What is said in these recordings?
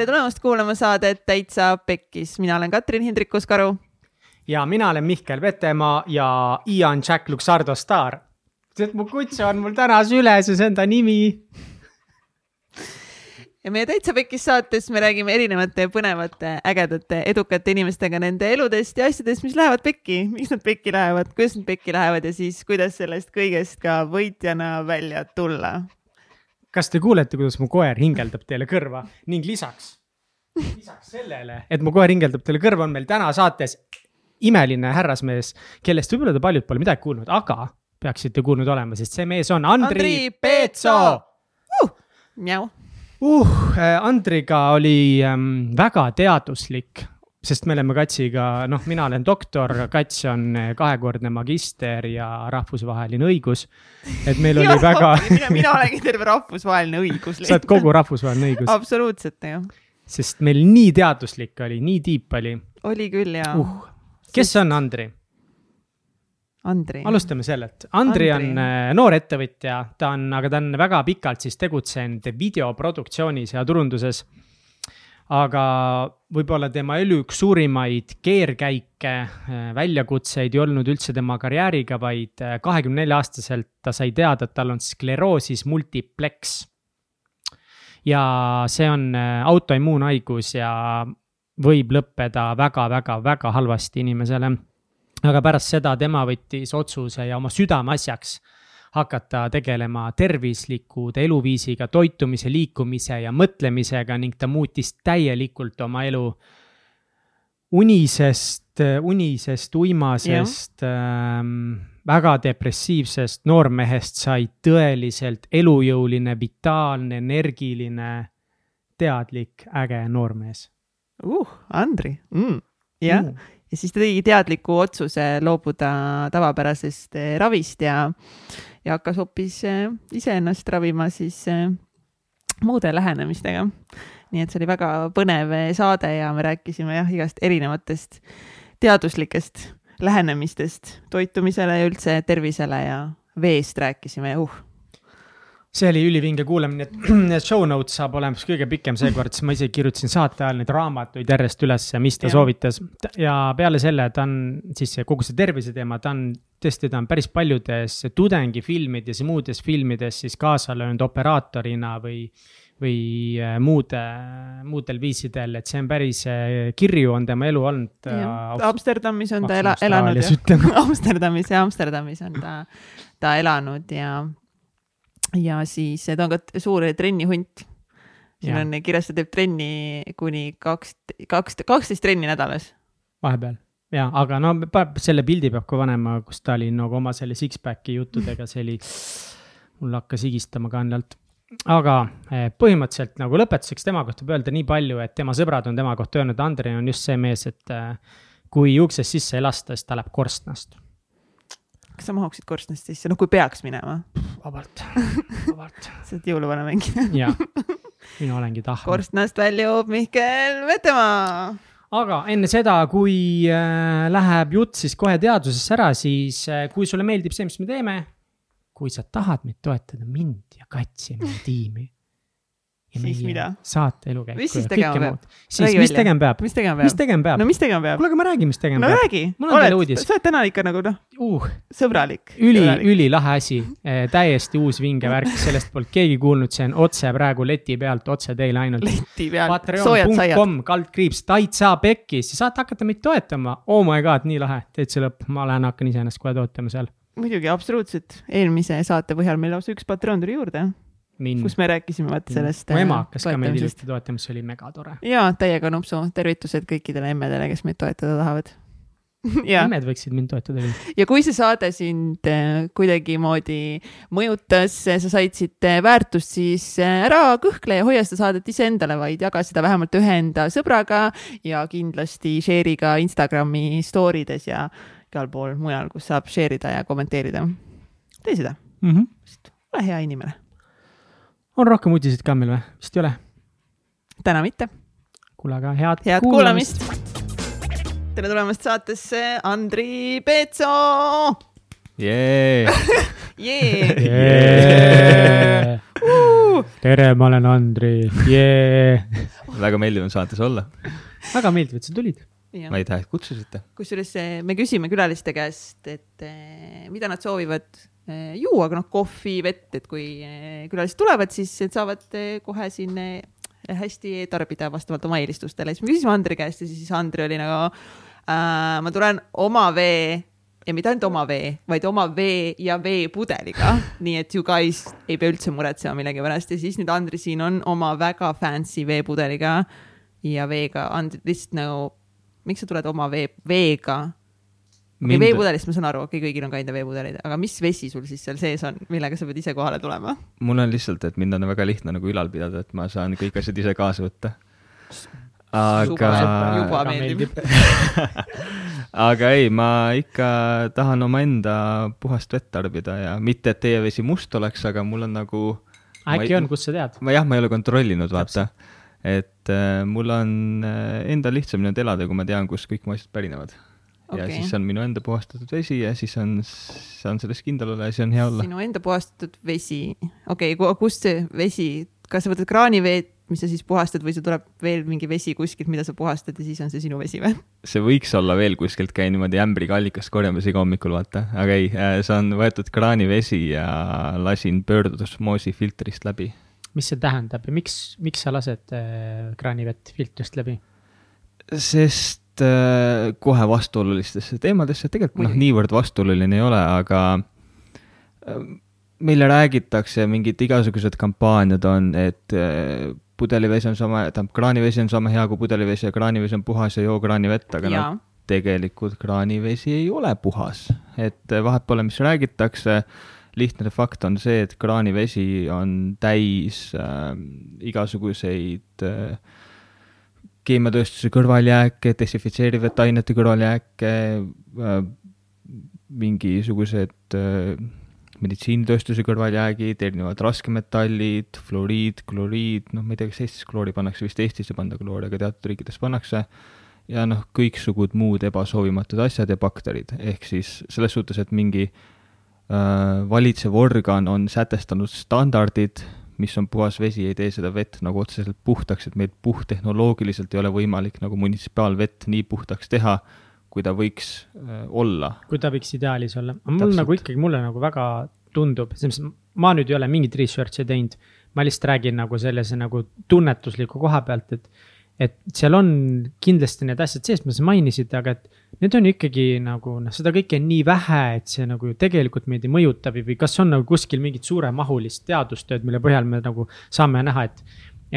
tere tulemast kuulama saadet Täitsa Pekkis, mina olen Katrin Hindrikus-Karu. ja mina olen Mihkel Vetemaa ja Ian Jack Luxardo staar. mu kutse on mul täna süles ja see on ta nimi. ja meie Täitsa Pekkis saates me räägime erinevate põnevate, ägedate, edukate inimestega nende eludest ja asjadest, mis lähevad pekki, miks nad pekki lähevad, kuidas nad pekki lähevad ja siis kuidas sellest kõigest ka võitjana välja tulla kas te kuulete, kuidas mu koer hingeldab teile kõrva ning lisaks, lisaks sellele, et mu koer hingeldab teile kõrva, on meil täna saates imeline härrasmees, kellest võib-olla te paljud pole midagi kuulnud, aga peaksite kuulnud olema, sest see mees on Andri, Andri Peetso uh,. Mjau uh,. Andriga oli ähm, väga teaduslik sest me oleme Katsiga, noh, mina olen doktor, Kats on eh, kahekordne magister ja rahvusvaheline õigus. et meil oli väga mina, mina olengi terve rahvusvaheline õigus. sa oled kogu rahvusvaheline õigus. absoluutselt, jah. sest meil nii teaduslik oli, nii tiip oli. oli küll, jaa uh.. kes on Andri? Andri. alustame sellelt. Andri, on äh, noor ettevõtja, ta on, aga ta on väga pikalt siis tegutsenud videoproduktsioonis ja turunduses aga võib-olla tema elu üks suurimaid keerkäike, äh, väljakutseid ei olnud üldse tema karjääriga, vaid äh, kahekümne nelja aastaselt ta sai teada, et tal on skleroosis multiplex. ja see on äh, autoimmuunhaigus ja võib lõppeda väga-väga-väga halvasti inimesele. aga pärast seda tema võttis otsuse ja oma südameasjaks hakata tegelema tervisliku eluviisiga, toitumise, liikumise ja mõtlemisega ning ta muutis täielikult oma elu unisest, unisest, uimasest, ähm, väga depressiivsest noormehest sai tõeliselt elujõuline, vitaalne, energiline, teadlik, äge noormees uh,. Andri mm., jah mm., ja siis ta tegi teadliku otsuse loobuda tavapärasest eh, ravist ja ja hakkas hoopis äh, iseennast ravima siis äh, muude lähenemistega. nii et see oli väga põnev saade ja me rääkisime jah, igast erinevatest teaduslikest lähenemistest toitumisele ja üldse tervisele ja veest rääkisime uh see oli ülivinge kuulamine, et show notes saab olema kõige pikem seekord, sest ma ise kirjutasin saate ajal neid raamatuid järjest üles, mis ta ja. soovitas. ja peale selle ta on siis kogu see tervise teema, ta on tõesti, ta on päris paljudes tudengifilmides ja muudes filmides siis kaasa löönud operaatorina või või äh, muude, muudel viisidel, et see on päris äh, kirju on tema elu olnud. Äh, Amsterdamis on ta ela, elanud Amsterdamis ja Amsterdamis on ta, ta elanud ja ja siis ta on ka suur trennihunt. siin ja. on kirjas, ta teeb trenni kuni kaks, kaks, kaksteist trenni nädalas. vahepeal ja, aga no selle pildi peab ka panema, kus ta oli nagu oma selle six-pack'i juttudega, see oli, mul hakkas higistama kannalt. aga eh, põhimõtteliselt nagu lõpetuseks tema kohta võib öelda nii palju, et tema sõbrad on tema kohta öelnud, Andrei on just see mees, et eh, kui uksest sisse ei lasta, siis ta läheb korstnast kas sa mahuksid korstnast sisse, noh kui peaks minema? vabalt, vabalt sa oled jõuluvana mängida jah, mina olengi tahvel. korstnast väljub Mihkel Vetemaa. aga enne seda, kui äh, läheb jutt siis kohe teadusesse ära, siis äh, kui sulle meeldib see, mis me teeme, kui sa tahad meid toetada, mind ja Katsi ja meie tiimi siis mida? saate elukäiku. mis siis tegema peab? siis, mis tegema peab? mis tegema peab? mis tegema peab? no mis tegema peab? kuule, aga ma räägin, mis tegema no, peab. no räägi. mul on teile uudis. sa oled täna ikka nagu noh uh, sõbralik. üli, ülilahe asi eh,, täiesti uus vinge värk, sellest polnud keegi kuulnud, see on otse praegu leti pealt, otse teile ainult. leti pealt, soojad saiad. kaldkriips, täitsa pekkis, saate hakata meid toetama. Oh my god, nii lahe, täitsa lõpp, ma lähen hakkan ise ennast kohe toetama seal. muidugi, absoluutselt, eelmise saate põhjal meil lausa üks patron tuli juurde Min. kus me rääkisime vaata sellest. mu ema hakkas ka meid hiljuti toetama, see oli megatore. ja täiega nupsu, tervitused kõikidele emmedele, kes meid toetada tahavad emmed võiksid mind toetada küll. ja kui see saade sind äh, kuidagimoodi mõjutas, sa said siit äh, väärtust, siis äh, ära kõhkle ja hoia seda saadet iseendale, vaid jaga seda vähemalt ühe enda sõbraga ja kindlasti share'i ka Instagrami story des ja igal pool mujal, kus saab share ida ja kommenteerida. tee seda mm. -hmm. ole hea inimene on rohkem uudiseid ka meil või? vist ei ole? täna mitte. kuule, aga head, head kuulamist, kuulamist.. tere tulemast saatesse, Andri Peetso yeah. yeah. yeah. Uh. tere, ma olen Andri yeah.. väga meeldiv on saates olla. väga meeldiv, et sa tulid. ma ei tea, et kutsusite. kusjuures eh, me küsime külaliste käest, et eh, mida nad soovivad juua, aga noh, kohvi, vett, et kui eh, külalised tulevad, siis saavad eh, kohe siin eh, hästi tarbida vastavalt oma eelistustele. siis me küsisime Andri käest ja siis Andri oli nagu äh,, ma tulen oma vee ja mitte ainult oma vee, vaid oma vee ja veepudeliga, nii et you guys ei pea üldse muretsema millegi pärast. Ja siis nüüd Andri siin on oma väga fancy veepudeliga ja veega, Andri lihtsalt nagu, miks sa tuled oma vee, veega okei, veepudelist ma saan aru, okei, kõigil on ka enda veepudelid, aga mis vesi sul siis seal sees on, millega sa pead ise kohale tulema? mul on lihtsalt, et mind on väga lihtne nagu ülal pidada, et ma saan kõik asjad ise kaasa võtta. aga Juba-, juba meeldib. aga ei, ma ikka tahan omaenda puhast vett tarbida ja mitte, et teie vesi must oleks, aga mul on nagu, äkki on, kust sa tead? ma jah, ma ei ole kontrollinud, vaata. et äh, mul on äh, endal lihtsam nüüd elada, kui ma tean, kust kõik mu asjad pärinevad. Ja Okei. siis on minu enda puhastatud vesi ja siis on, saan selles kindel olla ja siis on hea olla. sinu enda puhastatud vesi, okei okay,, kust see vesi, kas sa võtad kraaniveed, mis sa siis puhastad või see tuleb veel mingi vesi kuskilt, mida sa puhastad ja siis on see sinu vesi või? see võiks olla veel kuskilt, käin niimoodi ämbriga allikast korjamas iga hommikul, vaata, aga ei, see on võetud kraanivesi ja lasin pöördusmoosi filtrist läbi. mis see tähendab ja miks, miks sa lased äh, kraanivett filtrist läbi? sest äh, kohe vastuolulistesse teemadesse, tegelikult noh, niivõrd vastuoluline ei ole, aga äh, meile räägitakse, mingid igasugused kampaaniad on, et äh, pudelivesi on sama, tähendab, kraanivesi on sama hea kui pudelivesi ja kraanivesi on puhas ja joo kraanivett, aga noh, tegelikult kraanivesi ei ole puhas, et vahet pole, mis räägitakse. lihtne fakt on see, et kraanivesi on täis äh, igasuguseid äh, keemiatööstuse kõrvaljääke, desinfitseerivate ainete kõrvaljääke äh,, mingisugused äh, meditsiinitööstuse kõrvaljäägid, erinevad raskemetallid, fluoriid, kloriid, noh, ma ei tea, kas Eestis kloori pannakse, vist Eestis ei panda kloori, aga teatud riikides pannakse. Ja noh, kõiksugud muud ebasoovimatud asjad ja bakterid, ehk siis selles suhtes, et mingi äh, valitsev organ on sätestanud standardid, mis on puhas vesi, ei tee seda vett nagu otseselt puhtaks, et meil puhttehnoloogiliselt ei ole võimalik nagu munitsipaalvett nii puhtaks teha, kui ta võiks äh, olla. kui ta võiks ideaalis olla, mul nagu ikkagi, mulle nagu väga tundub, selles mõttes, ma nüüd ei ole mingit research'i teinud. ma lihtsalt räägin nagu sellise nagu tunnetusliku koha pealt, et, et seal on kindlasti need asjad sees, mida sa mainisid, aga et need on ikkagi nagu noh, seda kõike on nii vähe, et see nagu ju tegelikult meid ei mõjuta või, või kas on nagu kuskil mingit suuremahulist teadustööd, mille põhjal me nagu saame näha, et,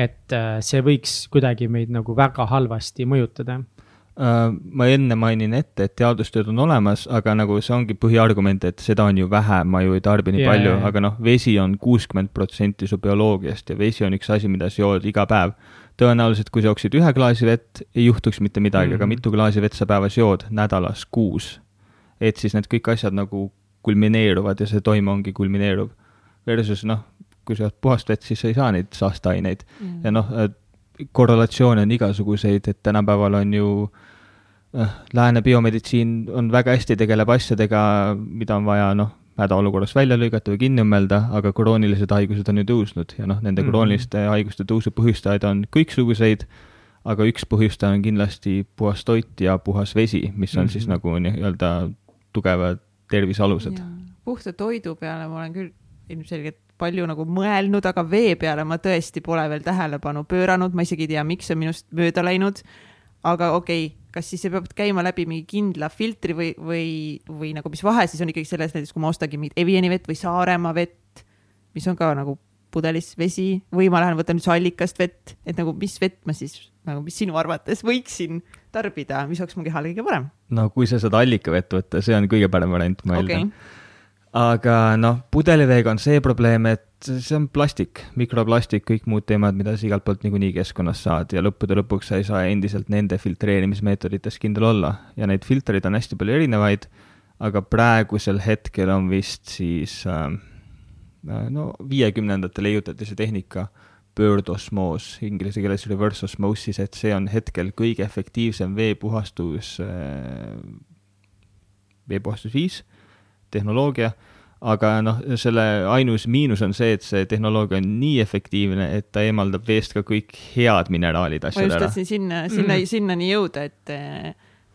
et äh, see võiks kuidagi meid nagu väga halvasti mõjutada Äh, ma enne mainin ette, et teadustööd on olemas, aga nagu see ongi põhiargument, et seda on ju vähe, ma ju ei tarbi nii Jaa, palju jaa. aga noh, vesi on kuuskümmend protsenti su bioloogiast ja vesi on üks asi, mida sa jood iga päev. tõenäoliselt, kui sa jooksid ühe klaasi vett, ei juhtuks mitte midagi mm, -hmm. aga Mhm. mitu klaasi vett sa päevas jood, nädalas kuus. et siis need kõik asjad nagu kulmineeruvad ja see toime ongi kulmineeruv. Versus noh, kui sa jood puhast vett, siis sa ei saa neid saasteaineid ja noh, korrelatsioone on igasuguseid, et tänapäeval on ju äh, lääne biomeditsiin on väga hästi tegeleb asjadega, mida on vaja noh, hädaolukorras välja lõigata või kinni õmmelda, aga kroonilised haigused on ju tõusnud ja noh, nende mm. -hmm. krooniliste haiguste tõusu põhjustajaid on kõiksuguseid, aga üks põhjustaja on kindlasti puhas toit ja puhas vesi, mis on mm -hmm. siis Mhm. nagu nii-öelda tugevad tervisealused. puhta toidu peale ma olen küll ilmselgelt palju nagu mõelnud, aga vee peale ma tõesti pole veel tähelepanu pööranud, ma isegi ei tea, miks see minust mööda läinud. aga okei okay,, kas siis see peab käima läbi mingi kindla filtri või, või, või nagu mis vahe siis on ikkagi selles näiteks, kui ma ostangi mingit Eviani vett või Saaremaa vett, mis on ka nagu pudelis vesi või ma lähen võtan üldse allikast vett, et nagu mis vett ma siis nagu, mis sinu arvates võiksin tarbida, mis oleks mu kehale kõige parem? no kui sa saad allikavett võtta, see on kõige parem variant, ma eeldan. Aga noh, pudeliveega on see probleem, et see on plastik, mikroplastik, kõik muud teemad, mida sa igalt poolt niikuinii keskkonnas saad. Ja lõppude lõpuks sa ei saa endiselt nende filtreerimismeetodites kindel olla. Ja neid filtreid on hästi palju erinevaid, aga praegusel hetkel on vist siis äh, no viiekümnendatel leiutati see tehnika pöördosmoos, inglise keeles reverse osmosis, et see on hetkel kõige efektiivsem veepuhastus äh, veepuhastusviis, tehnoloogia, aga noh, selle ainus miinus on see, et see tehnoloogia on nii efektiivne, et ta eemaldab veest ka kõik head mineraalid asjad ma ära. just tahtsin sinna, sinna mm., sinnani jõuda, et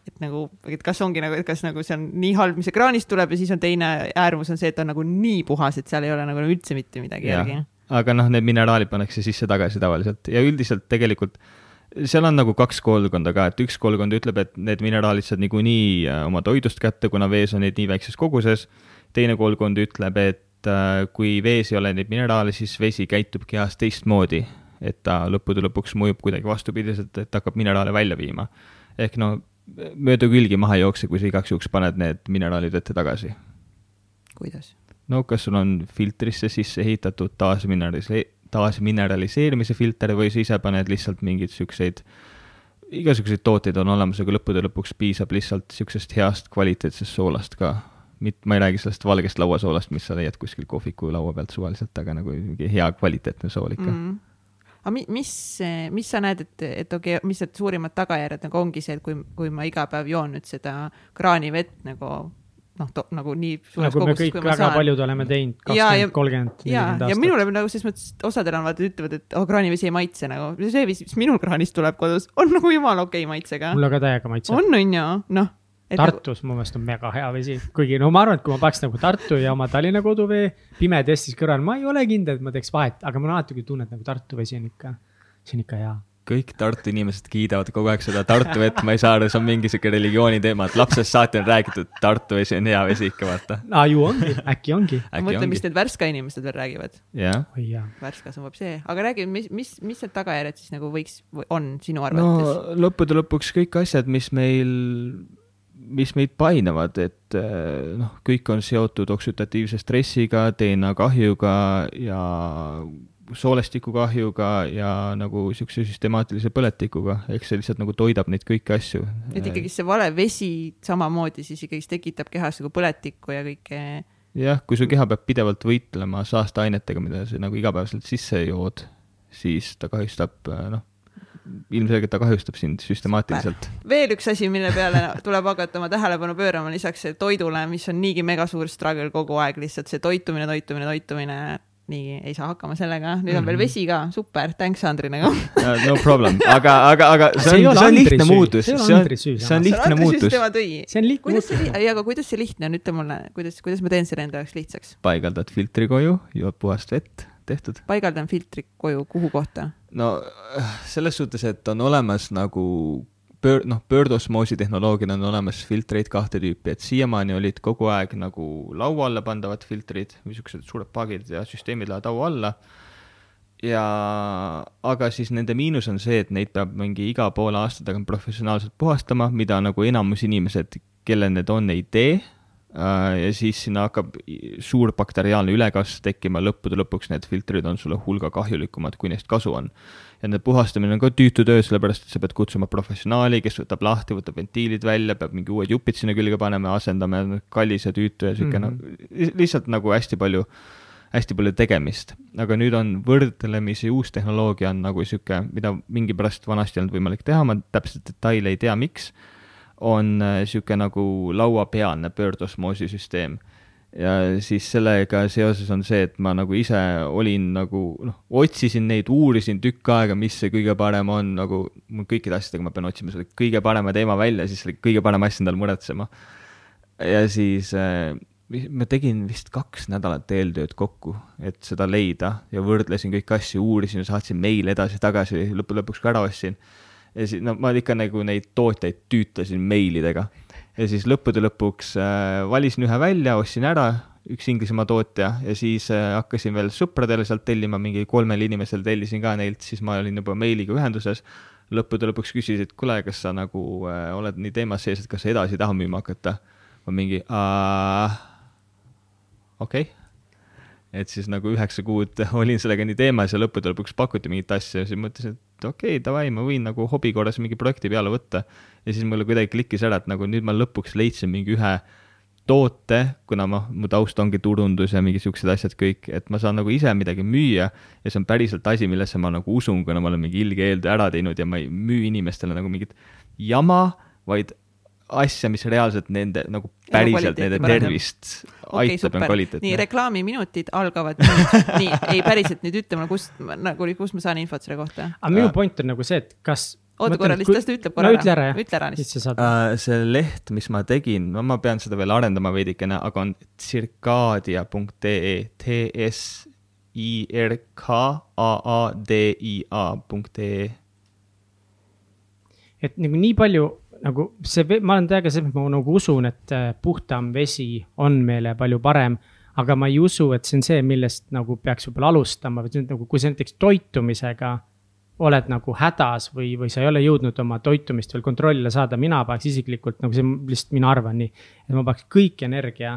et nagu, et kas ongi nagu, et kas nagu see on nii halb, mis ekraanist tuleb ja siis on teine äärmus on see, et ta on nagu nii puhas, et seal ei ole nagu üldse mitte midagi järgi. aga noh, need mineraalid pannakse sisse-tagasi tavaliselt ja üldiselt tegelikult seal on nagu kaks koolkonda ka, et üks koolkond ütleb, et need mineraalid saad niikuinii äh, oma toidust kätte, kuna vees on neid nii väikses koguses teine koolkond ütleb, et äh, kui vees ei ole neid mineraale, siis vesi käitub kehas teistmoodi. et ta lõppude lõpuks mõjub kuidagi vastupidiselt, et hakkab mineraale välja viima. ehk no mööda külgi maha ei jookse, kui sa igaks juhuks paned need mineraalid vette tagasi. kuidas? no kas sul on filtrisse sisse ehitatud taasmineralise-, taasmineraliseerimise filter või sa ise paned lihtsalt mingeid siukseid igasuguseid tooteid on olemas, aga lõppude lõpuks piisab lihtsalt siuksest heast kvaliteetsest soolast ka mit-, ma ei räägi sellest valgest lauasoolast, mis sa leiad kuskil kohviku laua pealt suvaliselt, aga nagu mingi hea kvaliteetne sool ikka mm. aga mi, mis, mis sa näed, et, et okei okay,, mis need suurimad tagajärjed nagu ongi see, et kui, kui ma iga päev joon nüüd seda kraanivett nagu noh, nagu nii suures nagu koguses, kui ma väga saan. paljud oleme teinud, kakskümmend, kolmkümmend, nelikümmend aastat. ja minule nagu selles mõttes, osadel on vaata, ütlevad, et oh, kraanivesi ei maitse nagu, see vesi, mis minul kraanist tuleb kodus, on nagu jumala okei okay maitsega. mulle ka täiega maitseb. on, on ju, noh Tartus mu meelest on mega hea vesi, kuigi no ma arvan, et kui ma paneks nagu Tartu ja oma Tallinna koduvee pime testis kõrval, ma ei ole kindel, et ma teeks vahet, aga ma alati küll tunnen, et nagu Tartu vesi on ikka, see on ikka hea kõik Tartu inimesed kiidavad kogu aeg seda Tartu vett, ma ei saa aru, see on mingi sihuke religiooni teema, et lapsest saati on räägitud, Tartu vesi on hea vesi ikka, vaata. aa, ju ongi, äkki ongi. ma mõtlen, mis need Värska inimesed veel räägivad. jah yeah.. Värskas on vab see, aga räägi, mis, mis, mis need tagajärjed siis nagu võiks, on sinu arvates? no lõppude lõpuks kõik asjad, mis meil mis meid painavad, et eh, noh, kõik on seotud oksüdatiivse stressiga, DNA kahjuga ja soolestikukahjuga ja nagu niisuguse süstemaatilise põletikuga, ehk see lihtsalt nagu toidab neid kõiki asju. et ikkagi see vale vesi samamoodi siis ikkagi tekitab kehas nagu põletikku ja kõike. jah, kui su keha peab pidevalt võitlema saasteainetega, mida sa nagu igapäevaselt sisse jood, siis ta kahjustab noh, ilmselgelt ta kahjustab sind süstemaatiliselt. veel üks asi, mille peale tuleb hakata oma tähelepanu pöörama lisaks toidule, mis on niigi mega suur struggle kogu aeg, lihtsalt see toitumine, toitumine, toitumine nii ei saa hakkama sellega, nüüd on mm -hmm. veel mhm. vesi ka, super, thanks Andri nagu no problem, aga, aga, aga see on, see on lihtne muutus, see on, see on lihtne muutus. see on lihtne muutus. ei, aga kuidas see lihtne on, ütle mulle, kuidas, kuidas ma teen selle enda jaoks lihtsaks? paigaldad filtri koju, jood puhast vett, tehtud. paigaldan filtri koju, kuhu kohta? no selles suhtes, et on olemas nagu pöör-, noh, pöördosmoosi tehnoloogial on olemas filtreid kahte tüüpi, et siiamaani olid kogu aeg nagu laua alla pandavad filtrid, niisugused suured paagid ja süsteemid lähevad laua alla, ja aga siis nende miinus on see, et neid peab mingi iga poole aasta tagant professionaalselt puhastama, mida nagu enamus inimesed, kellel need on, ei tee ja siis sinna hakkab suur bakteriaalne ülekasv tekkima, lõppude lõpuks need filtrid on sulle hulga kahjulikumad, kui neist kasu on ja nende puhastamine on ka tüütu töö, sellepärast et sa pead kutsuma professionaali, kes võtab lahti, võtab ventiilid välja, peab mingi uued jupid sinna külge panema ja kallis ja tüütu ja sihuke mm -hmm. noh, lihtsalt nagu hästi palju, hästi palju tegemist. aga nüüd on võrdlemisi uus tehnoloogia on nagu sihuke, mida mingipärast vanasti ei olnud võimalik teha, ma täpselt detaile ei tea, miks, on äh, sihuke nagu lauapealne pöördosmoosisüsteem ja siis sellega seoses on see, et ma nagu ise olin nagu noh, otsisin neid, uurisin tükk aega, mis see kõige parem on, nagu mul kõikide asjadega ma pean otsima selle kõige parema teema välja, siis selle kõige parem asja endale muretsema. ja siis äh, ma tegin vist kaks nädalat eeltööd kokku, et seda leida ja võrdlesin kõiki asju, uurisin, saatsin meile edasi-tagasi, lõppude lõpuks ka ära ostsin. Ja siis no ma ikka nagu neid tootjaid tüütasin meilidega ja siis lõppude lõpuks äh, valisin ühe välja, ostsin ära, üks Inglismaa tootja ja siis äh, hakkasin veel sõpradele sealt tellima, mingi kolmel inimesel tellisin ka neilt, siis ma olin juba meiliga ühenduses. lõppude lõpuks küsisid, kuule, kas sa nagu äh, oled nii teemas sees, et kas sa edasi ei taha müüma hakata? ma mingi okei okay et siis nagu üheksa kuud olin sellega nii teemas ja lõppude lõpuks pakuti mingit asja ja siis mõtlesin, et okei okay,, davai, ma võin nagu hobi korras mingi projekti peale võtta. ja siis mulle kuidagi klikkis ära, et nagu nüüd ma lõpuks leidsin mingi ühe toote, kuna ma, mu taust ongi turundus ja mingi siuksed asjad kõik, et ma saan nagu ise midagi müüa ja see on päriselt asi, millesse ma nagu usun, kuna ma olen mingi ilge eeltöö ära teinud ja ma ei müü inimestele nagu mingit jama, vaid asja, mis reaalselt nende nagu päriselt nende tervist okay, aitab ja on kvaliteetne. nii, reklaamiminutid algavad nüüd. nii, ei päriselt nüüd ütle mulle, kust nagu, kust ma saan infot selle kohta. aga minu point on nagu see, et kas oota korra, lihtsalt las ta ütleb korra no, ütle ära, ütle ära lihtsalt. Uh, see leht, mis ma tegin, no ma pean seda veel arendama veidikene, aga on tsirkaadia.ee, T S I R K A A D I A punkt ee. et nagu nii palju nagu see, ma olen täiega selles mõttes, ma nagu usun, et äh, puhtam vesi on meile palju parem aga ma ei usu, et see on see, millest nagu peaks võib-olla alustama või nagu, kui sa näiteks toitumisega oled nagu hädas või, või sa ei ole jõudnud oma toitumist veel kontrollile saada, mina paneks isiklikult nagu see lihtsalt mina arvan nii. et ma paneks kõik energia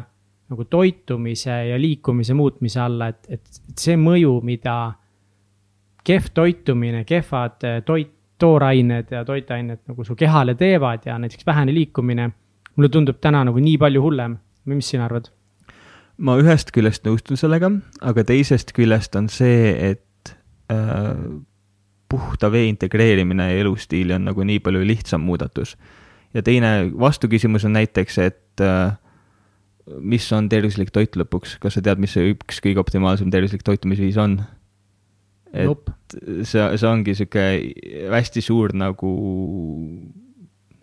nagu toitumise ja liikumise muutmise alla, et, et, et see mõju, mida kehv toitumine, kehvad eh, toit, toorained ja toitained nagu su kehale teevad ja näiteks vähene liikumine. mulle tundub täna nagu nii palju hullem või mis sina arvad? ma ühest küljest nõustun sellega, aga teisest küljest on see, et äh, puhta vee integreerimine elustiili on nagu nii palju lihtsam muudatus. ja teine vastuküsimus on näiteks, et äh, mis on tervislik toit lõpuks, kas sa tead, mis see üks kõige optimaalsem tervislik toitumisviis on? Et nope. see, see ongi sihuke hästi suur nagu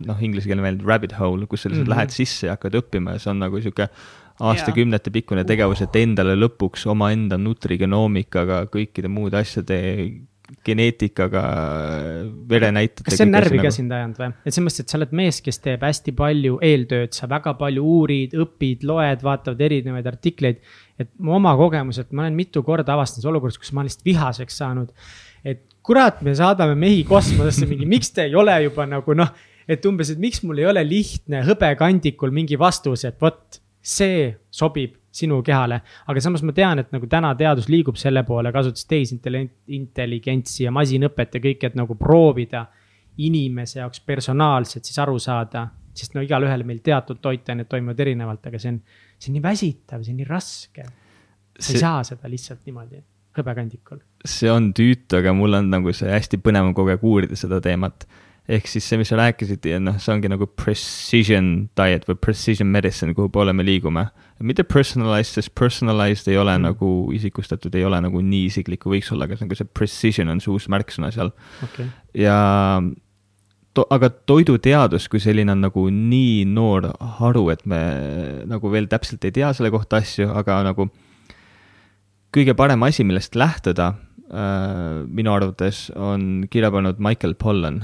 noh, inglise keele väljend rabbit hole, kus sa lihtsalt mm -hmm. lähed sisse ja hakkad õppima ja see on nagu sihuke aastakümnete pikkune tegevus, et endale lõpuks omaenda nutrigenoomikaga, kõikide muude asjade geneetikaga, verenäitajatega. kas see on närvi ka nagu... sind ajanud või? et selles mõttes, et sa oled mees, kes teeb hästi palju eeltööd, sa väga palju uurid, õpid, loed, vaatavad erinevaid artikleid. Et mu oma kogemuselt, ma olen mitu korda avastanud olukorras, kus ma olen lihtsalt vihaseks saanud. et kurat, me saadame mehi kosmosesse mingi, miks te ei ole juba nagu noh, et umbes, et miks mul ei ole lihtne hõbekandikul mingi vastus, et vot see sobib sinu kehale. aga samas ma tean, et nagu täna teadus liigub selle poole, kasutades tehisintelligentsi ja masinõpet ja kõike, et nagu proovida inimese jaoks personaalselt siis aru saada. sest no igalühel meil teatud toitained toimuvad erinevalt, aga see on, see on nii väsitav, see on nii raske. sa see... ei saa seda lihtsalt niimoodi hõbekandikul. see on tüütu, aga mul on nagu see hästi põnev kogu aeg uurida seda teemat ehk siis see, mis sa rääkisid, noh, see ongi nagu precision diet või precision medicine, kuhu poole me liigume. mitte personalized, sest personalized ei ole mm. nagu isikustatud, ei ole nagu nii isiklik, kui võiks olla, aga see nagu see precision on see uus märksõna seal okay.. ja to, aga toiduteadus kui selline on nagu nii noor haru, et me nagu veel täpselt ei tea selle kohta asju, aga nagu kõige parem asi, millest lähtuda äh, minu arvates on kirja pannud Michael Pollan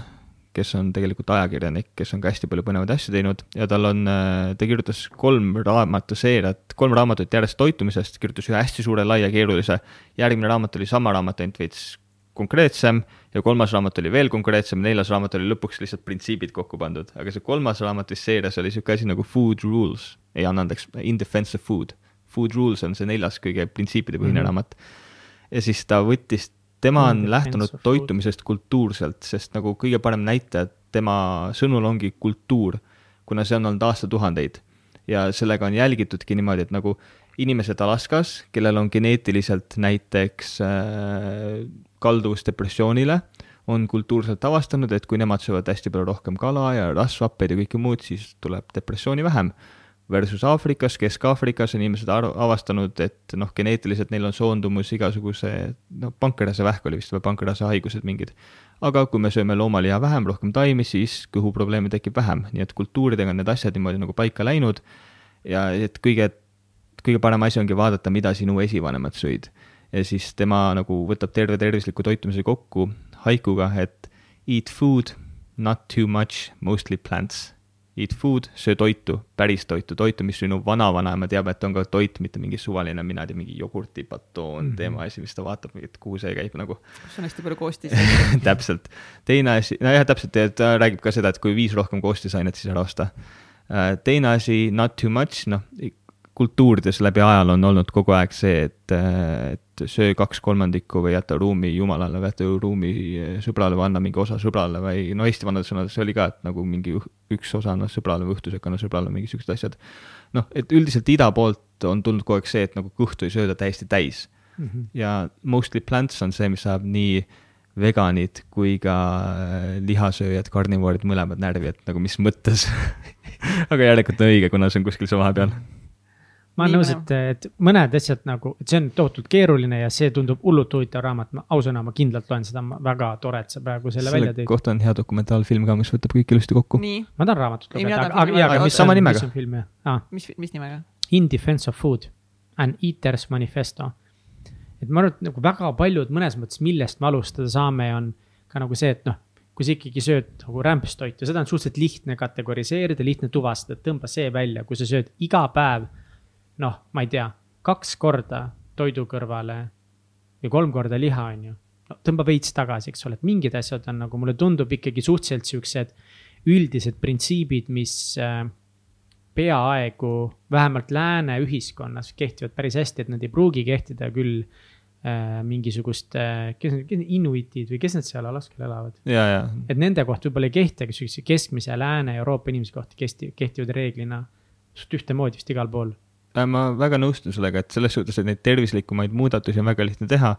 kes on tegelikult ajakirjanik, kes on ka hästi palju põnevaid asju teinud ja tal on, äh, ta kirjutas kolm raamatuseeriat, kolm raamatut järjest toitumisest, kirjutas ühe hästi suure, laia, keerulise. järgmine raamat oli sama raamat, ainult veits konkreetsem ja kolmas raamat oli veel konkreetsem, neljas raamat oli lõpuks lihtsalt printsiibid kokku pandud, aga see kolmas raamat vist seerias oli niisugune asi nagu Food Rules, ei anna andeks, In Defense of Food. Food Rules on see neljas kõige printsiipidepõhine mm -hmm. raamat. ja siis ta võttis tema on lähtunud toitumisest kultuurselt, sest nagu kõige parem näitaja tema sõnul ongi kultuur, kuna see on olnud aastatuhandeid. ja sellega on jälgitudki niimoodi, et nagu inimesed Alaskas, kellel on geneetiliselt näiteks äh, kalduvus depressioonile, on kultuurselt avastanud, et kui nemad söövad hästi palju rohkem kala ja rasvhappeid ja kõike muud, siis tuleb depressiooni vähem versus Aafrikas, Kesk-Aafrikas on inimesed avastanud, et noh, geneetiliselt neil on soondumus igasuguse, noh, pankreasevähk oli vist või pankreasehaigused mingid. aga kui me sööme loomaliha vähem, rohkem taimi, siis kõhuprobleeme tekib vähem, nii et kultuuridega on need asjad niimoodi nagu paika läinud ja et kõige, kõige parem asi ongi vaadata, mida sinu esivanemad sõid. Ja siis tema nagu võtab terve tervisliku toitumise kokku haikuga, et eat food, not too much, mostly plants eat food, söö toitu, päris toitu, toitu, mis sinu vanavanaema teab, et on ka toit, mitte mingi suvaline, mina ei tea, mingi jogurtibatoon mm -hmm. teema asi, mis ta vaatab, et kuhu see käib nagu. kus on hästi palju koostisaine täpselt. teine asi, nojah, täpselt, ta räägib ka seda, et kui viis rohkem koostisainet, siis ära osta. Äh, teine asi, not too much, noh, kultuurides läbi ajaloo on olnud kogu aeg see, et, et söö kaks kolmandikku või jäta ruumi jumalale või jäta ruumi sõbrale või anna mingi osa sõbrale või no Eesti vanades sõnades oli ka, et nagu mingi üks osa anna sõbrale või õhtusöök anna sõbrale, mingisugused asjad. noh, et üldiselt ida poolt on tulnud kogu aeg see, et nagu kõhtu ei sööda täiesti täis mm. -hmm. ja mostly plants on see, mis saab nii veganid kui ka lihasööjad, karnivoorid mõlemad närvi, et nagu mis mõttes aga järelikult on õige, kuna see on kuskil seal vahepeal ma olen nõus, et, et mõned asjad nagu, et see on tohutult keeruline ja see tundub hullult huvitav raamat, ma ausõna, ma kindlalt loen seda, väga tore, et sa praegu selle, selle välja tõid. kohta on hea dokumentaalfilm ka, mis võtab kõik ilusti kokku. ma tahan raamatut lugeda, aga, aga, aga mis sama nimega. mis on film ah.? mis, mis nimega? In defense of food, an eater's manifesto. et ma arvan, et nagu väga paljud mõnes mõttes, millest me alustada saame, on ka nagu see, et noh kui sa ikkagi sööd nagu rämpstoitu, seda on suhteliselt lihtne kategoriseerida, lihtne tuvastada, tõmba see välja, kui sa sööd iga päev noh, ma ei tea, kaks korda toidu kõrvale ja kolm korda liha, on ju. no tõmba veits tagasi, eks ole, et mingid asjad on nagu mulle tundub ikkagi suhteliselt siuksed üldised printsiibid, mis äh, peaaegu vähemalt lääne ühiskonnas kehtivad päris hästi, et nad ei pruugi kehtida küll äh, mingisugust äh,, kes need, inuitid või kes need seal Alaskal elavad? et nende kohta võib-olla ei kehti, aga siukse keskmise Lääne-Euroopa inimese kohta kesti, kehtivad reeglina suht ühtemoodi vist igal pool ma väga nõustun sellega, et selles suhtes, et neid tervislikumaid muudatusi on väga lihtne teha,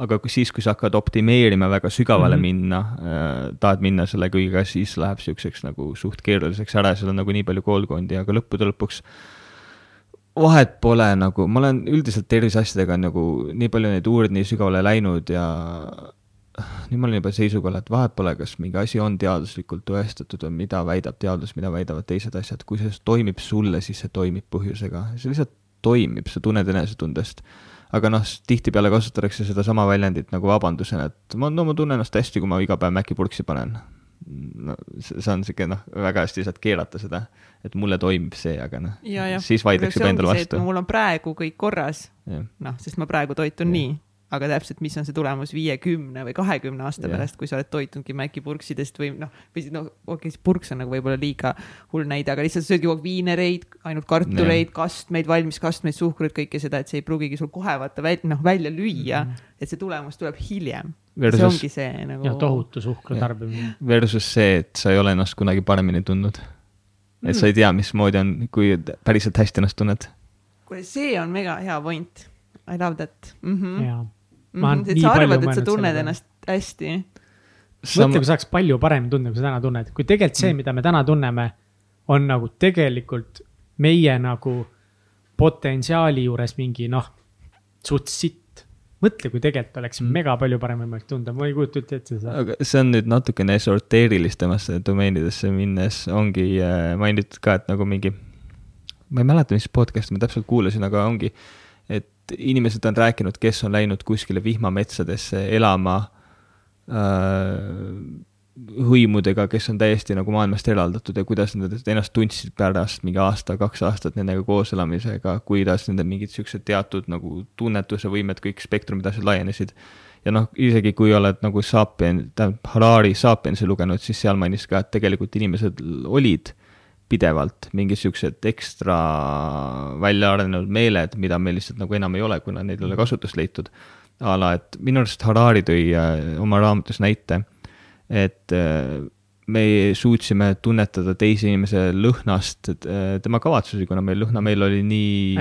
aga kui siis, kui sa hakkad optimeerima väga sügavale mm -hmm. minna äh,, tahad minna selle kõigega, siis läheb niisuguseks nagu suht keeruliseks ära seal on nagu nii palju koolkondi, aga lõppude lõpuks vahet pole nagu, ma olen üldiselt terviseasjadega nagu nii palju neid uurinud, nii sügavale läinud ja nüüd ma olen juba seisukohal, et vahet pole, kas mingi asi on teaduslikult tõestatud või mida väidab teadus, mida väidavad teised asjad, kui see toimib sulle, siis see toimib põhjusega, see lihtsalt toimib, sa tunned enesetundest. aga noh, tihtipeale kasutatakse sedasama väljendit nagu vabandusena, et ma, no ma tunnen ennast hästi, kui ma iga päev Maci purksi panen. no see on sihuke noh, väga hästi saad keerata seda, et mulle toimib see, aga noh, siis vaidleks juba endale vastu. mul on praegu kõik korras, noh, sest ma praegu toitun ja. nii aga täpselt, mis on see tulemus viiekümne või kahekümne aasta yeah. pärast, kui sa oled toitunudki Maci purksidest või noh, või noh, okei okay,, purks on nagu võib-olla liiga hull näide, aga lihtsalt sööd juba viinereid, ainult kartuleid yeah., kastmeid, valmis kastmeid, suhkrut, kõike seda, et see ei pruugigi sul kohe vaata välja, noh, välja lüüa mm, -hmm. et see tulemus tuleb hiljem. see ongi see nagu. ja tohutu suhkru tarbimine. Versus see, et sa ei ole ennast kunagi paremini tundnud. et mm. sa ei tea, mismoodi on, kui päriselt hästi ennast tunned. kuule, see on mega hea point. I love that mm. -hmm. jaa mm. -hmm, et sa arvad, et sa tunned ennast hästi. mõtle, kui saaks palju paremini tunda, kui sa täna tunned, kui tegelikult see, mm. mida me täna tunneme, on nagu tegelikult meie nagu potentsiaali juures mingi noh, suht sitt mõtle, kui tegelikult oleks mm. mega palju parem võimalik tunda, ma ei kujuta üldse ette seda. aga see on nüüd natukene esoteerilistemasse domeenidesse minnes ongi äh, mainitud ka, et nagu mingi, ma ei mäleta, mis podcast'i ma täpselt kuulasin, aga ongi äh, inimesed on rääkinud, kes on läinud kuskile vihmametsadesse elama äh, hõimudega, kes on täiesti nagu maailmast eraldatud ja kuidas nad ennast tundsid pärast mingi aasta, kaks aastat nendega koos elamisega, kuidas nende mingid siuksed teatud nagu tunnetuse võimed, kõik spektrumid, asjad laienesid. ja noh, isegi kui oled nagu Sapien, tähendab Harari Sapiensi lugenud, siis seal mainis ka, et tegelikult inimesed olid pidevalt mingid siuksed ekstra välja arenenud meeled, mida meil lihtsalt nagu enam ei ole, kuna neil ei ole kasutust leitud. a la, et minu arust Harari tõi äh, oma raamatus näite, et äh, me suutsime tunnetada teise inimese lõhnast äh, tema kavatsusi, kuna meil lõhnameel oli nii.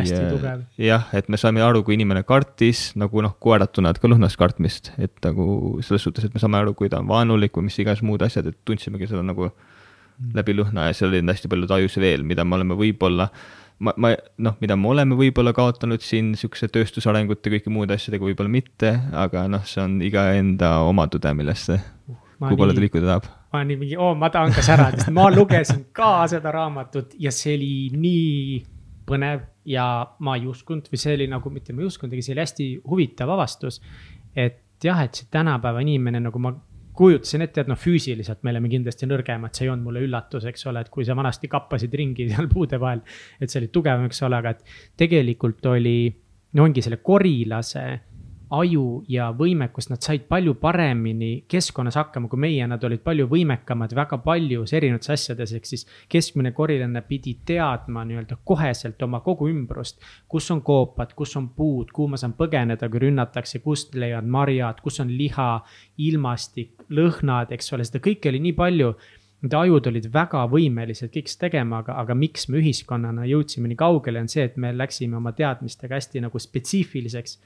jah, et me saime aru, kui inimene kartis, nagu noh, koerad tunnevad ka lõhnast kartmist, et nagu selles suhtes, et me saame aru, kui ta on vaenulik või mis iganes muud asjad, et tundsimegi seda nagu. Läbi lõhna ja seal oli hästi palju tajusid veel, mida me oleme võib-olla ma, ma noh, mida me oleme võib-olla kaotanud siin niisuguse tööstusarengute, kõike muude asjadega, võib-olla mitte, aga noh, see on iga enda oma tõde, millesse uh,, kuhu poole ta liikuda tahab. ma nii mingi, oo, ma tahan ka särada, sest ma lugesin ka seda raamatut ja see oli nii põnev ja ma ei uskunud või see oli nagu, mitte ma ei uskunud, aga see oli hästi huvitav avastus. et jah, et see tänapäeva inimene, nagu ma kujutasin ette, et noh, füüsiliselt me oleme kindlasti nõrgemad, see ei olnud mulle üllatus, eks ole, et kui sa vanasti kappasid ringi seal puude vahel. et sa olid tugevam, eks ole, aga et tegelikult oli, no ongi selle korilase aju ja võimekus, nad said palju paremini keskkonnas hakkama kui meie, nad olid palju võimekamad väga paljus erinevates asjades, ehk siis keskmine korilane pidi teadma nii-öelda koheselt oma kogu ümbrust. kus on koopad, kus on puud, kuhu ma saan põgeneda, kui rünnatakse, kust leian marjad, kus on liha, ilmastik, lõhnad, eks ole, seda kõike oli nii palju Nende ajud olid väga võimelised kõigeks tegema, aga, aga miks me ühiskonnana jõudsime nii kaugele, on see, et me läksime oma teadmistega hästi nagu spetsiifiliseks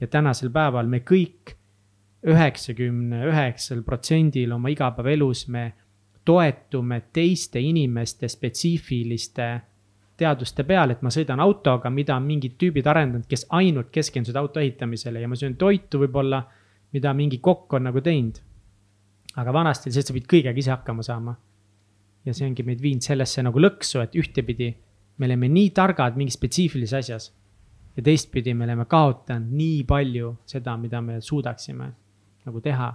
ja tänasel päeval me kõik üheksakümne üheksal protsendil oma igapäevaelus me toetume teiste inimeste spetsiifiliste teaduste peale, et ma sõidan autoga, mida on mingid tüübid arendanud, kes ainult keskendusid auto ehitamisele ja ma söön toitu võib-olla, mida mingi kokk on nagu teinud. Aga vanasti lihtsalt sa pidid kõigega ise hakkama saama. ja see ongi meid viinud sellesse nagu lõksu, et ühtepidi me oleme nii targad mingis spetsiifilises asjas. ja teistpidi me oleme kaotanud nii palju seda, mida me suudaksime nagu teha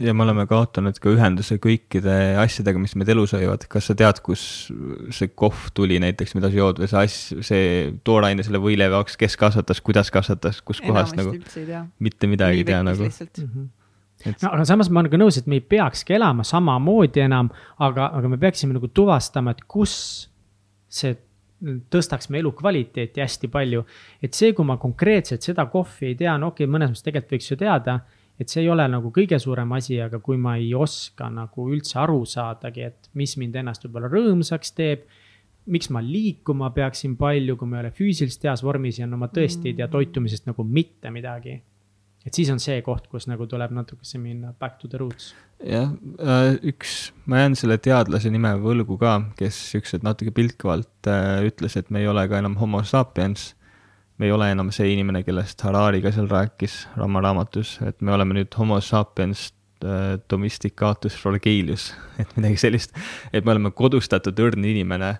ja me oleme kaotanud ka ühenduse kõikide asjadega, mis meid elus hoiavad, kas sa tead, kus see kohv tuli näiteks, mida sa jood või see asj, see tooraine selle võileiva jaoks, kes kasvatas, kuidas kasvatas, kus kohas nagu, mitte midagi ei tea nagu. Mm -hmm. Et... no aga samas ma olen ka nõus, et me ei peakski elama samamoodi enam, aga, aga me peaksime nagu tuvastama, et kus see tõstaks meie elukvaliteeti hästi palju. et see, kui ma konkreetselt seda kohvi ei tea, no okei okay,, mõnes mõttes tegelikult võiks ju teada et see ei ole nagu kõige suurem asi, aga kui ma ei oska nagu üldse aru saadagi, et mis mind ennast võib-olla rõõmsaks teeb. miks ma liikuma peaksin palju, kui ma ei ole füüsiliselt heas vormis ja no ma tõesti ei tea mm. toitumisest nagu mitte midagi. Et siis on see koht, kus nagu tuleb natukese minna back to the roots. jah, äh, üks, ma jään selle teadlase nime võlgu ka, kes siukseid natuke pilkavalt äh, ütles, et me ei ole ka enam homo sapiens me ei ole enam see inimene, kellest Harari ka seal rääkis oma raamatus, et me oleme nüüd homo sapiens äh, domesticatus fragilius, et midagi sellist, et me oleme kodustatud õrn inimene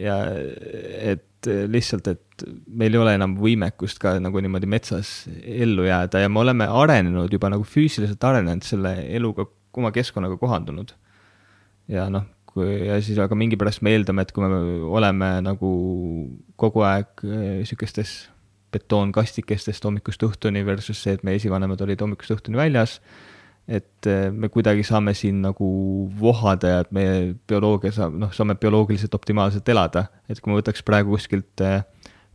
ja et lihtsalt, et meil ei ole enam võimekust ka nagu niimoodi metsas ellu jääda ja me oleme arenenud juba nagu füüsiliselt arenenud selle eluga, oma keskkonnaga kohandunud. ja noh, kui ja siis aga mingi pärast me eeldame, et kui me oleme nagu kogu aeg niisugustes äh, betoonkastikestest hommikust õhtuni versus see, et meie esivanemad olid hommikust õhtuni väljas. Et eh, me kuidagi saame siin nagu vohada ja et meie bioloogia saab, noh, saame bioloogiliselt optimaalselt elada, et kui me võtaks praegu kuskilt äh,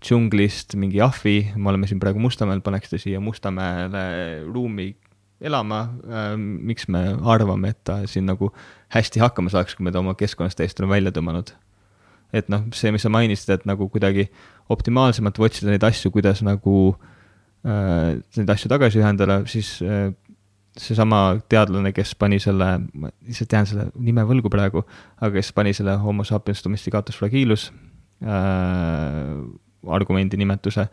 džunglist mingi ahvi, me oleme siin praegu Mustamäel, paneks ta siia Mustamäele ruumi elama äh,, miks me arvame, et ta siin nagu hästi hakkama saaks, kui me ta oma keskkonnast täiesti oleme välja tõmmanud? Et noh, see, mis sa mainisid, et nagu kuidagi optimaalsemalt otsida neid asju, kuidas nagu äh, neid asju tagasi ühendada, siis äh, seesama teadlane, kes pani selle, ma lihtsalt jään selle nime võlgu praegu, aga kes pani selle homo sapiens domesticatus fragilus äh, argumendi nimetuse,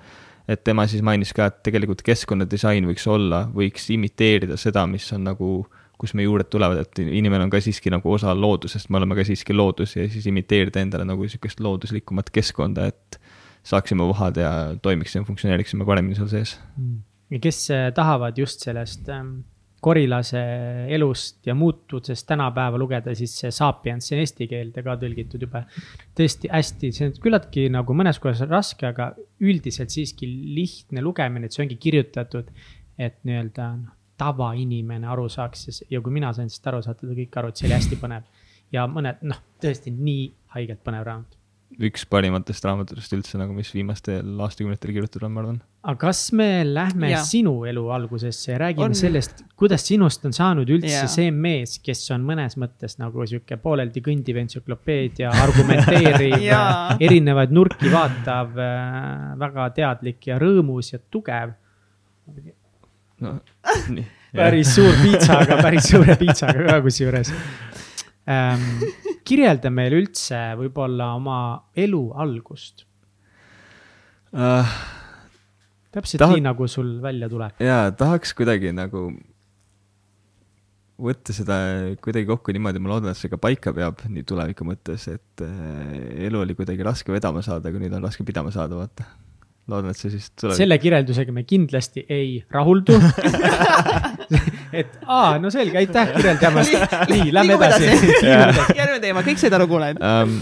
et tema siis mainis ka, et tegelikult keskkonnadisain võiks olla, võiks imiteerida seda, mis on nagu kust meie juured tulevad, et inimene on ka siiski nagu osa loodusest, me oleme ka siiski loodus ja siis imiteerida endale nagu niisugust looduslikumat keskkonda, et saaksime vohada ja toimiksime, funktsioneeriksime paremini seal sees. ja kes äh, tahavad just sellest ähm, korilase elust ja muutusest tänapäeva lugeda, siis see Sapiens, see on eesti keelde ka tõlgitud juba. tõesti hästi, see on küllaltki nagu mõnes kohas raske, aga üldiselt siiski lihtne lugemine, et see ongi kirjutatud, et nii-öelda noh tavainimene aru saaks ja kui mina sain sellest aru, saate te kõik aru, et see oli hästi põnev. ja mõned, noh, tõesti nii haigelt põnev raamat. üks parimatest raamatutest üldse nagu, mis viimastel aastakümnetel kirjutatud on, ma arvan. Aga kas me lähme ja. sinu elu algusesse ja räägime on. sellest, kuidas sinust on saanud üldse ja. see mees, kes on mõnes mõttes nagu sihuke pooleldi kõndiv entsüklopeedia, argumenteeriv erinevaid nurki vaatav, äh, väga teadlik ja rõõmus ja tugev no nii. päris suur piitsaga, päris suure piitsaga ka kusjuures ähm,. kirjelda meile üldse võib-olla oma elu algust uh,. Täpselt tahak... nii, nagu sul välja tuleb. jaa, tahaks kuidagi nagu võtta seda kuidagi kokku niimoodi, ma loodan, et see ka paika peab nii tuleviku mõttes, et äh, elu oli kuidagi raske vedama saada, aga nüüd on raske pidama saada, vaata loodan, et see siis tuleb. selle kirjeldusega me kindlasti ei rahuldu et aa, no selge, aitäh kirjeldamast. nii, lähme edasi. järgmine teema, kõik said aru, kuulen um,.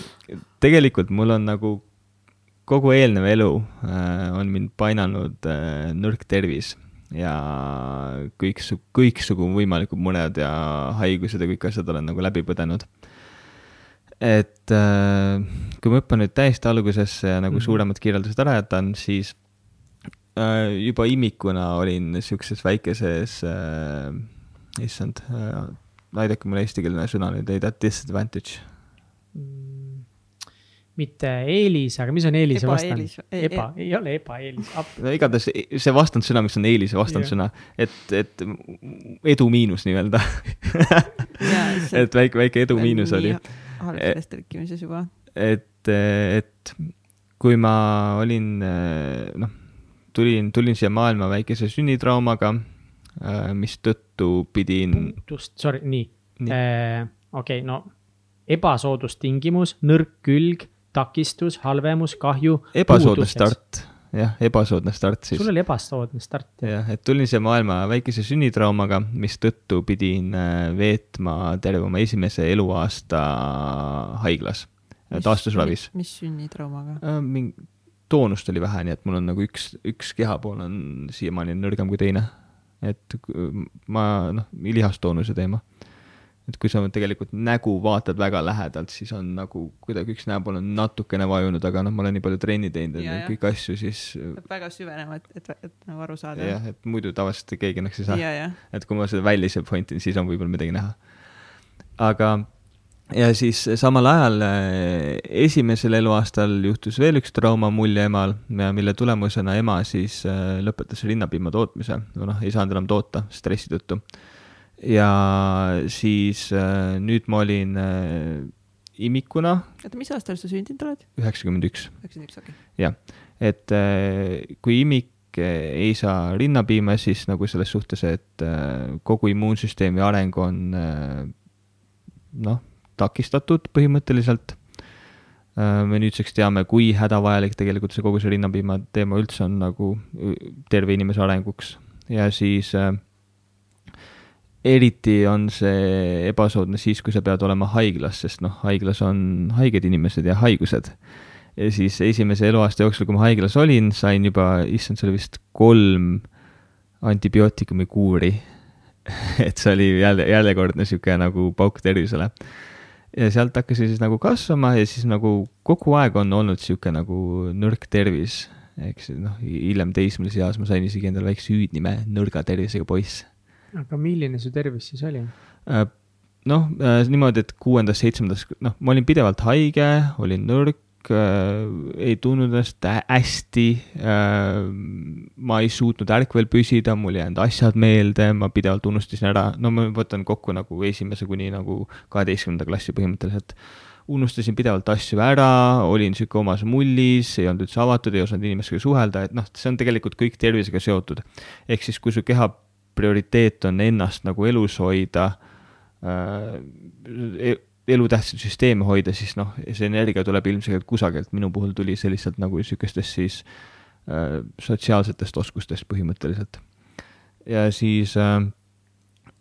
tegelikult mul on nagu kogu eelnev elu äh, on mind painanud äh, nõrk tervis ja kõiksu-, kõiksugu võimalikud mured ja haigused ja kõik asjad olen nagu läbi põdenud et äh, kui ma hüppan nüüd täiesti algusesse ja nagu -hmm. suuremad kirjeldused ära jätan, siis juba imikuna olin niisuguses väikeses issand aidake mulle eestikeelne sõna nüüd leida, disadvantage mm,. Mitte eelis, aga mis on eelise vastand? Ebaeelis- eba, ei ole ebaeelis, no igatahes see vastandsõna, mis on eelise vastandsõna, et, et edu miinus nii-öelda et väike, väike edu miinus oli. halb sellest tõlkimises juba. et, et kui ma olin, noh, tulin, tulin siia maailma väikese sünnitraumaga, mistõttu pidin. just, sorry, nii, nii.. okei okay,, no ebasoodustingimus, nõrk külg takistus, halvemus, kahju. ebasoodne start, jah, ebasoodne start siis. sul oli ebasoodne start. jah, et tulin siia maailma väikese sünnitraumaga, mistõttu pidin äh, veetma terve oma esimese eluaasta haiglas, taastusravis. mis sünnitraumaga äh,? mingi toonust oli vähe, nii et mul on nagu üks, üks kehapool on siiamaani nõrgem kui teine. et ma, noh, lihastoonuse teema et kui sa tegelikult nägu vaatad väga lähedalt, siis on nagu kuidagi üks näopool on natukene vajunud, aga noh, ma olen nii palju trenni teinud ja kõiki asju, siis. peab väga süvenema, et, et, et nagu aru saada. jah, et muidu tavaliselt keegi näiteks ei saa. et kui ma seda välise pointin, siis on võib-olla midagi näha. aga, ja siis samal ajal eh, esimesel eluaastal juhtus veel üks trauma mul ja emal, mille tulemusena ema siis eh, lõpetas rinnapiima tootmise, noh, ei saanud enam toota stressi tõttu ja siis äh, nüüd ma olin äh, imikuna. oota, mis aastal sa sündinud oled? üheksakümmend üks. üheksakümmend üks, okei okay.. jah, et äh, kui imik äh, ei saa rinnapiima, siis nagu selles suhtes, et äh, kogu immuunsüsteemi areng on äh, noh, takistatud põhimõtteliselt äh,. me nüüdseks teame, kui hädavajalik tegelikult see kogu see rinnapiima teema üldse on nagu terve inimese arenguks ja siis äh, eriti on see ebasoodne siis, kui sa pead olema haiglas, sest noh, haiglas on haiged inimesed ja haigused. ja siis esimese eluaasta jooksul, kui ma haiglas olin, sain juba, issand, see oli vist kolm antibiootikumi kuuri et see oli jälle, järjekordne niisugune nagu pauk tervisele. ja sealt hakkasin siis nagu kasvama ja siis nagu kogu aeg on olnud niisugune nagu nõrk tervis, eks noh, hiljem teismelise eas ma sain isegi endale väikse hüüdnime, nõrga tervisega poiss aga milline su tervis siis oli? Äh, noh, äh, niimoodi, et kuuendas, seitsmendas, noh, ma olin pidevalt haige, olin nõrk, äh, ei tundnud ennast hästi. ma ei suutnud ärkvel püsida, mul ei jäänud asjad meelde, ma pidevalt unustasin ära, no ma võtan kokku nagu esimese kuni nagu kaheteistkümnenda klassi põhimõtteliselt unustasin pidevalt asju ära, olin sihuke omas mullis, ei olnud üldse avatud, ei osanud inimestega suhelda, et noh, see on tegelikult kõik tervisega seotud. ehk siis, kui su keha prioriteet on ennast nagu elus hoida äh,, elutähtsaid süsteeme hoida, siis noh, see energia tuleb ilmselgelt kusagilt, minu puhul tuli see lihtsalt nagu niisugustest siis äh, sotsiaalsetest oskustest põhimõtteliselt. ja siis äh,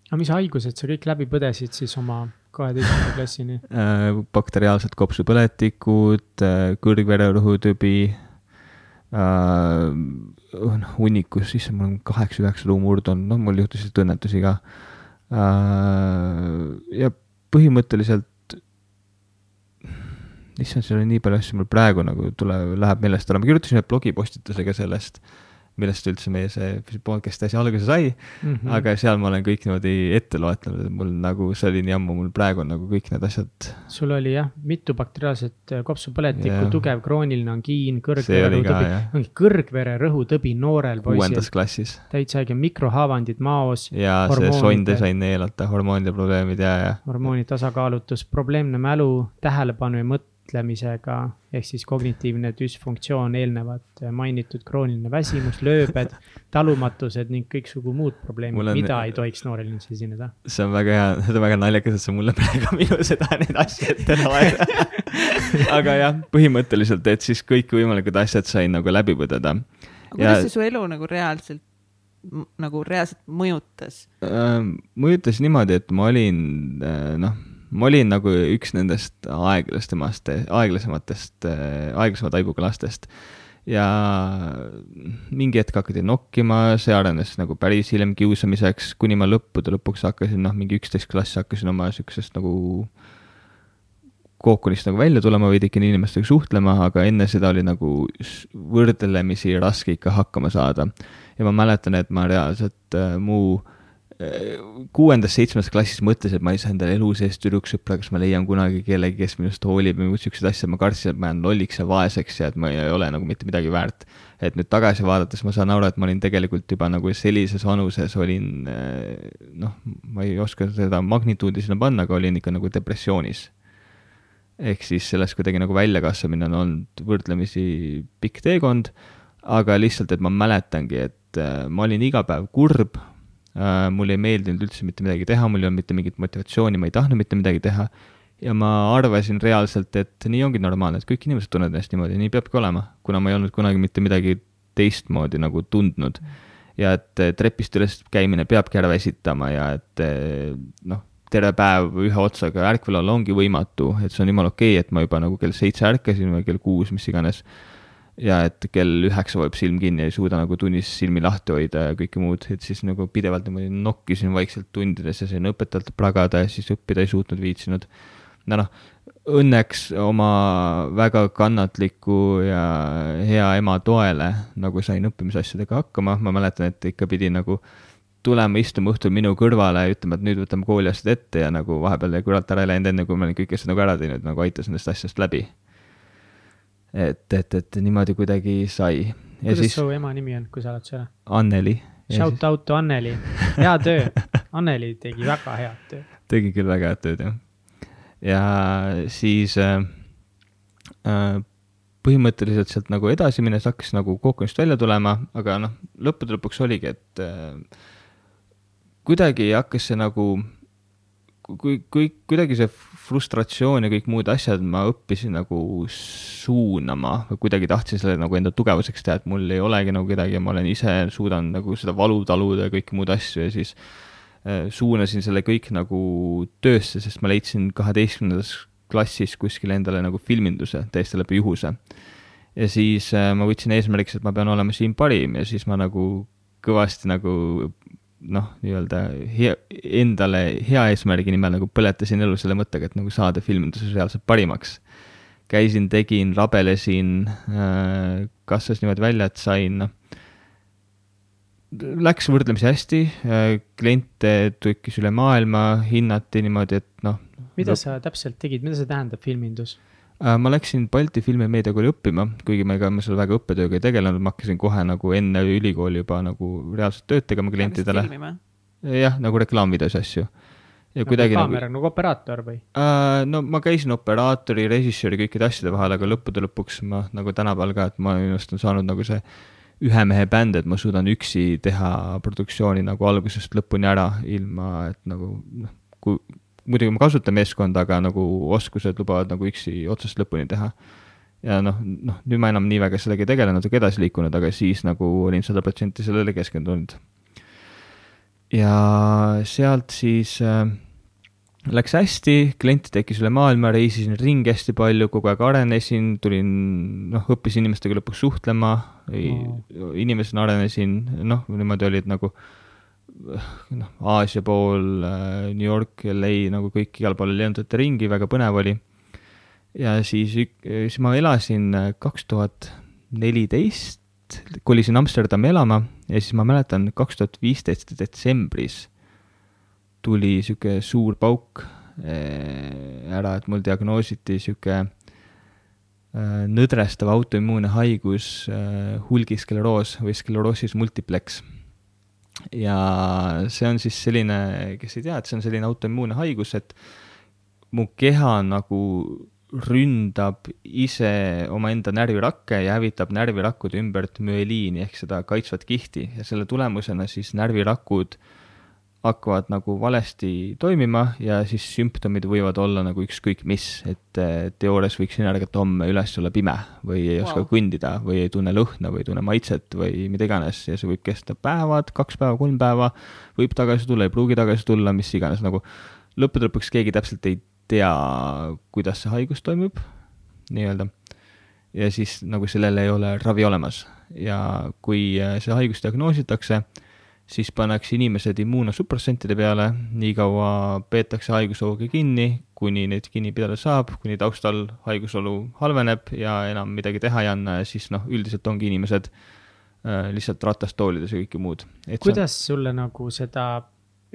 aga mis haigused sa kõik läbi põdesid siis oma kaheteistkümnenda klassini äh,? bakteriaalsed kopsupõletikud äh,, kõrgvererõhutõbi äh, noh, hunnikus, issand, mul on kaheksa-üheksa luumurd on, noh, mul juhtusid õnnetusi ka. Äh,. ja põhimõtteliselt, issand, seal on nii palju asju, mul praegu nagu tuleb, läheb meelest ära, ma kirjutasin ühe blogipostitusega sellest millest üldse meie see podcast asi alguse sai mm. -hmm. aga seal ma olen kõik niimoodi ette loetlenud, et mul nagu see oli nii ammu, mul praegu on nagu kõik need asjad. sul oli jah, mitu bakteriaalset äh, kopsupõletikku, tugev krooniline angiin, kõrgvererõhutõbi, kõrgvererõhutõbi noorel poisil. kuuendas klassis. täitsa õige, mikrohaavandid maos. ja see sonde sai neelata, hormoonide probleemid ja, ja. hormooni tasakaalutus, probleemne mälu, tähelepanu ja mõte mõtlemisega ehk siis kognitiivne düsfunktsioon, eelnevalt mainitud krooniline väsimus, lööbed, talumatused ning kõiksugu muud probleemid on..., mida ei tohiks noorel inimesel esineda. see on väga hea, see on väga naljakas, et sa mulle praegu minu seda, neid asju ette loed aga jah, põhimõtteliselt, et siis kõikvõimalikud asjad sain nagu läbi põdeda. aga kuidas see su elu nagu reaalselt nagu reaalselt mõjutas? mõjutas niimoodi, et ma olin noh ma olin nagu üks nendest aeglasemast, aeglasematest, aeglasema taibuga lastest. ja mingi hetk hakati nokkima, see arenes nagu päris hiljem kiusamiseks, kuni ma lõppude lõpuks hakkasin, noh, mingi üksteist klass hakkasin oma siuksest nagu kookonist nagu välja tulema, veidikene inimestega suhtlema, aga enne seda oli nagu võrdlemisi raske ikka hakkama saada. ja ma mäletan, et ma reaalselt äh, mu kuuendas-seitsmendas klassis mõtlesin, et ma ei saa endale elu sees tüdruksõpra, kas ma leian kunagi kellegi, kes minust hoolib või muud siukseid asju, ma kartsin, et ma jään lolliks ja vaeseks ja et ma ei ole nagu mitte midagi väärt. et nüüd tagasi vaadates ma saan aru, et ma olin tegelikult juba nagu sellises vanuses olin noh, ma ei oska seda magnituudi sinna panna, aga olin ikka nagu depressioonis. ehk siis sellest kuidagi nagu väljakasvamine on olnud võrdlemisi pikk teekond, aga lihtsalt, et ma mäletangi, et ma olin iga päev kurb mulle ei meeldinud üldse mitte midagi teha, mul ei olnud mitte mingit motivatsiooni, ma ei tahtnud mitte midagi teha. ja ma arvasin reaalselt, et nii ongi normaalne, et kõik inimesed tunnevad ennast niimoodi, nii peabki olema, kuna ma ei olnud kunagi mitte midagi teistmoodi nagu tundnud. ja et trepist üles käimine peabki ära väsitama ja et noh, terve päev ühe otsaga ärkvel olla ongi võimatu, et see on jumala okei okay,, et ma juba nagu kell seitse ärkasin või kell kuus, mis iganes ja et kell üheksa vajub silm kinni ei suuda nagu tunnis silmi lahti hoida ja kõike muud, et siis nagu pidevalt niimoodi nokkisin vaikselt tundides ja sain õpetajalt pragada ja siis õppida ei suutnud, viitsinud. no noh, õnneks oma väga kannatliku ja hea ema toele nagu sain õppimisasjadega hakkama, ma mäletan, et ikka pidi nagu tulema istuma õhtul minu kõrvale ja ütlema, et nüüd võtame kooliasjad ette ja nagu vahepeal kurat ära ei läinud, enne kui ma olin kõik asjad nagu ära teinud, nagu aitas nendest asjadest läbi et, et, et niimoodi kuidagi sai. kuidas siis... su ema nimi on, kui sa oled seal? Anneli. Shout out to Anneli, hea töö. Anneli tegi väga head tööd. tegi küll väga head tööd, jah. ja siis äh, äh, põhimõtteliselt sealt nagu edasi minnes hakkas nagu kookonist välja tulema, aga noh, lõppude lõpuks oligi, et äh, kuidagi hakkas see nagu, kui, kui kuidagi see frustratsioon ja kõik muud asjad ma õppisin nagu suunama kuidagi tahtsin selle nagu enda tugevuseks teha, et mul ei olegi nagu kedagi ja ma olen ise, suudan nagu seda valu taluda ja kõiki muud asju ja siis äh, suunasin selle kõik nagu töösse, sest ma leidsin kaheteistkümnendas klassis kuskil endale nagu filminduse täiesti läbi juhuse. ja siis äh, ma võtsin eesmärgiks, et ma pean olema siin parim ja siis ma nagu kõvasti nagu noh, nii-öelda hea, endale hea eesmärgi nimel nagu põletasin elu selle mõttega, et nagu saada filminduses reaalselt parimaks. käisin, tegin, rabelesin äh,, kasvas niimoodi välja, et sain, noh, läks võrdlemisi hästi äh,, kliente tekkis üle maailma, hinnati niimoodi, et noh. mida sa täpselt tegid, mida see tähendab, filmindus? Äh, ma läksin Balti Filmi- ja Meediakooli õppima, kuigi ma ega ma seal väga õppetööga ei tegelenud, ma hakkasin kohe nagu enne ülikooli juba nagu reaalselt tööd tegema klientidele. jah, nagu reklaamvideos asju. ja nagu kuidagi kaamera, nagu, nagu operaator või uh,? no ma käisin operaatori, režissööri, kõikide asjade vahel, aga lõppude lõpuks ma nagu tänapäeval ka, et ma minu arust on saanud nagu see ühe mehe bänd, et ma suudan üksi teha produktsiooni nagu algusest lõpuni ära, ilma et nagu noh, kui muidugi ma kasutan meeskonda, aga nagu oskused lubavad nagu üksi otsast lõpuni teha. ja noh, noh, nüüd ma enam nii väga sellega ei tegele, natuke edasi liikunud, aga siis nagu olin sada protsenti sellele keskendunud. ja sealt siis äh, läks hästi, kliente tekkis üle maailma, reisisin ringi hästi palju, kogu aeg arenesin, tulin, noh, õppisin inimestega lõpuks suhtlema oh., inimesena arenesin, noh, niimoodi oli, et nagu äh, noh, Aasia pool, äh, New York, LA nagu kõik igal pool lendati ringi, väga põnev oli. ja siis, siis ma elasin äh, kaks tuhat neliteist, kolisin Amsterdami elama ja siis ma mäletan, kaks tuhat viisteist detsembris tuli sihuke suur pauk äh, ära, et mul diagnoositi sihuke nõdrestav autoimmuunne haigus, hulgiskleroos või skleroosis multiplex ja see on siis selline, kes ei tea, et see on selline autoimmuunne haigus, et mu keha nagu ründab ise omaenda närvirakke ja hävitab närvirakkude ümbert müeliini ehk seda kaitsvat kihti. Ja selle tulemusena siis närvirakud äh, hakkavad nagu valesti toimima ja siis sümptomid võivad olla nagu ükskõik mis, et teoorias võiks sina ärgata homme üles olla pime või ei wow. oska kõndida või ei tunne lõhna või ei tunne maitset või mida iganes ja see võib kesta päevad, kaks päeva, kolm päeva, võib tagasi tulla, ei pruugi tagasi tulla, mis iganes, nagu lõppude lõpuks keegi täpselt ei tea, kuidas see haigus toimub, nii-öelda. ja siis nagu sellele ei ole ravi olemas ja kui see haigus diagnoositakse, siis pannakse inimesed immuunosupressantide peale, nii kaua peetakse haigushoogi kinni, kuni neid kinni pidada saab, kuni taustal haigusolu halveneb ja enam midagi teha ei anna ja siis noh, üldiselt ongi inimesed äh, lihtsalt ratastoolides ja kõike muud. kuidas on... sulle nagu seda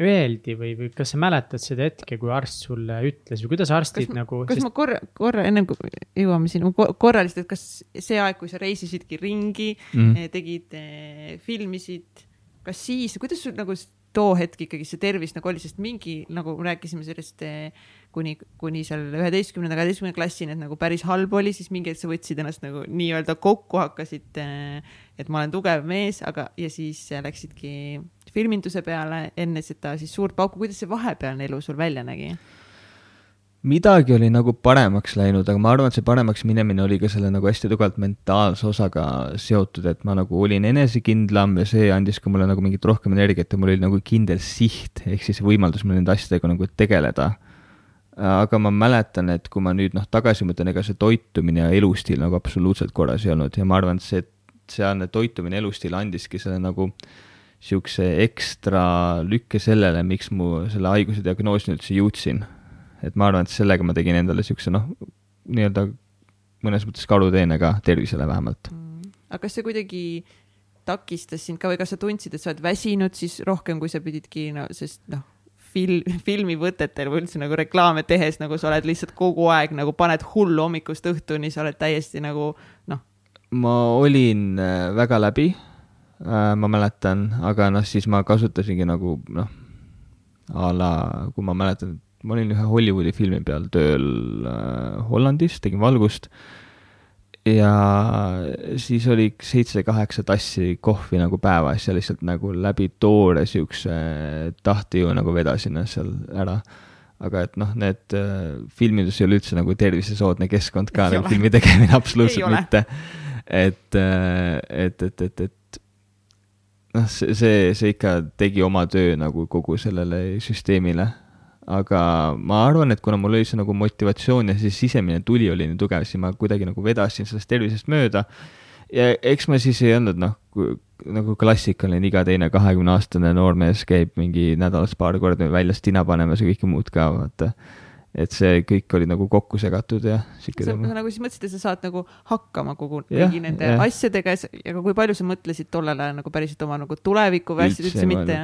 öeldi või, või kas sa mäletad seda hetke, kui arst sulle ütles või kuidas arstid kas, nagu? kas sest... ma korra, korra ennem kui jõuame sinna korra lihtsalt, et kas see aeg, kui sa reisisidki ringi mm., tegid, filmisid, kas siis, kuidas sul nagu too hetk ikkagi see tervis nagu oli, sest mingi nagu rääkisime sellest kuni, kuni seal üheteistkümnenda, kaheteistkümnenda klassini, et nagu päris halb oli, siis mingi hetk sa võtsid ennast nagu nii-öelda kokku, hakkasid, et ma olen tugev mees, aga, ja siis läksidki filminduse peale enne seda siis suurt pauku, kuidas see vahepealne elu sul välja nägi? Midagi oli nagu paremaks läinud, aga ma arvan, et see paremaks minemine oli ka selle nagu hästi tugevalt mentaalse osaga seotud, et ma nagu olin enesekindlam ja see andis ka mulle nagu mingit rohkem energiat ja mul oli nagu kindel siht, ehk siis võimaldus mul nende asjadega nagu tegeleda aga ma mäletan, et kui ma nüüd noh, tagasi mõtlen, ega see toitumine ja elustiil nagu absoluutselt korras ei olnud ja ma arvan, et see, sealne toitumine, elustiil andiski selle nagu niisuguse ekstra lükke sellele, miks mu selle haiguse diagnoosini üldse jõudsin. Et ma arvan, et sellega ma tegin endale niisuguse noh, nii-öelda mõnes mõttes karuteene ka tervisele vähemalt mm.. aga kas see kuidagi takistas sind ka või kas sa tundsid, et sa oled väsinud siis rohkem, kui sa pididki, no sest noh, fil-, filmivõtetel või üldse nagu reklaame tehes, nagu sa oled lihtsalt kogu aeg nagu paned hullu hommikust õhtuni, sa oled täiesti nagu noh. ma olin äh, väga läbi, äh, ma mäletan, aga noh, siis ma kasutasingi nagu noh, a la, kui ma mäletan, ma olin ühe Hollywoodi filmi peal tööl äh, Hollandis, tegin valgust ja siis oli seitse-kaheksa tassi kohvi nagu päevas ja lihtsalt nagu läbi toore siukse tahtejõu nagu vedasin seal ära. aga et noh, need äh, filmindus ei ole üldse nagu tervisesoodne keskkond ka nagu filmi tegemine, absoluutselt mitte. et, äh, et, et, et, et noh, see, see, see ikka tegi oma töö nagu kogu sellele süsteemile aga ma arvan, et kuna mul oli see nagu motivatsioon ja see sisemine tuli oli nii tugev, siis ma kuidagi nagu vedasin sellest tervisest mööda. ja eks ma siis ei olnud noh, nagu klassikaline iga teine kahekümne-aastane noormees käib mingi nädalas paar korda väljas tina panemas ja kõike muud ka, vaata. et see kõik oli nagu kokku segatud ja sihuke. sa nagu siis mõtlesid, et sa saad nagu hakkama kogu kõigi nende ja. asjadega, aga kui palju sa mõtlesid tollel ajal nagu päriselt oma nagu tulevikku või asjad üldse mitte?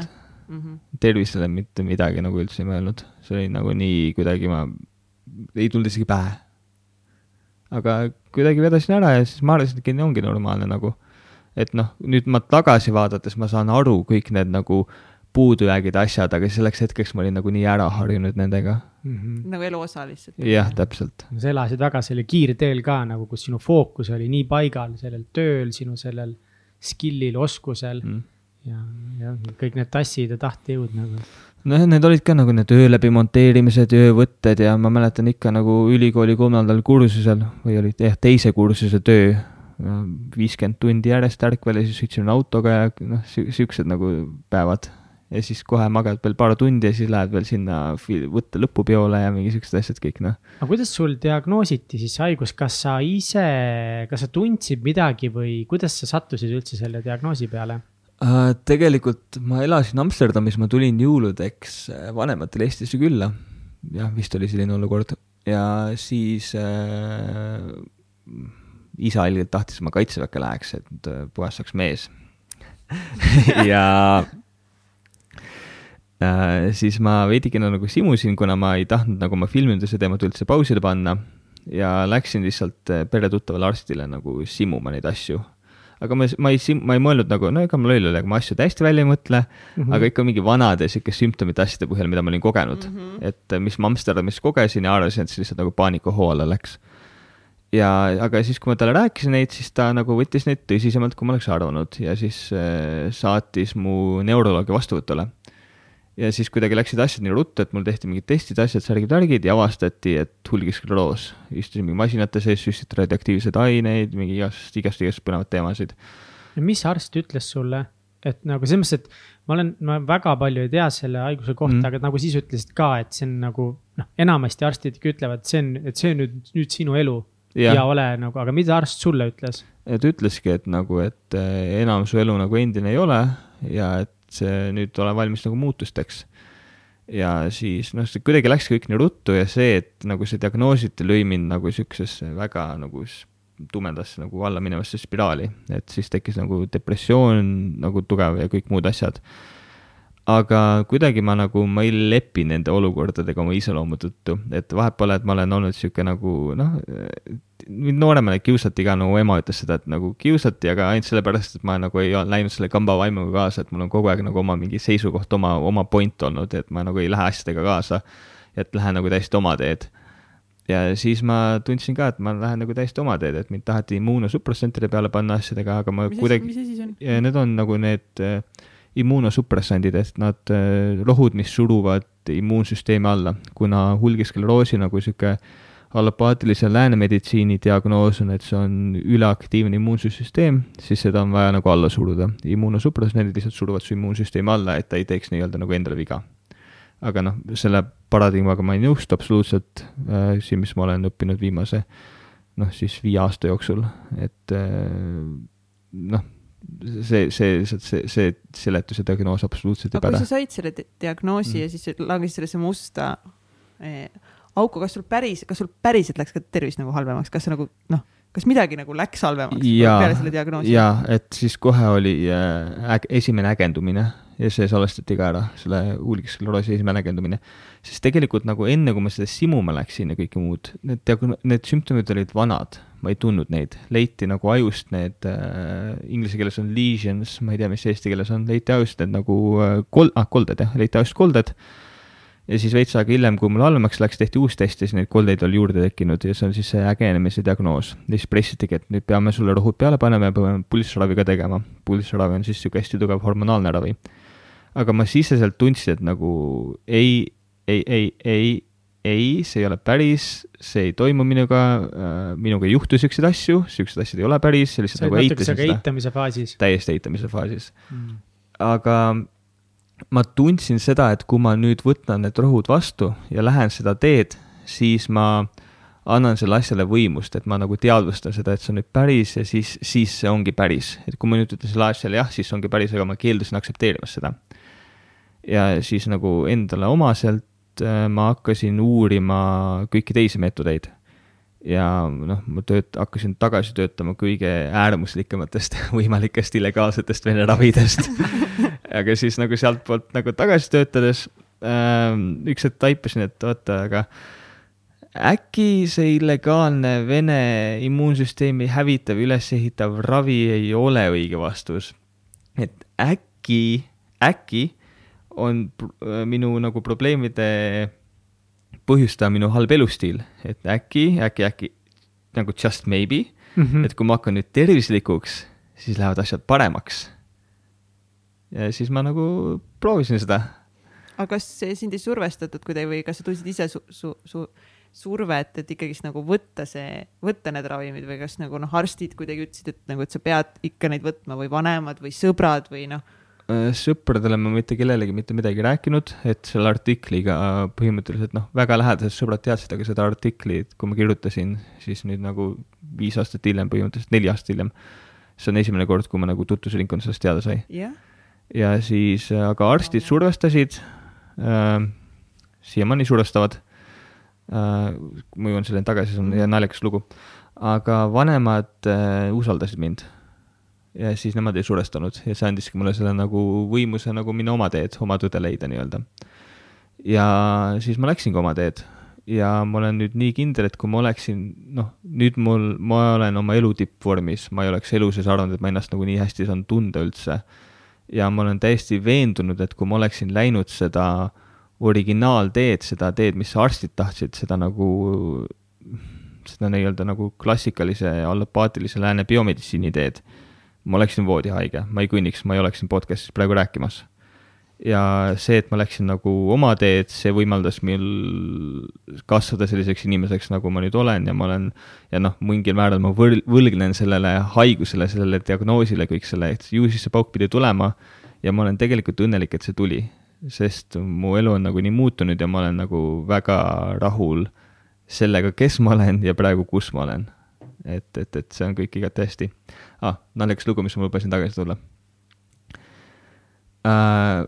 Mm. -hmm. tervisele mitte midagi nagu üldse ei mõelnud, see oli nagu nii kuidagi ma, ei tulnud isegi pähe. aga kuidagi vedasin ära ja siis ma arvasin, et nii ongi normaalne nagu. et noh, nüüd ma tagasi vaadates ma saan aru kõik need nagu puudujäägid, asjad, aga selleks hetkeks ma olin nagu nii ära harjunud nendega mm. -hmm. nagu elu osa lihtsalt. jah, täpselt. sa elasid väga selle kiirteel ka nagu, kus sinu fookus oli nii paigal sellel tööl, sinu sellel skill'il, oskusel mm ja, ja kõik need tassid ja tahtejõud nagu. nojah, need olid ka nagu need öö läbi monteerimised ja öövõtted ja ma mäletan ikka nagu ülikooli kolmandal kursusel või oli jah, teise kursuse töö, viiskümmend tundi järjest ärkvel ja siis sõitsime autoga ja noh, siuksed nagu päevad. ja siis kohe magad veel paar tundi ja siis lähed veel sinna võtte lõpupeole ja mingi siuksed asjad kõik noh. aga kuidas sul diagnoositi siis haigus, kas sa ise, kas sa tundsid midagi või kuidas sa sattusid üldse selle diagnoosi peale? Äh, tegelikult ma elasin Amsterdamis, ma tulin jõuludeks äh, vanematele Eestisse külla. jah, vist oli selline olukord. Ja siis äh, isa ilgelt tahtis, et ma kaitseväkke läheks, et äh, puhas saaks mees. Ja äh, siis ma veidikene nagu simusin, kuna ma ei tahtnud nagu oma filminduse teemat üldse pausile panna. Ja läksin lihtsalt peretuttavale arstile nagu simuma neid asju aga ma, ma ei, ma ei mõelnud nagu, no ega mul loll oli, aga ma asju täiesti välja ei mõtle mm, -hmm. aga ikka mingi vanade sihuke sümptomite asjade põhjal, mida ma olin kogenud mm. -hmm. et eh, mis ma Amsterdamis kogesin ja arvasin, et see lihtsalt nagu paanikahoole alla läks. ja, aga siis, kui ma talle rääkisin neid, siis ta nagu võttis neid tõsisemalt, kui ma oleks arvanud ja siis äh, saatis mu neuroloogi vastuvõtule ja siis kuidagi läksid asjad nii ruttu, et mul tehti mingid testid, asjad, särgid-värgid ja avastati, et hulgiskleroos. istusin mingi masinate sees, süstiti radioaktiivseid aineid, mingi igast, igast, igast põnevaid teemasid. ja mis arst ütles sulle, et nagu selles mõttes, et ma olen, ma väga palju ei tea selle haiguse kohta mm., aga nagu siis ütlesid ka, et see on nagu noh, enamasti arstid ikka ütlevad, see on, et see on nüüd, nüüd sinu elu ja, ja ole nagu, aga mida arst sulle ütles? ta ütleski, et nagu, et eh, enam su elu nagu endine ei ole ja et see nüüd ole valmis nagu muutusteks. ja siis noh, see kuidagi läks kõik nii ruttu ja see, et nagu see diagnoositi, lõi mind nagu siuksesse väga nagu tumedasse nagu alla minevasse spiraali, et siis tekkis nagu depressioon nagu tugev ja kõik muud asjad. aga kuidagi ma nagu, ma ei lepi nende olukordadega oma iseloomu tõttu, et vahet pole, et ma olen olnud sihuke nagu noh, mind nooremana kiusati ka, nagu ema ütles seda, et nagu kiusati, aga ainult sellepärast, et ma nagu ei läinud selle kamba vaimuga kaasa, et mul on kogu aeg nagu oma mingi seisukoht, oma, oma point olnud, et ma nagu ei lähe asjadega kaasa. et lähen nagu täiesti oma teed ja siis ma tundsin ka, et ma lähen nagu täiesti oma teed, et mind taheti immuunosupressantide peale panna asjadega, aga ma mis kuidagi. mis asi see on? Need on nagu need äh, immuunosupressandid, et nad äh,, rohud, mis suruvad immuunsüsteemi alla, kuna hulgiskleroosi nagu sihuke allopaatilise läänemeditsiini diagnoos on, et see on üleaktiivne immuunsüsteem, siis seda on vaja nagu alla suruda. immuunosupressandid lihtsalt suruvad su immuunsüsteemi alla, et ta ei teeks nii-öelda nagu endale viga aga noh, selle paradigmaga ma ei nõustu absoluutselt äh,, siin, mis ma olen õppinud viimase noh, siis viie aasta jooksul, et äh, noh, see, see, see, see seletus ja diagnoos absoluutselt ei aga kui päde. sa said selle di- diagnoosi mm. ja siis langesid sellesse musta eh, auku, kas sul päris, kas sul päriselt läks ka tervis nagu halvemaks, kas sa nagu noh, kas midagi nagu läks halvemaks Jaa, peale selle diagnoosi? jaa, et siis kohe oli äh, äg, esimene ägendumine ja see salvestati ka ära, selle huulkiskleroosi esimene ägendumine. sest tegelikult nagu enne, kui ma seda simuma läksin ja kõike muud, need diagno-, need sümptomid olid vanad, ma ei tundnud neid, leiti nagu ajust need äh,, inglise keeles on lesions, ma ei tea, mis eesti keeles on, leiti ajust need nagu äh, kol-, ah, kolded jah, leiti ajust kolded ja siis veits aega hiljem, kui mul halvemaks läks, tehti uus test ja siis neid koldeid oli juurde tekkinud ja see on siis see ägenemise diagnoos. ja siis pressitigi, et nüüd peame sulle rohud peale panema ja peame pulssravi ka tegema. pulssravi on siis niisugune hästi tugev hormonaalne ravi. aga ma siseselt tundsin, et nagu ei, ei, ei, ei, ei, see ei ole päris, see ei toimu minuga äh,, minuga ei juhtu siukseid asju, siuksed asjad ei ole päris, sa lihtsalt sa nagu natukese eitamise faasis täiesti eitamise faasis mm.. aga ma tundsin seda, et kui ma nüüd võtan need rohud vastu ja lähen seda teed, siis ma annan selle asjale võimust, et ma nagu teadvustan seda, et see on nüüd päris ja siis, siis see ongi päris. et kui ma nüüd ütlen sellele asjale jah, siis see ongi päris, aga ma keeldusin aktsepteerimast seda. ja siis nagu endale omaselt äh, ma hakkasin uurima kõiki teisi meetodeid ja noh, ma tööt-, hakkasin tagasi töötama kõige äärmuslikematest võimalikest illegaalsetest vene ravidest aga siis nagu sealtpoolt nagu tagasi töötades äh, üks hetk taipasin, et oota, aga äkki see illegaalne Vene immuunsüsteemi hävitav, ülesehitav ravi ei ole õige vastus. et äkki, äkki on minu nagu probleemide põhjustaja minu halb elustiil, et äkki, äkki, äkki nagu just maybe Mm -hmm. et kui ma hakkan nüüd tervislikuks, siis lähevad asjad paremaks. ja siis ma nagu proovisin seda. aga kas see sind ei survestatud kuidagi või kas sa tundsid ise su, su, su survet, et ikkagist nagu võtta see, võtta need ravimid või kas nagu noh, arstid kuidagi ütlesid, et nagu, et sa pead ikka neid võtma või vanemad või sõbrad või noh, sõpradele ma mitte kellelegi mitte midagi rääkinud, et selle artikliga põhimõtteliselt noh, väga lähedased sõbrad teadsid, aga seda artiklit, kui ma kirjutasin, siis nüüd nagu viis aastat hiljem, põhimõtteliselt neli aastat hiljem, see on esimene kord, kui ma nagu tutvusringkond sellest teada sai. jah, ja siis, aga arstid survestasid äh,, siiamaani survestavad äh,, ma jõuan selleni tagasi, see on hea naljakas lugu, aga vanemad äh, usaldasid mind ja siis nemad ei surestanud ja see andiski mulle selle nagu võimuse nagu minna oma teed, oma tõde leida nii-öelda. ja siis ma läksingi oma teed ja ma olen nüüd nii kindel, et kui ma oleksin, noh, nüüd mul, ma olen oma elu tippvormis, ma ei oleks elu sees arvanud, et ma ennast nagu nii hästi saan tunda üldse. ja ma olen täiesti veendunud, et kui ma oleksin läinud seda originaalteed, seda teed, mis arstid tahtsid, seda nagu, seda nii-öelda nagu klassikalise allopaatilise lääne biomeditsiini teed ma oleksin voodihaige, ma ei kõnniks, ma ei oleks siin podcast'is praegu rääkimas. ja see, et ma läksin nagu oma teed, see võimaldas mul kasvada selliseks inimeseks, nagu ma nüüd olen ja ma olen ja noh, mingil määral ma võl-, võlgnen sellele haigusele, sellele diagnoosile, kõik selle, et ju siis see pauk pidi tulema ja ma olen tegelikult õnnelik, et see tuli. sest mu elu on nagu nii muutunud ja ma olen nagu väga rahul sellega, kes ma olen ja praegu, kus ma olen et, et, et see on kõik igati hästi ah,. naljakas lugu, mis ma lubasin tagasi tulla äh,.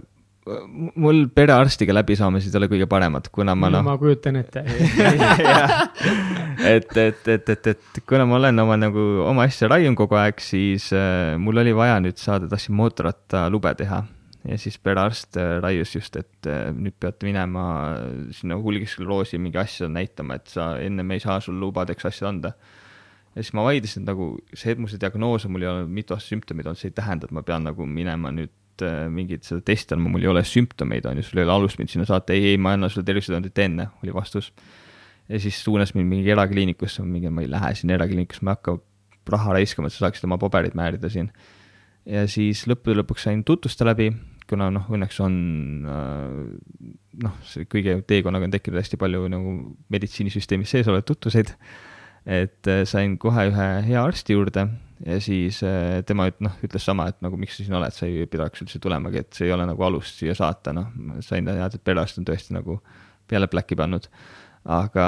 mul perearstiga läbisaamised ei ole kõige paremad, kuna ma no noh ma kujutan ette et, et, et, et, et kuna ma olen oma nagu oma asja raiun kogu aeg, siis äh, mul oli vaja nüüd saada, tahtsin mootorrattalube teha ja siis perearst äh, raius just, et äh, nüüd peate minema sinna hulgiskleroosi mingi asja näitama, et sa ennem ei saa sul lubadeks asja anda. Ja siis ma vaidlesin nagu see, see diagnoos on, mul ei ole mitu aastat sümptomid olnud, see ei tähenda, et ma pean nagu minema nüüd mingit seda testi andma, mul ei ole sümptomeid, on ju, sul ei ole alust mind sinna saata, ei, ei, ma annan sulle tervisetõendit enne, oli vastus. ja siis suunas mind mingi erakliinikusse, mingi, ma ei lähe sinna erakliinikusse, ma ei hakka raha raiskama, et sa saaksid oma paberid määrida siin ja siis lõppude lõpuks sain tutvuste läbi, kuna noh, õnneks on äh, noh, see kõige teekonnaga on tekkinud hästi palju nagu meditsiinisüsteemis sees olevaid tutvuseid, et äh, sain kohe ühe hea arsti juurde ja siis äh, tema üt-, noh, ütles sama, et nagu miks sa siin oled, sa ei pidaks üldse tulemagi, et see ei ole nagu alust siia saata, noh, sain teada, et perearst on tõesti nagu peale pläki pannud aga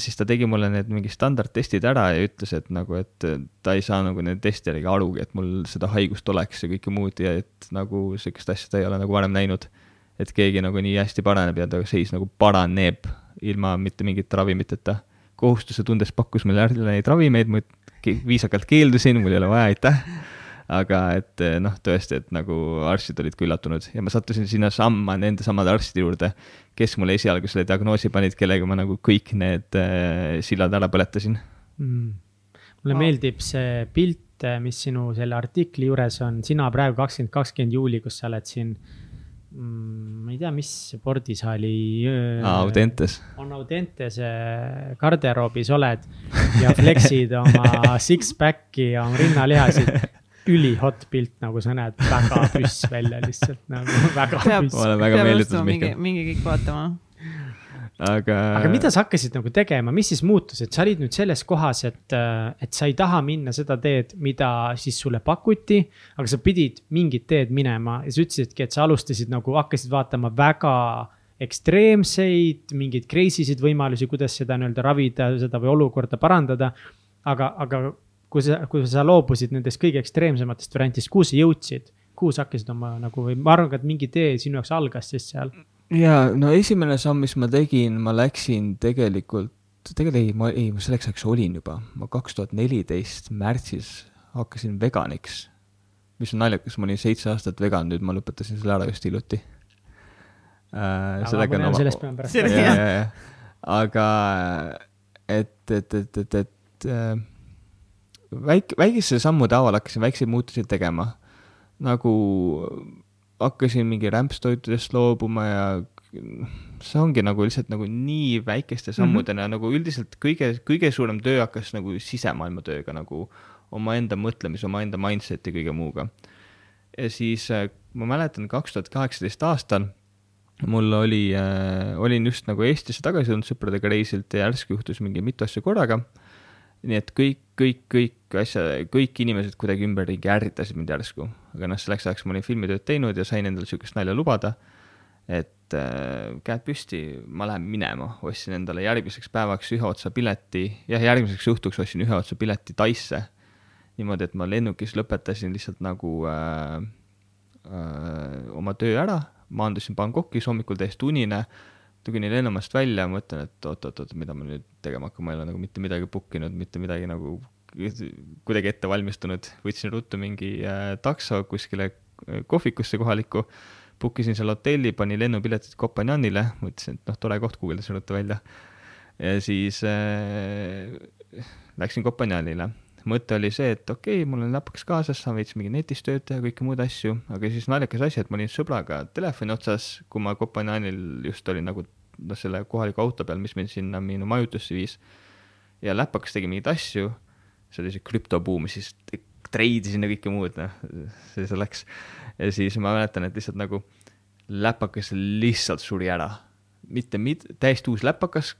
siis ta tegi mulle need mingi standardtestid ära ja ütles, et nagu, et ta ei saa nagu nende testidega arugi, et mul seda haigust oleks ja kõike muud ja et nagu sihukest asja ta ei ole nagu varem näinud. et keegi nagu nii hästi paraneb ja ta seis nagu paraneb ilma mitte mingite ravimiteta. Kohustuse tundes pakkus mulle jälle neid ravimeid, ma viisakalt keeldusin, mul ei ole vaja, aitäh. Aga et eh, noh, tõesti, et nagu arstid olid ka üllatunud. Ja ma sattusin sinnasamma nende samade arstide juurde, kes mulle esialgu selle diagnoosi panid, kellega ma nagu kõik need äh, sillad ära põletasin. Mm.. mulle oh. meeldib see pilt, eh, mis sinu selle artikli juures on, sina praegu kakskümmend, kakskümmend juuli, kus sa oled siin mm, ma ei tea, mis spordisaali. Audentes. on Audentes garderoobis oled ja flex'id oma six-pack'i ja oma rinnalihasid ülihot pilt, nagu sa näed, väga püss välja lihtsalt nagu väga peab, püss. peab mingi, mingi kõik vaatama. Aga. aga mida sa hakkasid nagu tegema, mis siis muutus, et sa olid nüüd selles kohas, et, et sa ei taha minna seda teed, mida siis sulle pakuti. aga sa pidid mingit teed minema ja sa ütlesidki, et sa alustasid nagu, hakkasid vaatama väga ekstreemseid, mingeid crazy sid võimalusi, kuidas seda nii-öelda ravida, seda või olukorda parandada. aga, aga kui sa, kui sa loobusid nendest kõige ekstreemsematest variantidest, kuhu sa jõudsid? kuhu sa hakkasid oma nagu ma arvan ka, et mingi tee sinu jaoks algas siis seal? Jaa, no esimene samm, mis ma tegin, ma läksin tegelikult, tegelikult ei, ma ei, ma selleks ajaks olin juba, ma kaks tuhat neliteist märtsis hakkasin veganiks. mis on naljakas, ma olin seitse aastat vegan, nüüd ma lõpetasin selle ära just hiljuti äh,. sellega on oma. sellest peame pärast. aga et, et, et, et, et äh, väike, väikeste sammude haaval hakkasin väikseid muutusi tegema. nagu hakkasin mingi rämpstoitudest loobuma ja see ongi nagu lihtsalt nagu nii väikeste sammudena mm -hmm. nagu üldiselt kõige, kõige suurem töö hakkas nagu sisemaailma tööga nagu omaenda mõtlemise, omaenda mindset'i, kõige muuga. ja siis äh, ma mäletan, kaks tuhat kaheksateist aastal mul oli äh,, olin just nagu Eestisse tagasi tulnud sõpradega reisilt ja järsku juhtus mingi mitu asja korraga nii et kõik, kõik, kõik asja, kõik inimesed kuidagi ümberringi ärritasid mind järsku, aga noh, selleks ajaks ma olin filmitööd teinud ja sain endale sihukest nalja lubada. et äh, käed püsti, ma lähen minema, ostsin endale järgmiseks päevaks ühe otsa pileti, jah, järgmiseks õhtuks ostsin ühe otsa pileti Taisse. niimoodi, et ma lennukis lõpetasin lihtsalt nagu äh, äh, oma töö ära, maandusin Bangkokis hommikul täiesti unine tulin lennumaast välja, mõtlen, et oot-oot-oot, mida ma nüüd tegema hakkan, ma ei ole nagu mitte midagi book inud, mitte midagi nagu kuidagi ette valmistunud, võtsin ruttu mingi äh, takso kuskile äh, kohvikusse kohalikku, book isin seal hotelli, panin lennupiletid Kopanjanile, mõtlesin, et noh, tore koht, guugeldasin ruttu välja. ja siis äh, läksin Kopanjanile mõte oli see, et okei okay,, mul on läpakas kaasas, saan veits mingi netis tööd teha, kõiki muid asju, aga siis naljakas asi, et ma olin sõbraga telefoni otsas, kui ma Kopenhaagenil just olin nagu noh, selle kohaliku auto peal, mis mind sinna minu majutusse viis. ja läpakas tegi mingeid asju, see oli see krüptobuum, siis treidisin ja kõike muud, noh, see selleks. ja siis ma mäletan, et lihtsalt nagu läpakas lihtsalt suri ära. mitte mid-, täiesti uus läpakas,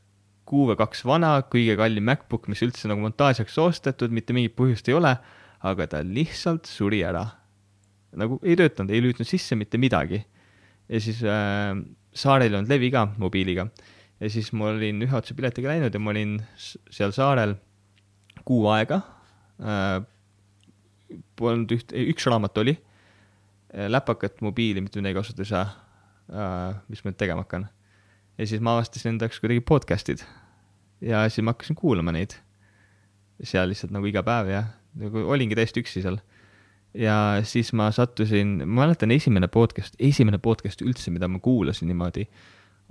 QV2 vana, kõige kallim MacBook, mis üldse nagu montaažiks ostetud, mitte mingit põhjust ei ole, aga ta lihtsalt suri ära. nagu ei töötanud, ei lüüdnud sisse mitte midagi. ja siis äh, saarel ei olnud levi ka mobiiliga. ja siis ma olin ühe otsa piletiga läinud ja ma olin seal saarel kuu aega äh,. Polnud üht, üks raamat oli, äh, läpakat, mobiili, mitte midagi kasutada ei saa äh,. mis ma nüüd tegema hakkan ja siis ma avastasin enda jaoks kuidagi podcast'id ja siis ma hakkasin kuulama neid seal lihtsalt nagu iga päev ja nagu olingi täiesti üksi seal. ja siis ma sattusin, ma mäletan esimene podcast, esimene podcast üldse, mida ma kuulasin niimoodi,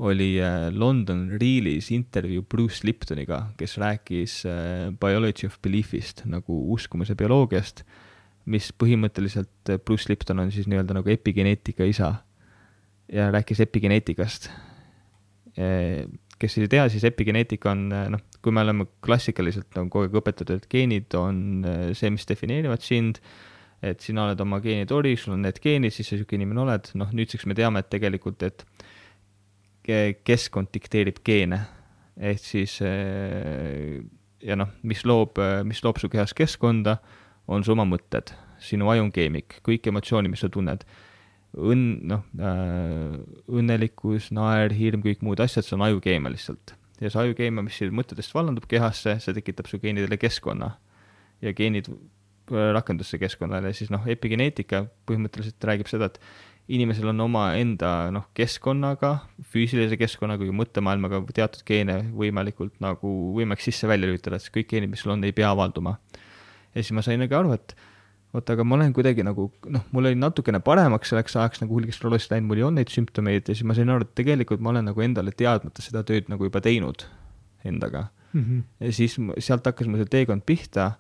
oli äh, London Realis intervjuu Bruce Liptoniga, kes rääkis äh, biology of belief'ist nagu uskumuse bioloogiast, mis põhimõtteliselt äh, Bruce Lipton on siis nii-öelda nagu epigeneetika isa ja rääkis epigeneetikast. Kes ei tea, siis epigeneetika on noh, kui me oleme klassikaliselt on kogu aeg õpetatud, et geenid on see, mis defineerivad sind et sina oled oma geenid ori, sul on need geenid, siis sa niisugune inimene oled, noh nüüdseks me teame, et tegelikult, et keskkond dikteerib geene. ehk siis eh, ja noh, mis loob, mis loob su kehas keskkonda, on su oma mõtted, sinu aju on keemik, kõik emotsioonid, mis sa tunned. Õnn, noh äh,, õnnelikkus, naer, hirm, kõik muud asjad, see on ajukeemia lihtsalt. ja see ajukeemia, mis mõtetest vallandub kehasse, see tekitab su geenidele keskkonna. ja geenid rakendusse keskkonnale, siis noh, epigeneetika põhimõtteliselt räägib seda, et inimesel on omaenda noh, keskkonnaga, füüsilise keskkonnaga kui mõttemaailmaga teatud geene võimalikult nagu võimalik sisse-välja lülitada, et kõik geenid, mis sul on, ei pea avalduma. ja siis ma sain nagu aru, et oota, aga ma olen kuidagi nagu noh, mul oli natukene paremaks selleks ajaks nagu hulgiks läinud, mul ei olnud neid sümptomeid ja siis ma sain aru, et tegelikult ma olen nagu endale teadmata seda tööd nagu juba teinud endaga mm. -hmm. ja siis sealt hakkas mul see teekond pihta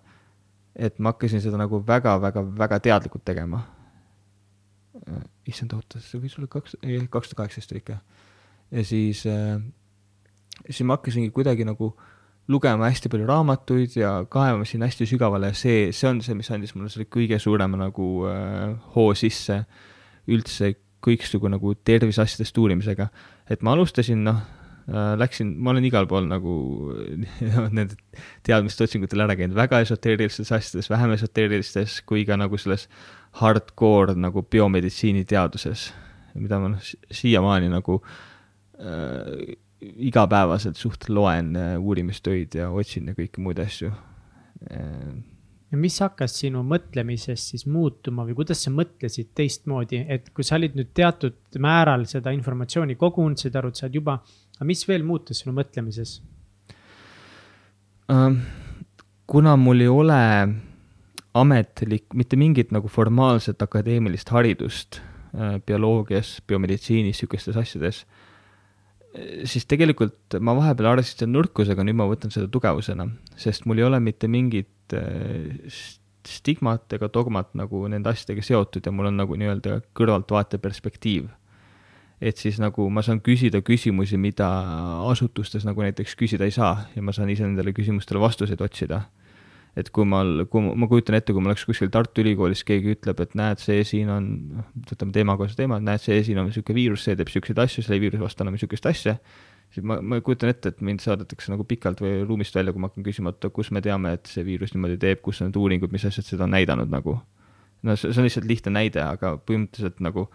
et ma hakkasin seda nagu väga-väga-väga teadlikult tegema. Äh, issand, oota, see võis olla kaks, ei, kaks tuhat kaheksateist oli ikka. ja siis äh,, siis ma hakkasingi kuidagi nagu lugema hästi palju raamatuid ja kaevama sinna hästi sügavale see, see on see, mis andis mulle selle kõige suurema nagu äh, hoo sisse üldse kõiksugu nagu terviseasjadest uurimisega. et ma alustasin, noh Äh, läksin, ma olen igal pool nagu nende teadmiste otsingutel ära käinud, väga esoteerilistes asjades, vähem esoteerilistes, kui ka nagu selles hardcore nagu biomeditsiiniteaduses, mida ma noh, siiamaani nagu äh, igapäevaselt suht loen äh, uurimistöid ja otsin ja kõiki muid asju äh, ja mis hakkas sinu mõtlemises siis muutuma või kuidas sa mõtlesid teistmoodi, et kui sa olid nüüd teatud määral seda informatsiooni kogunud, said aru, et sa oled juba aga mis veel muutus sinu mõtlemises uh,? kuna mul ei ole ametlik, mitte mingit nagu formaalset akadeemilist haridust uh, bioloogias, biomeditsiinis, niisugustes asjades, siis tegelikult ma vahepeal arvestasin nõrkusega, nüüd ma võtan seda tugevusena, sest mul ei ole mitte mingit uh, stigmat ega dogmat nagu nende asjadega seotud ja mul on nagu nii-öelda kõrvaltvaate perspektiiv et siis nagu ma saan küsida küsimusi, mida asutustes nagu näiteks küsida ei saa ja ma saan ise nendele küsimustele vastuseid otsida. Et kui ma, kui ma kujutan ette, kui ma oleks kuskil Tartu Ülikoolis, keegi ütleb, et näed, see siin on, noh, võtame teemakohase teema, näed, see siin on niisugune viirus, see teeb niisuguseid asju, selle viiruse vastu anname niisugust asja, siis ma, ma kujutan ette, et mind saadetakse nagu pikalt või ruumist välja, kui ma hakkan küsima, et kus me teame, et see viirus niimoodi teeb, kus on need uuringud, mis asjad seda on näidanud nagu. no see, see on lihtsalt lihtne näide, aga põhimõtteliselt nagu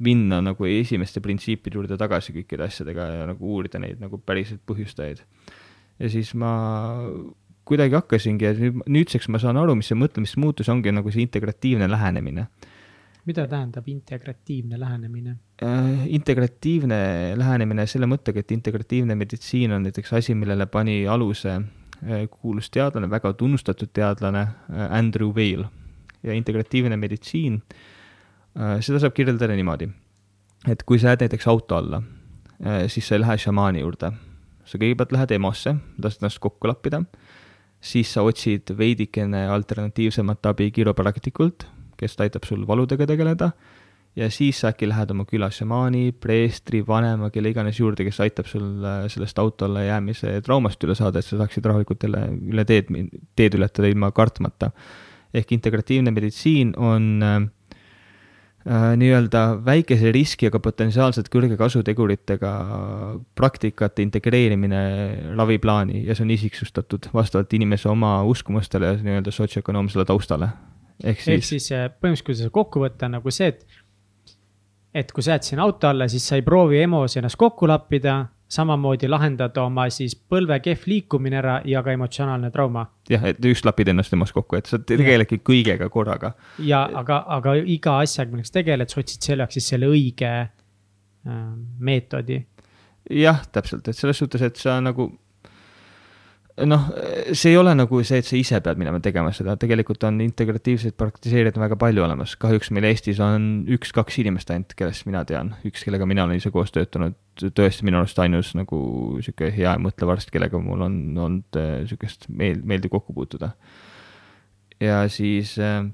minna nagu esimeste printsiipide juurde tagasi kõikide asjadega ja nagu uurida neid nagu päriselt põhjustajaid. ja siis ma kuidagi hakkasingi ja nüüd, nüüdseks ma saan aru, mis see mõtlemismuutus ongi nagu see integratiivne lähenemine. mida tähendab integratiivne lähenemine äh,? integratiivne lähenemine selle mõttega, et integratiivne meditsiin on näiteks asi, millele pani aluse äh, kuulus teadlane, väga tunnustatud teadlane äh, Andrew Weil ja integratiivne meditsiin äh, Äh, seda saab kirjeldada niimoodi, et kui sa jääd näiteks auto alla, äh, siis sa ei lähe šamaani juurde. sa kõigepealt lähed EMO-sse, lased ennast kokku lappida, siis sa otsid veidikene alternatiivsemat abi kiropraktikult, kes aitab sul valudega tegeleda, ja siis sa äkki lähed oma küla šamaani, preestri, vanema, kelle iganes juurde, kes aitab sul äh, sellest auto alla jäämise traumast üle saada, et sa saaksid rahulikult jälle üle teed, teed ületada ilma kartmata. ehk integratiivne meditsiin on Äh, nii-öelda väikese riski, aga potentsiaalselt kõrge kasuteguritega praktikate integreerimine raviplaani ja see on isiksustatud vastavalt inimese oma uskumustele ja nii-öelda sotsioökonoomsele taustale. ehk siis, siis äh, põhimõtteliselt, kui seda kokku võtta, nagu see, et et kui sa jääd sinna auto alla, siis sa ei proovi EMO-s ennast kokku lappida, samamoodi lahendada oma siis põlve kehv liikumine ära ja ka emotsionaalne trauma. jah, et just lapid ennast temast kokku, et sa tegeledki kõigega korraga. ja aga, aga iga asjaga, milleks tegeled, sa otsid selle jaoks siis selle õige äh, meetodi. jah, täpselt, et selles suhtes, et sa nagu noh, see ei ole nagu see, et sa ise pead minema tegema seda, tegelikult on integratiivseid praktiseerijaid väga palju olemas, kahjuks meil Eestis on üks-kaks inimest ainult, kellest mina tean, üks, kellega mina olen ise koos töötanud, tõesti minu arust ainus nagu sihuke hea mõtlev arst, kellega mul on olnud äh, sihukest meel-, meeldiv kokku puutuda. ja siis äh,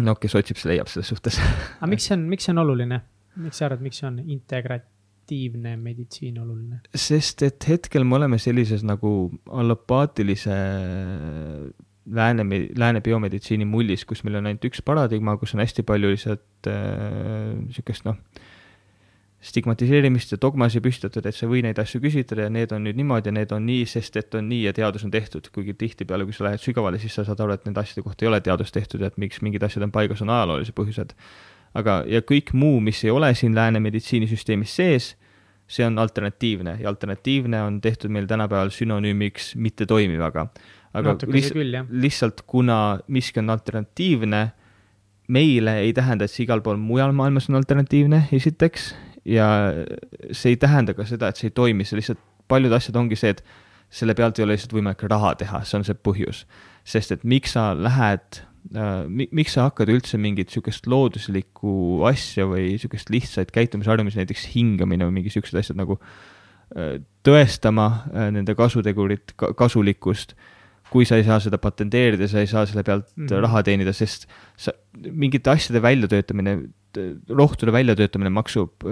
no kes otsib, see leiab selles suhtes aga miks see on, miks see on oluline, miks sa arvad, miks see on integrat-? Alternatiivne meditsiin oluline? sest et hetkel me oleme sellises nagu allopaatilise lääne, lääne biomeditsiini mullis, kus meil on ainult üks paradigma, kus on hästi palju lihtsalt äh, noh, stigmatiseerimist ja dogmasid püstitatud, et sa ei või neid asju küsitleda ja need on nüüd niimoodi ja need on nii, sest et on nii ja teadus on tehtud, kuigi tihtipeale, kui sa lähed sügavale, siis sa saad aru, et nende asjade kohta ei ole teadust tehtud ja et miks mingid asjad on paigas, on ajaloolised põhjused aga, ja kõik muu, mis ei ole siin lääne meditsiinisüsteemis sees, see on alternatiivne. Ja alternatiivne on tehtud meil tänapäeval sünonüümiks mittetoimivaga. aga lihtsalt, lihtsalt kuna miski on alternatiivne, meile ei tähenda, et see igal pool mujal maailmas on alternatiivne, esiteks, ja see ei tähenda ka seda, et see ei toimi, see lihtsalt, paljud asjad ongi see, et selle pealt ei ole lihtsalt võimalik raha teha, see on see põhjus. sest et miks sa lähed Äh, miks sa hakkad üldse mingit sihukest looduslikku asja või sihukest lihtsaid käitumisharjumusi, näiteks hingamine või mingi siuksed asjad nagu äh, tõestama äh, nende kasutegurit, kasulikkust, kui sa ei saa seda patenteerida, sa ei saa selle pealt mm raha teenida, sest sa, mingite asjade väljatöötamine, rohtude väljatöötamine maksub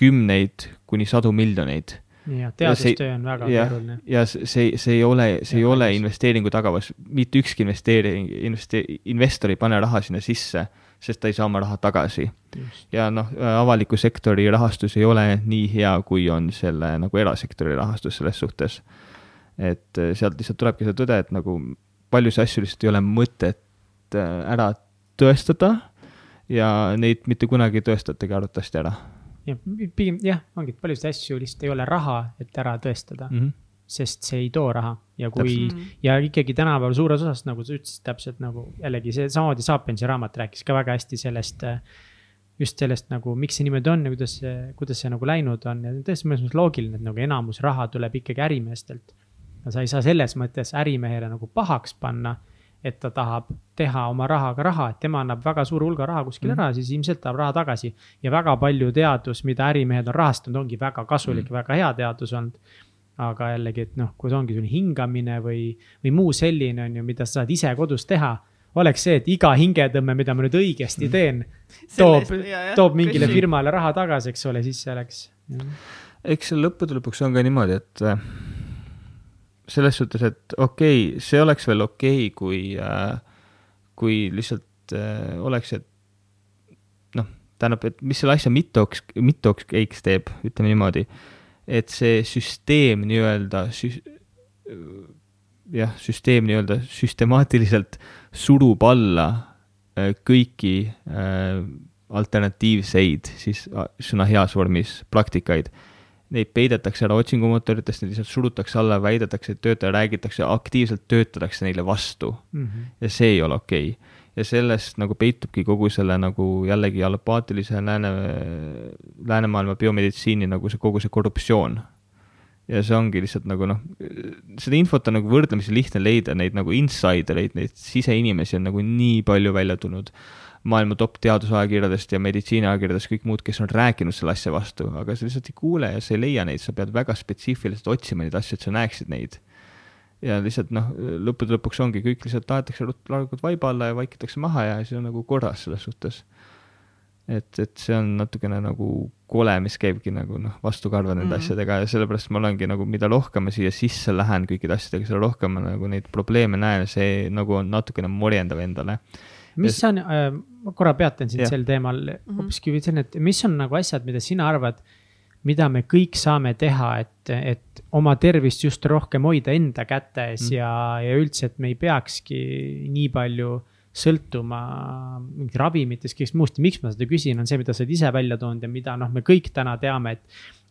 kümneid kuni sadu miljoneid jah, teadustöö on väga ja, keeruline. ja see, see ei ole, see ja, ei ole investeeringu tagavas, mitte ükski investeering, investe-, investor ei pane raha sinna sisse, sest ta ei saa oma raha tagasi. ja noh, avaliku sektori rahastus ei ole nii hea, kui on selle nagu erasektori rahastus selles suhtes. et eh, sealt lihtsalt tulebki see tõde, et nagu paljusid asju lihtsalt ei ole mõtet eh, ära tõestada ja neid mitte kunagi ei tõestatagi arvatavasti ära ja pigem jah, ongi, et paljusid asju lihtsalt ei ole raha, et ära tõestada mm. -hmm. sest see ei too raha ja kui Täpselt. Mhm. ja ikkagi tänapäeval suures osas, nagu sa ütlesid, täpselt nagu jällegi see samamoodi Sapiensi raamat rääkis ka väga hästi sellest. just sellest nagu, miks see niimoodi on ja kuidas see, kuidas see nagu läinud on ja tõesti mõnes mõttes loogiline, et nagu enamus raha tuleb ikkagi ärimeestelt. sa ei saa selles mõttes ärimehele nagu pahaks panna et ta tahab teha oma rahaga raha, et tema annab väga suure hulga raha kuskile mm -hmm. ära, siis ilmselt tahab raha tagasi. ja väga palju teadus, mida ärimehed on rahastanud, ongi väga kasulik mm, -hmm. väga hea teadus olnud. aga jällegi, et noh, kui see ongi selline hingamine või, või muu selline on ju, mida sa saad ise kodus teha oleks see, et iga hingetõmme, mida ma nüüd õigesti mhm. teen, toob, toob mingile firmale raha tagasi, eks ole, siis see oleks. eks lõppude lõpuks on ka niimoodi, et selles suhtes, et okei okay,, see oleks veel okei okay,, kui äh,, kui lihtsalt äh, oleks, et noh, tähendab, et mis selle asja mitoks, mitokeiks teeb, ütleme niimoodi, et see süsteem nii-öelda süs, jah, süsteem nii-öelda süstemaatiliselt surub alla äh, kõiki äh, alternatiivseid, siis äh, sõna heas vormis praktikaid neid peidetakse ära otsingumootoritest, neid lihtsalt surutakse alla, väidetakse, et töötaja räägitakse, aktiivselt töötatakse neile vastu mm. -hmm. ja see ei ole okei okay. ja sellest nagu peitubki kogu selle nagu jällegi allopaatilise lääne, läänemaailma biomeditsiini nagu see kogu see korruptsioon. ja see ongi lihtsalt nagu noh, seda infot on nagu võrdlemisi lihtne leida, neid nagu insidereid, neid siseinimesi on nagu nii palju välja tulnud maailma top teadusajakirjadest ja meditsiiniajakirjadest, kõik muud, kes on rääkinud selle asja vastu, aga sa lihtsalt ei kuule ja sa ei leia neid, sa pead väga spetsiifiliselt otsima neid asju, et sa näeksid neid. ja lihtsalt noh, lõppude lõpuks ongi, kõik lihtsalt tahetakse rahulikult vaiba alla ja vaikitakse maha ja siis on nagu korras selles suhtes. et, et see on natukene nagu kole, mis käibki nagu noh, vastukarva nende mm -hmm. asjadega ja sellepärast ma olengi nagu, mida rohkem ma siia sisse lähen kõikide asjadega, seda rohkem ma nagu neid probleeme näen ja see nagu on natukene morjendav endale mis on äh,, ma korra peatan sind sel teemal mhm. hoopiski mm -hmm. selline, et mis on nagu asjad, mida sina arvad, mida me kõik saame teha, et, et oma tervist just rohkem hoida enda kätes mm -hmm. ja, ja üldse, et me ei peakski nii palju sõltuma mingit ravimitest, kõigest muust ja miks ma seda küsin, on see, mida sa oled ise välja toonud ja mida noh, me kõik täna teame, et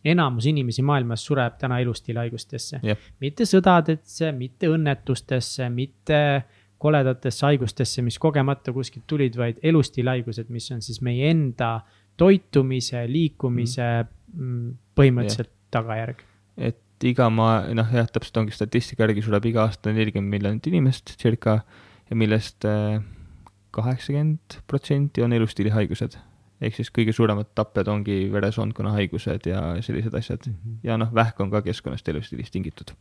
enamus inimesi maailmas sureb täna elustiilhaigustesse yeah., mitte sõdadesse, mitte õnnetustesse, mitte äh, koledatesse haigustesse, mis kogemata kuskilt tulid, vaid elustiilhaigused, mis on siis meie enda toitumise, liikumise mm. põhimõtteliselt ja. tagajärg. et iga maa, noh jah, täpselt ongi statistika järgi sureb iga aasta nelikümmend miljonit inimest circa ja millest äh, kaheksakümmend protsenti on elustiilihaigused. ehk siis kõige suuremad tapped ongi veresoonkonna haigused ja sellised asjad. -hmm. ja noh, vähk on ka keskkonnast, elustiilist tingitud.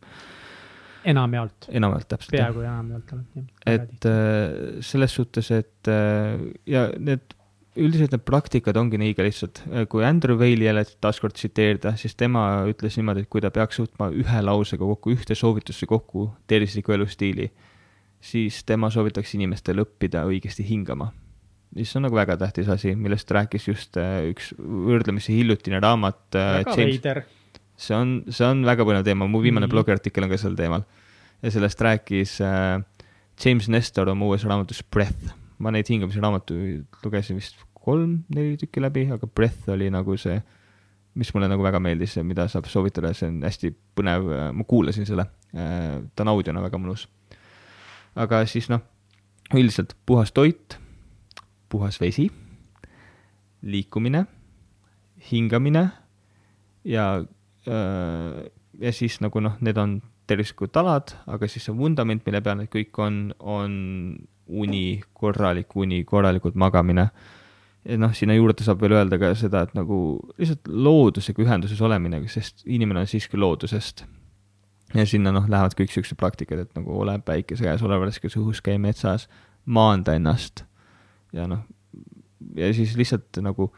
Enamjaolt. enamjaolt, täpselt. peaaegu enamjaolt alati. et äh, selles suhtes, et äh, ja need üldiselt need praktikad ongi niiga lihtsad. kui Andrew Whale'i jälle taaskord tsiteerida, siis tema ütles niimoodi, et kui ta peaks võtma ühe lausega kokku, ühte soovitusse kokku tervisliku elustiili, siis tema soovitaks inimestel õppida õigesti hingama. mis on nagu väga tähtis asi, millest rääkis just äh, üks võrdlemisi hiljutine raamat. Äh, väga James... veider. See on, see on väga põnev teema, mu viimane mm -hmm. blogiartikkel on ka sel teemal. ja sellest rääkis äh, James Nestor oma uues raamatus Breath. ma neid hingamise raamatuid lugesin vist kolm-neli tükki läbi, aga Breath oli nagu see, mis mulle nagu väga meeldis, mida saab soovitada, see on hästi põnev, ma kuulasin selle, ta on audiona väga mõnus aga siis noh, üldiselt puhas toit, puhas vesi, liikumine, hingamine ja, äh, ja siis nagu noh, need on tervislikud alad, aga siis see vundament, mille peal need kõik on, on uni, korralik uni, korralikult magamine. ja noh, sinna juurde saab veel öelda ka seda, et nagu lihtsalt loodusega ühenduses olemine, sest inimene on siiski loodusest ja sinna noh, lähevad kõik siuksed praktikad, et nagu ole päikese käes, ole värskes õhus, käi metsas, maanda ennast. ja noh, ja siis lihtsalt nagu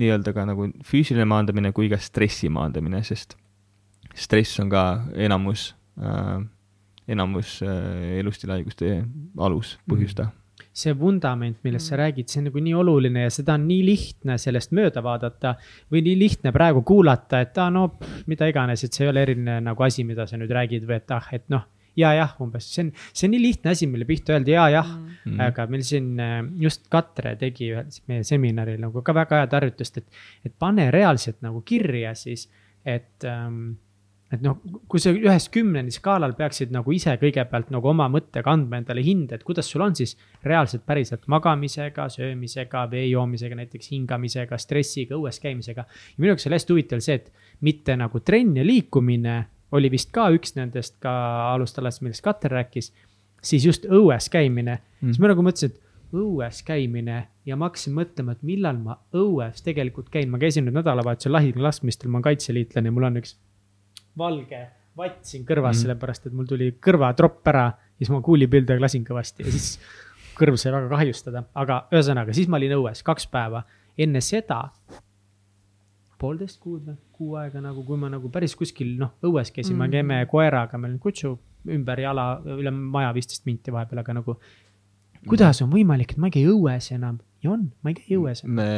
nii-öelda ka nagu füüsiline maandamine kui ka stressi maandamine, sest stress on ka enamus äh,, enamus äh, elustiilihaiguste alus, põhjustaja mm see vundament, millest sa mm. räägid, see on nagu nii oluline ja seda on nii lihtne sellest mööda vaadata või nii lihtne praegu kuulata, et aa, no pff, mida iganes, et see ei ole eriline nagu asi, mida sa nüüd räägid või et ah, et noh ja jah, umbes see on, see on nii lihtne asi, mille pihta öelda ja jah mm. aga meil siin äh, just Katre tegi ühel meie seminaril nagu ka väga head harjutust, et, et pane reaalselt nagu kirja siis, et ähm, et noh, kui sa ühest kümneni skaalal peaksid nagu ise kõigepealt nagu oma mõttega andma endale hinde, et kuidas sul on siis reaalselt päriselt magamisega, söömisega, vee joomisega, näiteks hingamisega, stressiga, õues käimisega. ja minu jaoks oli hästi huvitav see, et mitte nagu trenn ja liikumine oli vist ka üks nendest ka alustalast, millest Kater rääkis. siis just õues käimine mm., siis ma nagu mõtlesin, et õues käimine ja ma hakkasin mõtlema, et millal ma õues tegelikult käin, ma käisin nüüd nädalavahetusel lahinglaskmistel, ma olen kaitseliitlane mul on üks valge vatt siin kõrvas mm., sellepärast et mul tuli kõrvatropp ära ja siis ma kuulipildujal lasin kõvasti ja siis kõrv sai väga kahjustada, aga ühesõnaga, siis ma olin õues kaks päeva. enne seda poolteist kuud või kuu aega nagu, kui ma nagu päris kuskil noh, õues käisin mm., me käime koeraga, meil on kutsu ümber jala, üle maja viisteist minti vahepeal, aga nagu. kuidas on võimalik, et ma ei käi õues enam ja on, ma ei käi õues. me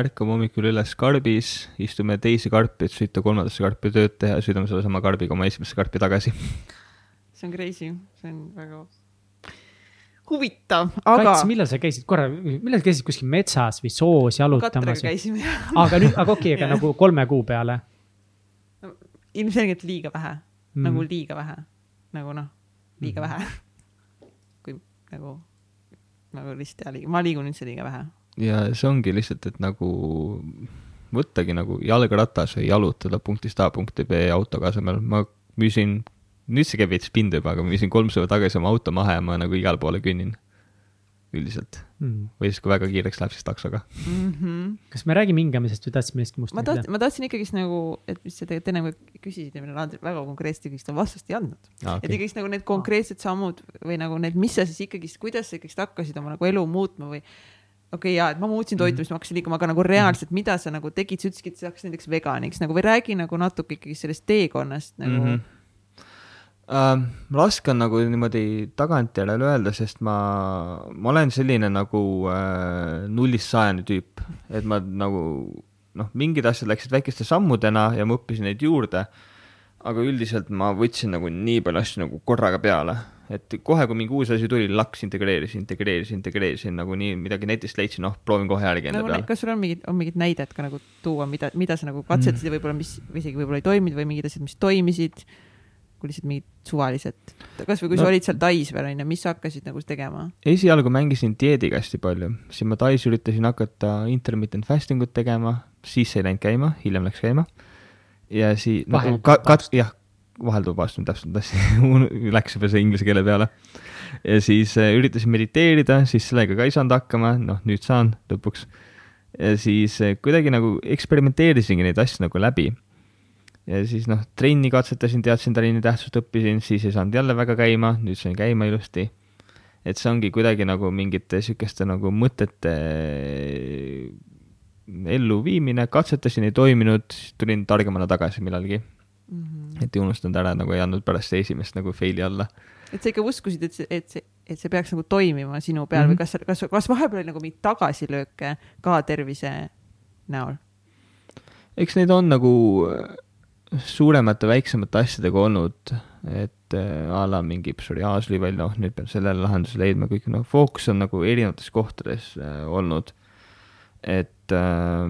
ärkame hommikul üles karbis, istume teise karpi, et sõita kolmandasse karpi tööd teha ja sõidame sellesama karbiga oma esimesse karpi tagasi. see on crazy, see on väga huvitav, aga. Kats, millal sa käisid korra, millal käisid kuskil metsas või soos jalutamas? Katrega käisime aga nüüd, aga okei okay,, aga nagu kolme kuu peale no,? ilmselgelt liiga vähe mm., nagu liiga vähe, nagu noh, liiga mm. vähe. kui nagu nagu lihtsalt ja liiga, ma liigun üldse liiga vähe. ja see ongi lihtsalt, et nagu võttagi nagu jalgratas või jalutada punktist A punkti B autoga asemel, ma müüsin, nüüd see käib veits pinda juba, aga ma müüsin kolm päeva tagasi oma auto maha ja ma nagu igale poole kõnnin üldiselt mm.. või siis, kui väga kiireks läheb, siis taksoga mm. -hmm. kas me räägime hingamisest või tahtsime millestki muust ma tahtsin, ma tahtsin ikkagist nagu, et mis sa tegelikult enne küsisid ja millele Andrei väga konkreetselt ikkagist vastust ei andnud ah,. Okay. et ikkagist nagu need konkreetsed sammud või nagu need, mis sa siis ikkagist, kuidas sa ikkagist hakkasid oma nagu elu muutma või okei okay,, jaa, et ma muutsin toitumist mm, -hmm. ma hakkasin liikuma, aga nagu reaalselt, mida sa nagu tegid, sa ütlesidki, et sa hakkasid näiteks veganiks nagu või räägi nagu natuke ikkagi sellest teekonnast nagu mm. -hmm äh,? raske on nagu niimoodi tagantjärele öelda, sest ma, ma olen selline nagu äh, nullist sajani tüüp, et ma nagu noh, mingid asjad läksid väikeste sammudena ja ma õppisin neid juurde, aga üldiselt ma võtsin nagu nii palju asju nagu korraga peale, et kohe, kui mingi uus asi tuli, laks integreerisin, integreerisin, integreerisin nagu nii midagi netist leidsin, noh, proovin kohe järgi enda nagu, peale. kas sul on mingid, on mingid näidet ka nagu tuua, mida, mida sa nagu katsetasid mm. ja võib-olla, mis isegi võib-olla ei toiminud või mingid asjad, mis toimisid kui lihtsalt mingid suvalised, kasvõi kui no, sa olid seal Tais veel onju, mis sa hakkasid nagu tegema? esialgu mängisin dieediga hästi palju, siis ma Tais üritasin hakata intermittent fasting ut tegema, siis ei läinud käima, hiljem läks käima. ja siis no, ka, ka, jah, vahelduva astme täpselt tahtsin läks juba see inglise keele peale. ja siis äh, üritasin mediteerida, siis sellega ka ei saanud hakkama, noh nüüd saan lõpuks. ja siis äh, kuidagi nagu eksperimenteerisingi neid asju nagu läbi. Ja siis noh, trenni katsetasin, teadsin trenni tähtsust, õppisin, siis ei saanud jälle väga käima, nüüd sain käima ilusti. et see ongi kuidagi nagu mingite sihukeste nagu mõtete äh, elluviimine, katsetasin, ei toiminud, tulin targemana tagasi millalgi mm. -hmm. et ei unustanud ära nagu ei andnud pärast esimest nagu fail'i alla. et sa ikka uskusid, et see, et see, et see peaks nagu toimima sinu peal mm -hmm. või kas, kas, kas vahepeal oli nagu mingeid tagasilööke ka tervise näol? eks neid on nagu suuremate, väiksemate asjadega olnud, et äh, a la mingi psoriaas level, noh, nüüd peab sellele lahenduse leidma, kõik, noh, fookus on nagu erinevates kohtades äh, olnud. et äh,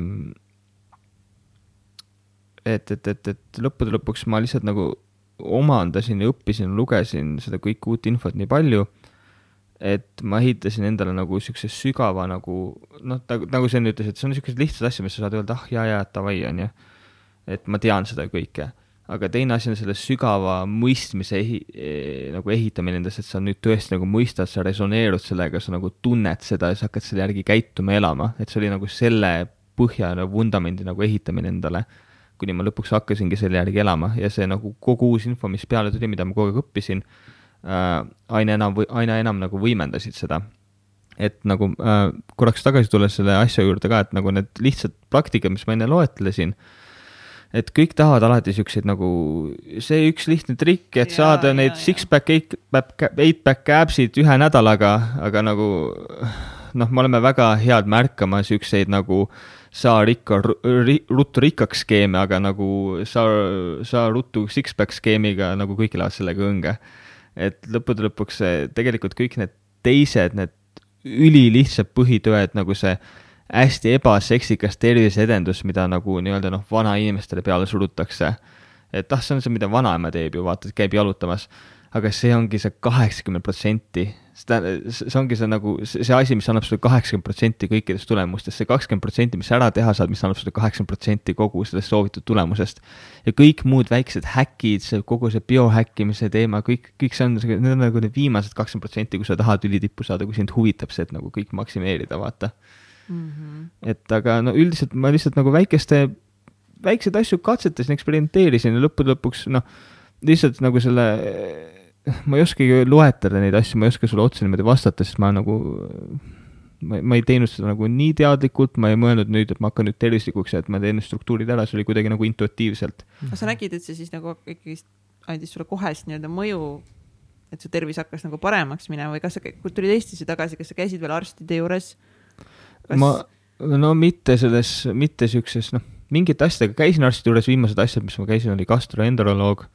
et, et, et, et lõppude lõpuks ma lihtsalt nagu omandasin ja õppisin, lugesin seda kõike uut infot nii palju, et ma ehitasin endale nagu siukse sügava nagu noh, nagu, nagu Sven ütles, et see on siukesed lihtsad asjad, mis sa saad öelda, ah jaa, jaa, davai, onju. Et ma tean seda kõike. aga teine asi on selle sügava mõistmise ehi- eh,, nagu ehitamine endas, et sa nüüd tõesti nagu mõistad, sa resoneerud sellega, sa nagu tunned seda ja sa hakkad selle järgi käituma elama, et see oli nagu selle põhja ja vundamendi nagu ehitamine endale kuni ma lõpuks hakkasingi selle järgi elama ja see nagu kogu uus info, mis peale tuli, mida ma kogu aeg õppisin äh,, aina enam aina enam nagu võimendasid seda. et nagu äh, korraks tagasi tulles selle asja juurde ka, et nagu need lihtsad praktikad, mis ma enne loetlesin, et kõik tahavad alati siukseid nagu see üks lihtne trikk, et ja, saada ja, neid six-pack, eight-pack, eight-pack abs'id ühe nädalaga, aga nagu noh, me oleme väga head märkama siukseid nagu saa rikka ri,, ruttu rikkaks skeeme, aga nagu saa, saa ruttu six-pack skeemiga nagu kõik lähevad sellega õnge. et lõppude lõpuks tegelikult kõik need teised, need ülilihtsad põhitööd nagu see hästi ebaseksikas terviseedendus, mida nagu nii-öelda noh, vanainimestele peale surutakse. et ah, see on see, mida vanaema teeb ju, vaata, käib jalutamas. aga see ongi see kaheksakümmend protsenti seda, see ongi see nagu see asi, mis annab sulle kaheksakümmend protsenti kõikidest tulemustest, see kakskümmend protsenti, mis sa ära teha saad, mis annab sulle kaheksakümmend protsenti kogu sellest soovitud tulemusest. ja kõik muud väiksed häkid, see kogu see biohäkkimise teema, kõik, kõik see on, need on nagu need viimased kakskümmend protsenti, kui sa tahad ülitippu saada, kui sind huvitab see, et nagu kõik maksimeerida, vaata mm. -hmm. et aga no üldiselt ma lihtsalt nagu väikeste, väikseid asju katsetasin, eksperimenteerisin ja lõppude lõpuks noh, lihtsalt nagu selle ma ei oskagi loetleda neid asju, ma ei oska sulle otse niimoodi vastata, sest ma nagu, ma, ma ei teinud seda nagu nii teadlikult, ma ei mõelnud nüüd, et ma hakkan nüüd tervislikuks ja et ma teen struktuurid ära, see oli kuidagi nagu intuitiivselt. kas sa nägid, et see siis nagu ikkagi andis sulle kohest nii-öelda mõju, et su tervis hakkas nagu paremaks minema või kas sa, kui tulid Eestisse tagasi, kas sa käisid veel arstide juures kas...? ma, no mitte selles, mitte siukses, noh, mingite asjadega käisin arstide juures, viimased asjad, mis ma käisin, oli gastroenteroloog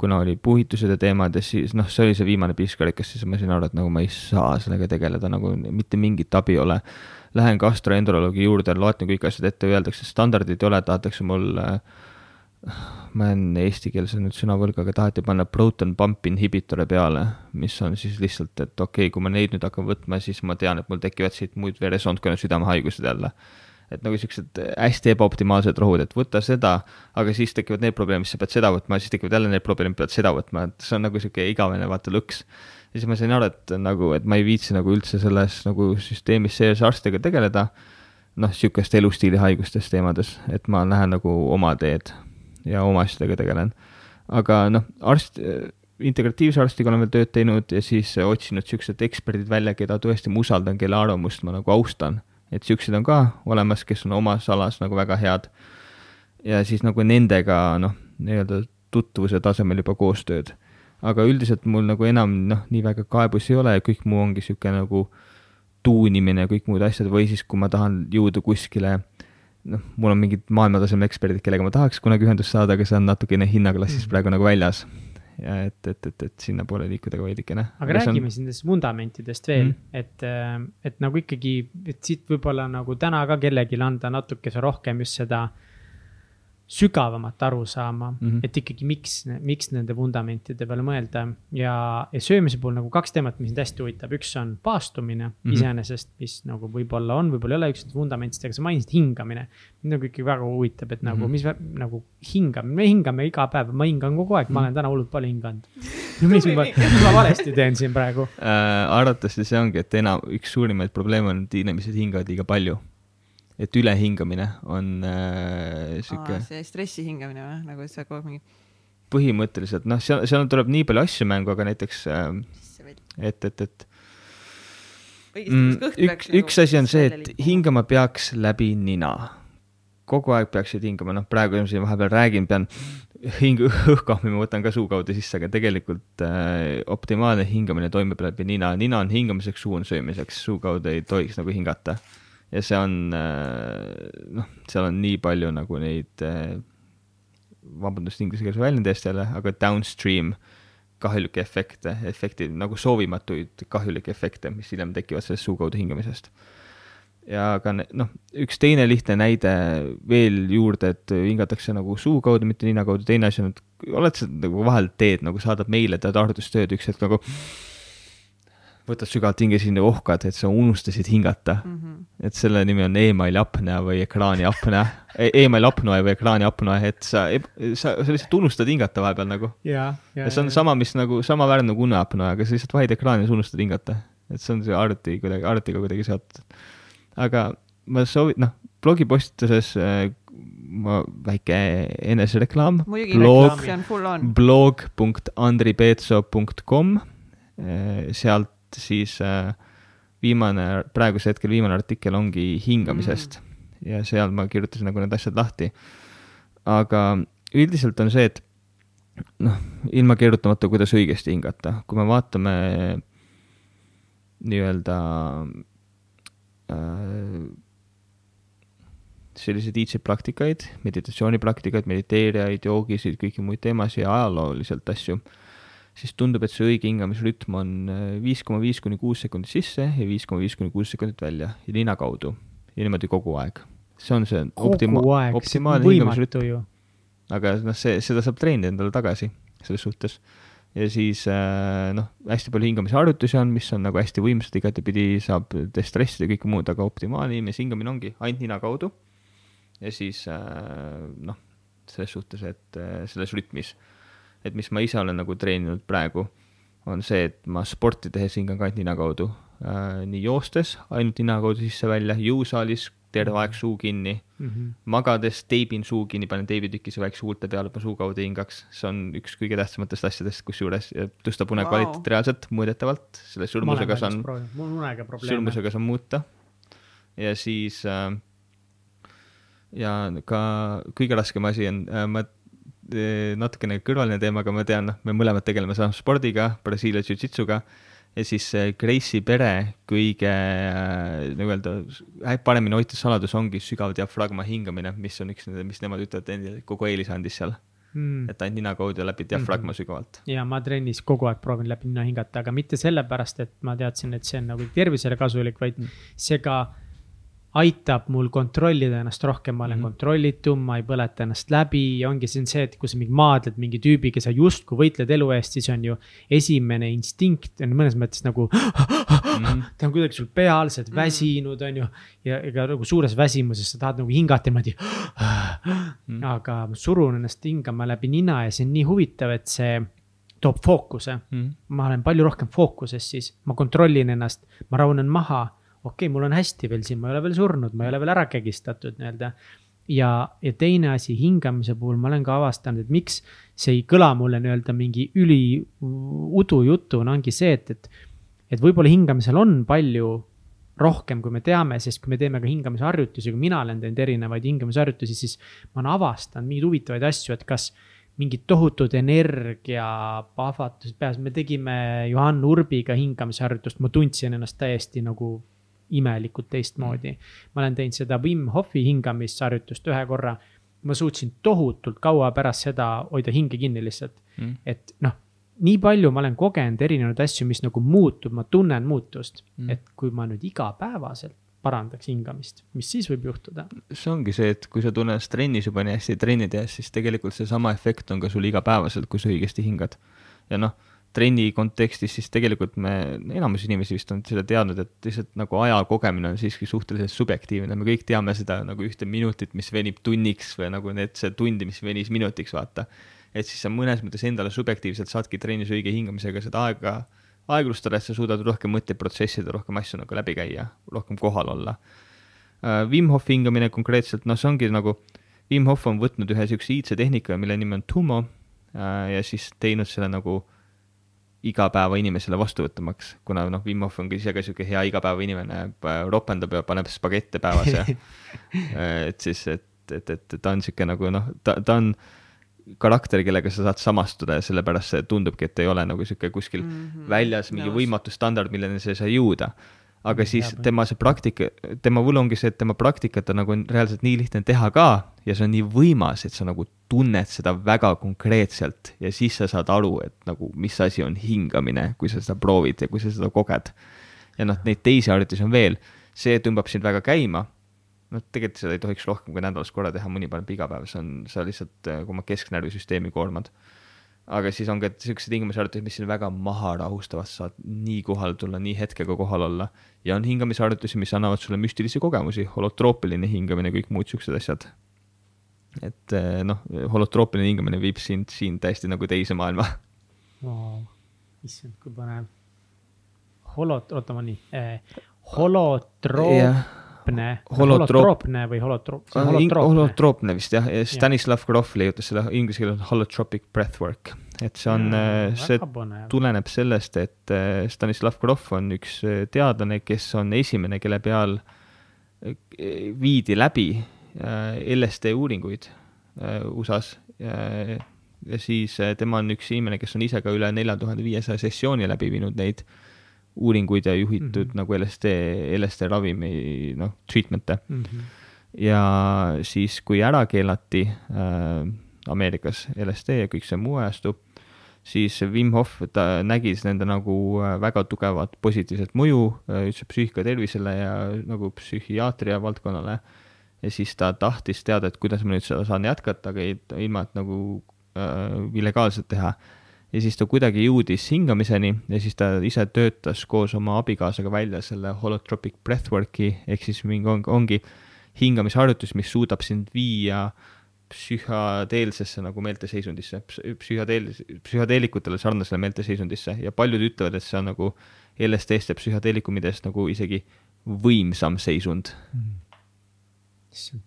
kuna oli puhitused ja teemad ja siis noh, see oli see viimane piiskarikas, siis ma sain aru, et nagu ma ei saa sellega tegeleda, nagu mitte mingit abi ei ole. Lähen gastroenteroloogi juurde, loetan kõik asjad ette, öeldakse, standardit ei ole, tahetakse mul äh, ma jään eestikeelse nüüd sõna võlga, aga taheti panna proton pump inhibitore peale, mis on siis lihtsalt, et okei okay,, kui ma neid nüüd hakkan võtma, siis ma tean, et mul tekivad siit muid veresoonkonna südamehaigused jälle et nagu siuksed hästi ebaoptimaalsed rohud, et võta seda, aga siis tekivad need probleemid, sa pead seda võtma, siis tekivad jälle need probleemid, pead seda võtma, et see on nagu sihuke igavene vaata lõks. ja siis ma sain aru, et nagu, et ma ei viitsi nagu üldse selles nagu süsteemis sees arstidega tegeleda. noh, sihukeste elustiilihaigustes teemades, et ma lähen nagu oma teed ja oma asjadega tegelen. aga noh, arst integratiivse arstiga olen veel tööd teinud ja siis otsinud siuksed eksperdid välja, keda tõesti ma usaldan, kelle arvamust ma nagu austan et siuksed on ka olemas, kes on omas alas nagu väga head. ja siis nagu nendega noh, nii-öelda tutvuse tasemel juba koostööd. aga üldiselt mul nagu enam noh, nii väga kaebusi ei ole ja kõik muu ongi sihuke nagu tuunimine ja kõik muud asjad või siis, kui ma tahan jõuda kuskile noh, mul on mingid maailmatasemel eksperdid, kellega ma tahaks kunagi ühendust saada, aga see on natukene hinnaklassist mm. praegu nagu väljas ja et, et, et, et sinnapoole liikuda ka veidikene. aga, aga räägime on... siis nendest vundamentidest veel mm, -hmm. et, äh, et nagu ikkagi, et siit võib-olla nagu täna ka kellelegi anda natukese rohkem just seda sügavamat aru saama mm, -hmm. et ikkagi, miks, miks nende vundamentide peale mõelda. ja, ja söömise puhul nagu kaks teemat, mis mind hästi huvitab, üks on paastumine mm -hmm. iseenesest, mis nagu võib-olla on, võib-olla ei ole üks vundamentidest, aga sa mainisid hingamine. mind nagu ikkagi väga huvitab, et nagu mm, -hmm. mis nagu hingamine, me hingame iga päev, ma hingan kogu aeg mm, -hmm. ma olen täna hullult palju hinganud. mis ma, mis ma valesti teen siin praegu äh,? arvatavasti see ongi, et enam, üks suurimaid probleeme on, et inimesed hingavad liiga palju et ülehingamine on äh, sihuke. see stressi hingamine või, nagu sa kogu aeg mingi. põhimõtteliselt noh, seal, seal tuleb nii palju asju mängu, aga näiteks äh, et, et, et. Mm, üks, üks nagu asi on see, et hingama peaks läbi nina. kogu aeg peaksid hingama, noh, praegu siin vahepeal räägin, pean hing-, õhkahmi ma võtan ka suu kaudu sisse, aga tegelikult äh, optimaalne hingamine toimub läbi nina. nina on hingamiseks, suu on söömiseks, suu kaudu ei tohiks nagu hingata ja see on äh, noh, seal on nii palju nagu neid, äh, vabandust inglisekeelse väljendi eest jälle, aga downstream kahjulikke efekte, efektid nagu soovimatuid kahjulikke efekte, mis hiljem tekivad sellest suu kaudu hingamisest. ja ka noh, üks teine lihtne näide veel juurde, et hingatakse nagu suu kaudu, mitte nina kaudu, teine asi on, et oled sa nagu vahel teed nagu saadad meile, teed arvutustööd, üks hetk nagu võtad sügavalt hinge, siis ohkad, et sa unustasid hingata mm. -hmm. et selle nimi on emaili apnea või ekraani apnea e, emaili apnoe või ekraani apnoe, et sa, sa, sa lihtsalt unustad hingata vahepeal nagu. ja, ja, ja see on ja, sama, mis nagu, sama väärne nagu uneapnoe, aga sa lihtsalt vahid ekraani ja sa unustad hingata. et see on see arvuti kuidagi, arvutiga kuidagi seotud. aga ma soovin, noh, blogipostituses äh, ma, väike enesereklaam. blog, blog.andripeetso.com, äh, sealt siis äh, viimane, praegusel hetkel viimane artikkel ongi hingamisest mm. ja seal ma kirjutasin nagu need asjad lahti. aga üldiselt on see, et noh, ilma keerutamata, kuidas õigesti hingata, kui me vaatame nii-öelda äh, selliseid iidseid praktikaid, meditatsioonipraktikaid, mediteerijaid, joogisid, kõiki muid teemasid ja ajalooliselt asju siis tundub, et see õige hingamisrütm on äh, viis koma viis kuni kuus sekundit sisse ja viis koma viis kuni kuus sekundit välja ja nina kaudu ja niimoodi kogu aeg. see on see optima-, optimaalne hingamisrütm. aga noh, see, seda saab treenida endale tagasi selles suhtes. ja siis äh, noh, hästi palju hingamisharjutusi on, mis on nagu hästi võimsad, igatepidi saab destressida ja kõike muud, aga optimaalne inimese hingamine ongi ainult nina kaudu. ja siis äh, noh, selles suhtes, et selles rütmis et mis ma ise olen nagu treeninud praegu, on see, et ma sporti tehes hingan ka ainult nina kaudu äh,. nii joostes ainult nina kaudu sisse-välja, jõusaalis terve aeg suu kinni mm, -hmm. magades teibin suu kinni, panen teibitükise väikse huulte peale, et ma suu kaudu hingaks, see on üks kõige tähtsamatest asjadest, kusjuures tõstab une wow. kvaliteet reaalselt mõõdetavalt, selle sõlmusega saan, sõlmusega saan muuta. ja siis äh, ja ka kõige raskem asi on äh,, ma natukene kõrvaline teema, aga ma tean, noh, me mõlemad tegeleme sama spordiga, Brasiilia jiu-jitsuga ja siis Grace'i pere kõige äh, nagu öelda, paremini hoitud saladus ongi sügav diafragma hingamine, mis on üks mis nemad ütlevad, endile kogu eelise andis seal mm.. et ainult nina kaudu läbi diafragma mm -hmm. sügavalt. ja ma trennis kogu aeg proovin läbi nina hingata, aga mitte sellepärast, et ma teadsin, et see on nagu tervisele kasulik, vaid mm. see ka aitab mul kontrollida ennast rohkem, ma olen mm -hmm. kontrollitum, ma ei põleta ennast läbi ja ongi on see, et kui sa mingi maadled mingi tüübiga, sa justkui võitled elu eest, siis on ju esimene instinkt on mõnes mõttes nagu mm. -hmm. ta on kuidagi sul peal, sa oled mhm. väsinud, on ju. ja ega nagu suures väsimuses sa tahad nagu hingata niimoodi mm. -hmm. aga ma surun ennast hingama läbi nina ja see on nii huvitav, et see toob fookuse mm. -hmm. ma olen palju rohkem fookuses siis, ma kontrollin ennast, ma rahunen maha okei okay,, mul on hästi veel siin, ma ei ole veel surnud, ma ei ole veel ära kägistatud nii-öelda. ja, ja teine asi hingamise puhul ma olen ka avastanud, et miks see ei kõla mulle nii-öelda mingi üli udujutuna, ongi see, et, et. et võib-olla hingamisel on palju rohkem, kui me teame, sest kui me teeme ka hingamisharjutusi, kui mina olen teinud erinevaid hingamisharjutusi, siis ma olen avastanud mingeid huvitavaid asju, et kas mingid tohutud energiapahvatused peas, me tegime Johan Urbiga hingamisharjutust, ma tundsin ennast täiesti nagu imelikult teistmoodi. ma olen teinud seda Wim Hofi hingamisharjutust ühe korra. ma suutsin tohutult kaua pärast seda hoida hinge kinni lihtsalt mm., et noh nii palju ma olen kogenud erinevaid asju, mis nagu muutub, ma tunnen muutust mm., et kui ma nüüd igapäevaselt parandaks hingamist, mis siis võib juhtuda? see ongi see, et kui sa tunned ennast trennis juba nii hästi trenni tehes, siis tegelikult seesama efekt on ka sul igapäevaselt, kui sa õigesti hingad. ja noh, trenni kontekstis siis tegelikult me, enamus inimesi vist on seda teadnud, et lihtsalt nagu aja kogemine on siiski suhteliselt subjektiivne, me kõik teame seda nagu ühte minutit, mis venib tunniks või nagu need, see tundi, mis venis minutiks, vaata. et siis sa mõnes mõttes endale subjektiivselt saadki trennis õige hingamisega seda aega aeglustada, et sa suudad rohkem mõtteid protsessida, rohkem asju nagu läbi käia, rohkem kohal olla. Äh, Wim Hofi hingamine konkreetselt, noh, see ongi nagu, Wim Hof on võtnud ühe niisuguse iidse tehnika, mille nimi on Tumo äh, ja siis teinud selle nagu igapäeva inimesele vastuvõtmaks, kuna noh, Wim Hof on ka ise ka niisugune hea igapäevainimene, ropendab ja paneb spagette päevas ja et siis, et, et, et ta on niisugune nagu noh, ta, ta on karakter, kellega sa saad samastuda ja sellepärast see tundubki, et ei ole nagu niisugune kuskil mm -hmm. väljas mingi võimatu standard, milleni sa ei saa jõuda aga siis tema see praktika, tema võlu ongi see, et tema praktikat on nagu reaalselt nii lihtne teha ka ja see on nii võimas, et sa nagu tunned seda väga konkreetselt ja siis sa saad aru, et nagu mis asi on hingamine, kui sa seda proovid ja kui sa seda koged. ja noh, neid teisi harjutusi on veel, see tõmbab sind väga käima. noh, tegelikult seda ei tohiks rohkem kui nädalas korra teha, mõni paneb iga päev, see on, sa lihtsalt oma kesknärvisüsteemi koormad aga siis on ka siuksed hingamisharjutused, mis sind väga maha rahustavad, saad nii kohale tulla, nii hetkega kohal olla. ja on hingamisharjutusi, mis annavad sulle müstilisi kogemusi, holotroopiline hingamine, kõik muud siuksed asjad. et eh, noh, holotroopiline hingamine viib sind siin täiesti nagu teise maailma wow.. issand, kui põnev. holot-, oota ma nii eh,, holotroop yeah holotroopne, holotroopne. Või holotroop-? holotroopne. vist jah, Stanislav Grof leiutas selle inglise keeles holotropic breathwork. et see on, äh, see tuleneb sellest, et äh, Stanislav Grof on üks äh, teadlane, kes on esimene, kelle peal viidi läbi LSD uuringuid USA-s ja siis tema on üks inimene, kes on ise ka üle nelja tuhande viiesaja sessiooni läbi viinud neid uuringuid ja juhitud mm -hmm. nagu LSD, LSD ravimi noh, treatment'e mm. -hmm. ja siis, kui ära keelati äh, Ameerikas LSD ja kõik see muu ajastu, siis Wim Hof, ta nägi nende nagu äh, väga tugevat positiivset mõju äh, üldse psüühika tervisele ja nagu psühhiaatria valdkonnale. ja siis ta tahtis teada, et kuidas ma nüüd seda saan jätkata, aga ei, ilma et nagu äh, illegaalselt teha ja siis ta kuidagi jõudis hingamiseni ja siis ta ise töötas koos oma abikaasaga välja selle holotropic breathwork'i ehk siis mingi on, ongi hingamisharjutus, mis suudab sind viia psühhadeelsesse nagu meelteseisundisse, psühhadeel-, psühhadeelikutele sarnasele meelteseisundisse. Ja paljud ütlevad, et see on nagu LSD-st ja psühhadeelikumidest nagu isegi võimsam seisund. Mm..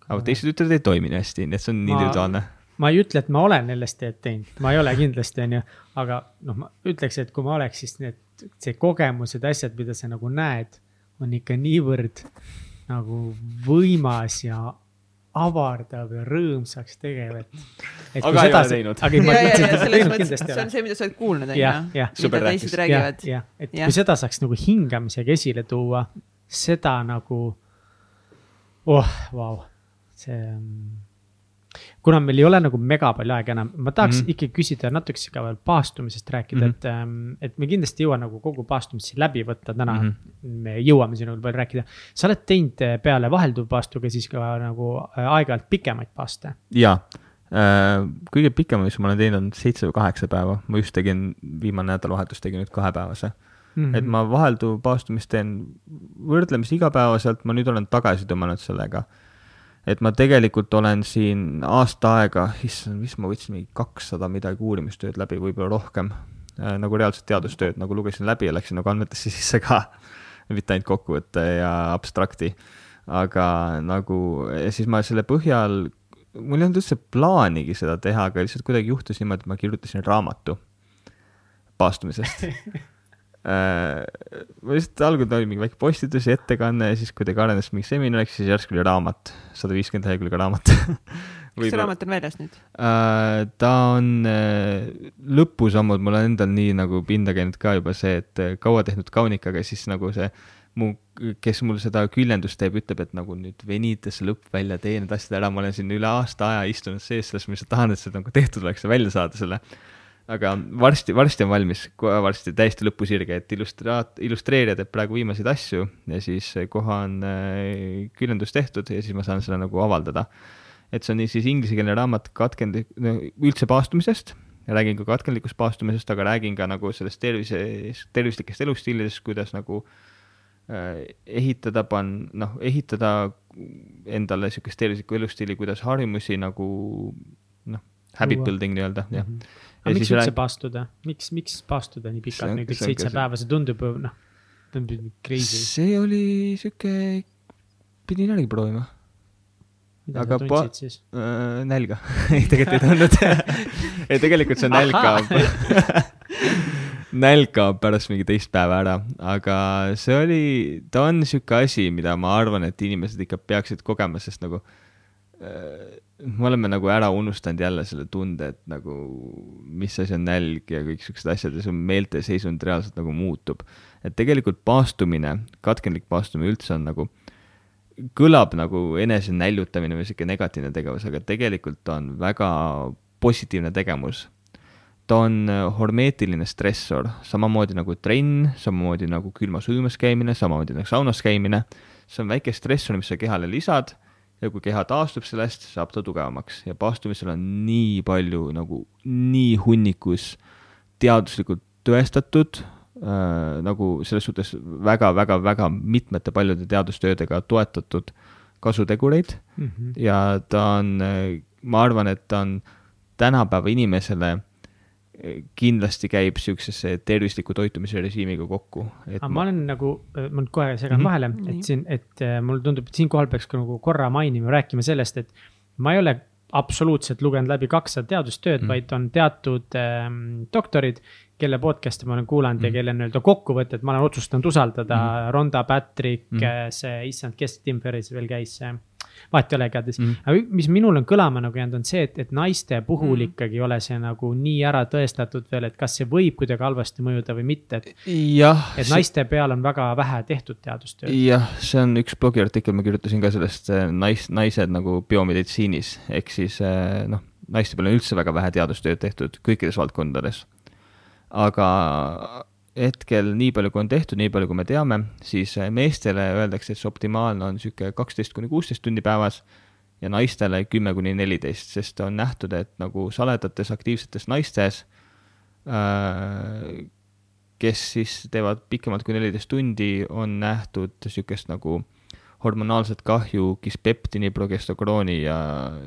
aga teised ütlevad, ei toimi nii hästi, nii et see on individuaalne. ma ei ütle, et ma olen LSD-d teinud, ma ei ole kindlasti, onju, aga noh, ma ütleks, et kui ma oleks, siis need, see kogemused, asjad, mida sa nagu näed, on ikka niivõrd nagu võimas ja avardav ja rõõmsaks tegev, et. aga ei ole teinud. ma see on see, mida sa oled kuulnud, onju. mida teised räägivad. jah, et ja. kui seda saaks nagu hingamisega esile tuua, seda nagu, oh, vau, see on kuna meil ei ole nagu mega palju aega enam, ma tahaks mm -hmm. ikkagi küsida natukese ka veel paastumisest rääkida mm, -hmm. et, ähm, et me kindlasti ei jõua nagu kogu paastumist siin läbi võtta täna mm. -hmm. me jõuame sinuga veel rääkida. sa oled teinud äh, peale vahelduvpaastuga siis ka nagu äh, aeg-ajalt pikemaid paaste? jaa äh, kõige pikem, mis ma olen teinud, on seitse või kaheksa päeva, ma just tegin, viimane nädalavahetus tegin nüüd kahepäevase mm. -hmm. et ma vahelduv paastumist teen võrdlemisi igapäevaselt, ma nüüd olen tagasi tõmmanud sellega et ma tegelikult olen siin aasta aega, issand, mis ma võtsin, mingi kakssada midagi uurimistööd läbi, võib-olla rohkem äh,, nagu reaalset teadustööd, nagu lugesin läbi ja läksin nagu andmetesse sisse ka mitte ainult kokkuvõtte ja abstrakti. aga nagu, ja siis ma selle põhjal, mul ei olnud üldse plaanigi seda teha, aga lihtsalt kuidagi juhtus niimoodi, et ma kirjutasin raamatu paastumisest ma lihtsalt algul oli mingi väike postitus ja ettekanne ja siis kuidagi arenes mingi seminariks, siis järsku oli raamat, sada viiskümmend lehekülge raamat. Kas see raamat on väljas nüüd? Uh,? ta on uh, lõpusammud, mul on endal nii nagu pinda käinud ka juba see, et kaua tehnud kaunikaga, siis nagu see mu, kes mul seda küljendust teeb, ütleb, et nagu nüüd venita see lõpp välja, tee need asjad ära, ma olen siin üle aasta aja istunud sees selles, ma lihtsalt tahan, et see nagu tehtud oleks ja välja saada selle aga varsti, varsti on valmis, kohe varsti täiesti lõpusirge, et illustraat-, illustreerija teeb praegu viimaseid asju ja siis kohe on äh, küljendus tehtud ja siis ma saan seda nagu avaldada. et see on siis inglisekeelne raamat katkend-, üldse paastumisest, räägin ka katkendlikust paastumisest, aga räägin ka nagu sellest tervise, tervislikest elustiilidest, kuidas nagu äh, ehitada, pan-, noh, ehitada endale niisugust tervislikku elustiili, kuidas harjumusi nagu noh, habit building nii-öelda, jah mm. -hmm aga miks üldse rääg... paastuda, miks, miks paastuda nii pikalt, näiteks seitse päeva, see tundub ju noh, tundub crazy. see oli sihuke, pidin järgi proovima. mida aga sa tundsid siis? Äh,? nälga. Ei, tegelikult ei tundnud. Ei, tegelikult see nälg kaob. Nälg kaob pärast mingi teist päeva ära, aga see oli, ta on sihuke asi, mida ma arvan, et inimesed ikka peaksid kogema, sest nagu äh, me oleme nagu ära unustanud jälle selle tunde, et nagu mis asi on nälg ja kõik siuksed asjad ja su meelteseisund reaalselt nagu muutub. et tegelikult paastumine, katkendlik paastumine üldse on nagu, kõlab nagu enesenäljutamine või sihuke negatiivne tegevus, aga tegelikult on väga positiivne tegevus. ta on hormeetiline stressor, samamoodi nagu trenn, samamoodi nagu külmas ujumas käimine, samamoodi nagu saunas käimine. see on väike stressor, mis sa kehale lisad ja kui keha taastub sellest, saab ta tugevamaks ja paastumisel on nii palju nagu nii hunnikus teaduslikult tõestatud äh, nagu selles suhtes väga-väga-väga mitmete paljude teadustöödega toetatud kasutegureid mm -hmm. ja ta on, ma arvan, et ta on tänapäeva inimesele kindlasti käib niisugusesse tervisliku toitumise režiimiga kokku. aga ma olen nagu, ma nüüd kohe segan mm -hmm. vahele, et siin, et äh, mulle tundub, et siinkohal peaks ka nagu korra mainima, rääkima sellest, et ma ei ole absoluutselt lugenud läbi kakssada teadustööd mm, -hmm. vaid on teatud ähm, doktorid, kelle podcast'e ma olen kuulanud mm -hmm. ja kelle nii-öelda kokkuvõtted ma olen otsustanud usaldada mm, -hmm. Ronda Patrick mm, -hmm. see, issand, kes Tim Ferris veel käis, see vahet ei ole igatahes mm. -hmm. aga mis minul on kõlama nagu jäänud, on see, et, et naiste puhul mm -hmm. ikkagi ei ole see nagu nii ära tõestatud veel, et kas see võib kuidagi halvasti mõjuda või mitte, et. et naiste see... peal on väga vähe tehtud teadustööd. jah, see on üks blogiartikkel, ma kirjutasin ka sellest nais, naised nagu biomeditsiinis, ehk siis äh, noh, naiste peal on üldse väga vähe teadustööd tehtud kõikides valdkondades. aga hetkel nii palju, kui on tehtud, nii palju, kui me teame, siis äh, meestele öeldakse, et see optimaalne on niisugune kaksteist kuni kuusteist tundi päevas ja naistele kümme kuni neliteist, sest on nähtud, et nagu saledates aktiivsetes naistes, äh, kes siis teevad pikemalt kui neliteist tundi, on nähtud niisugust nagu hormonaalset kahju kispeptini, progesterooni ja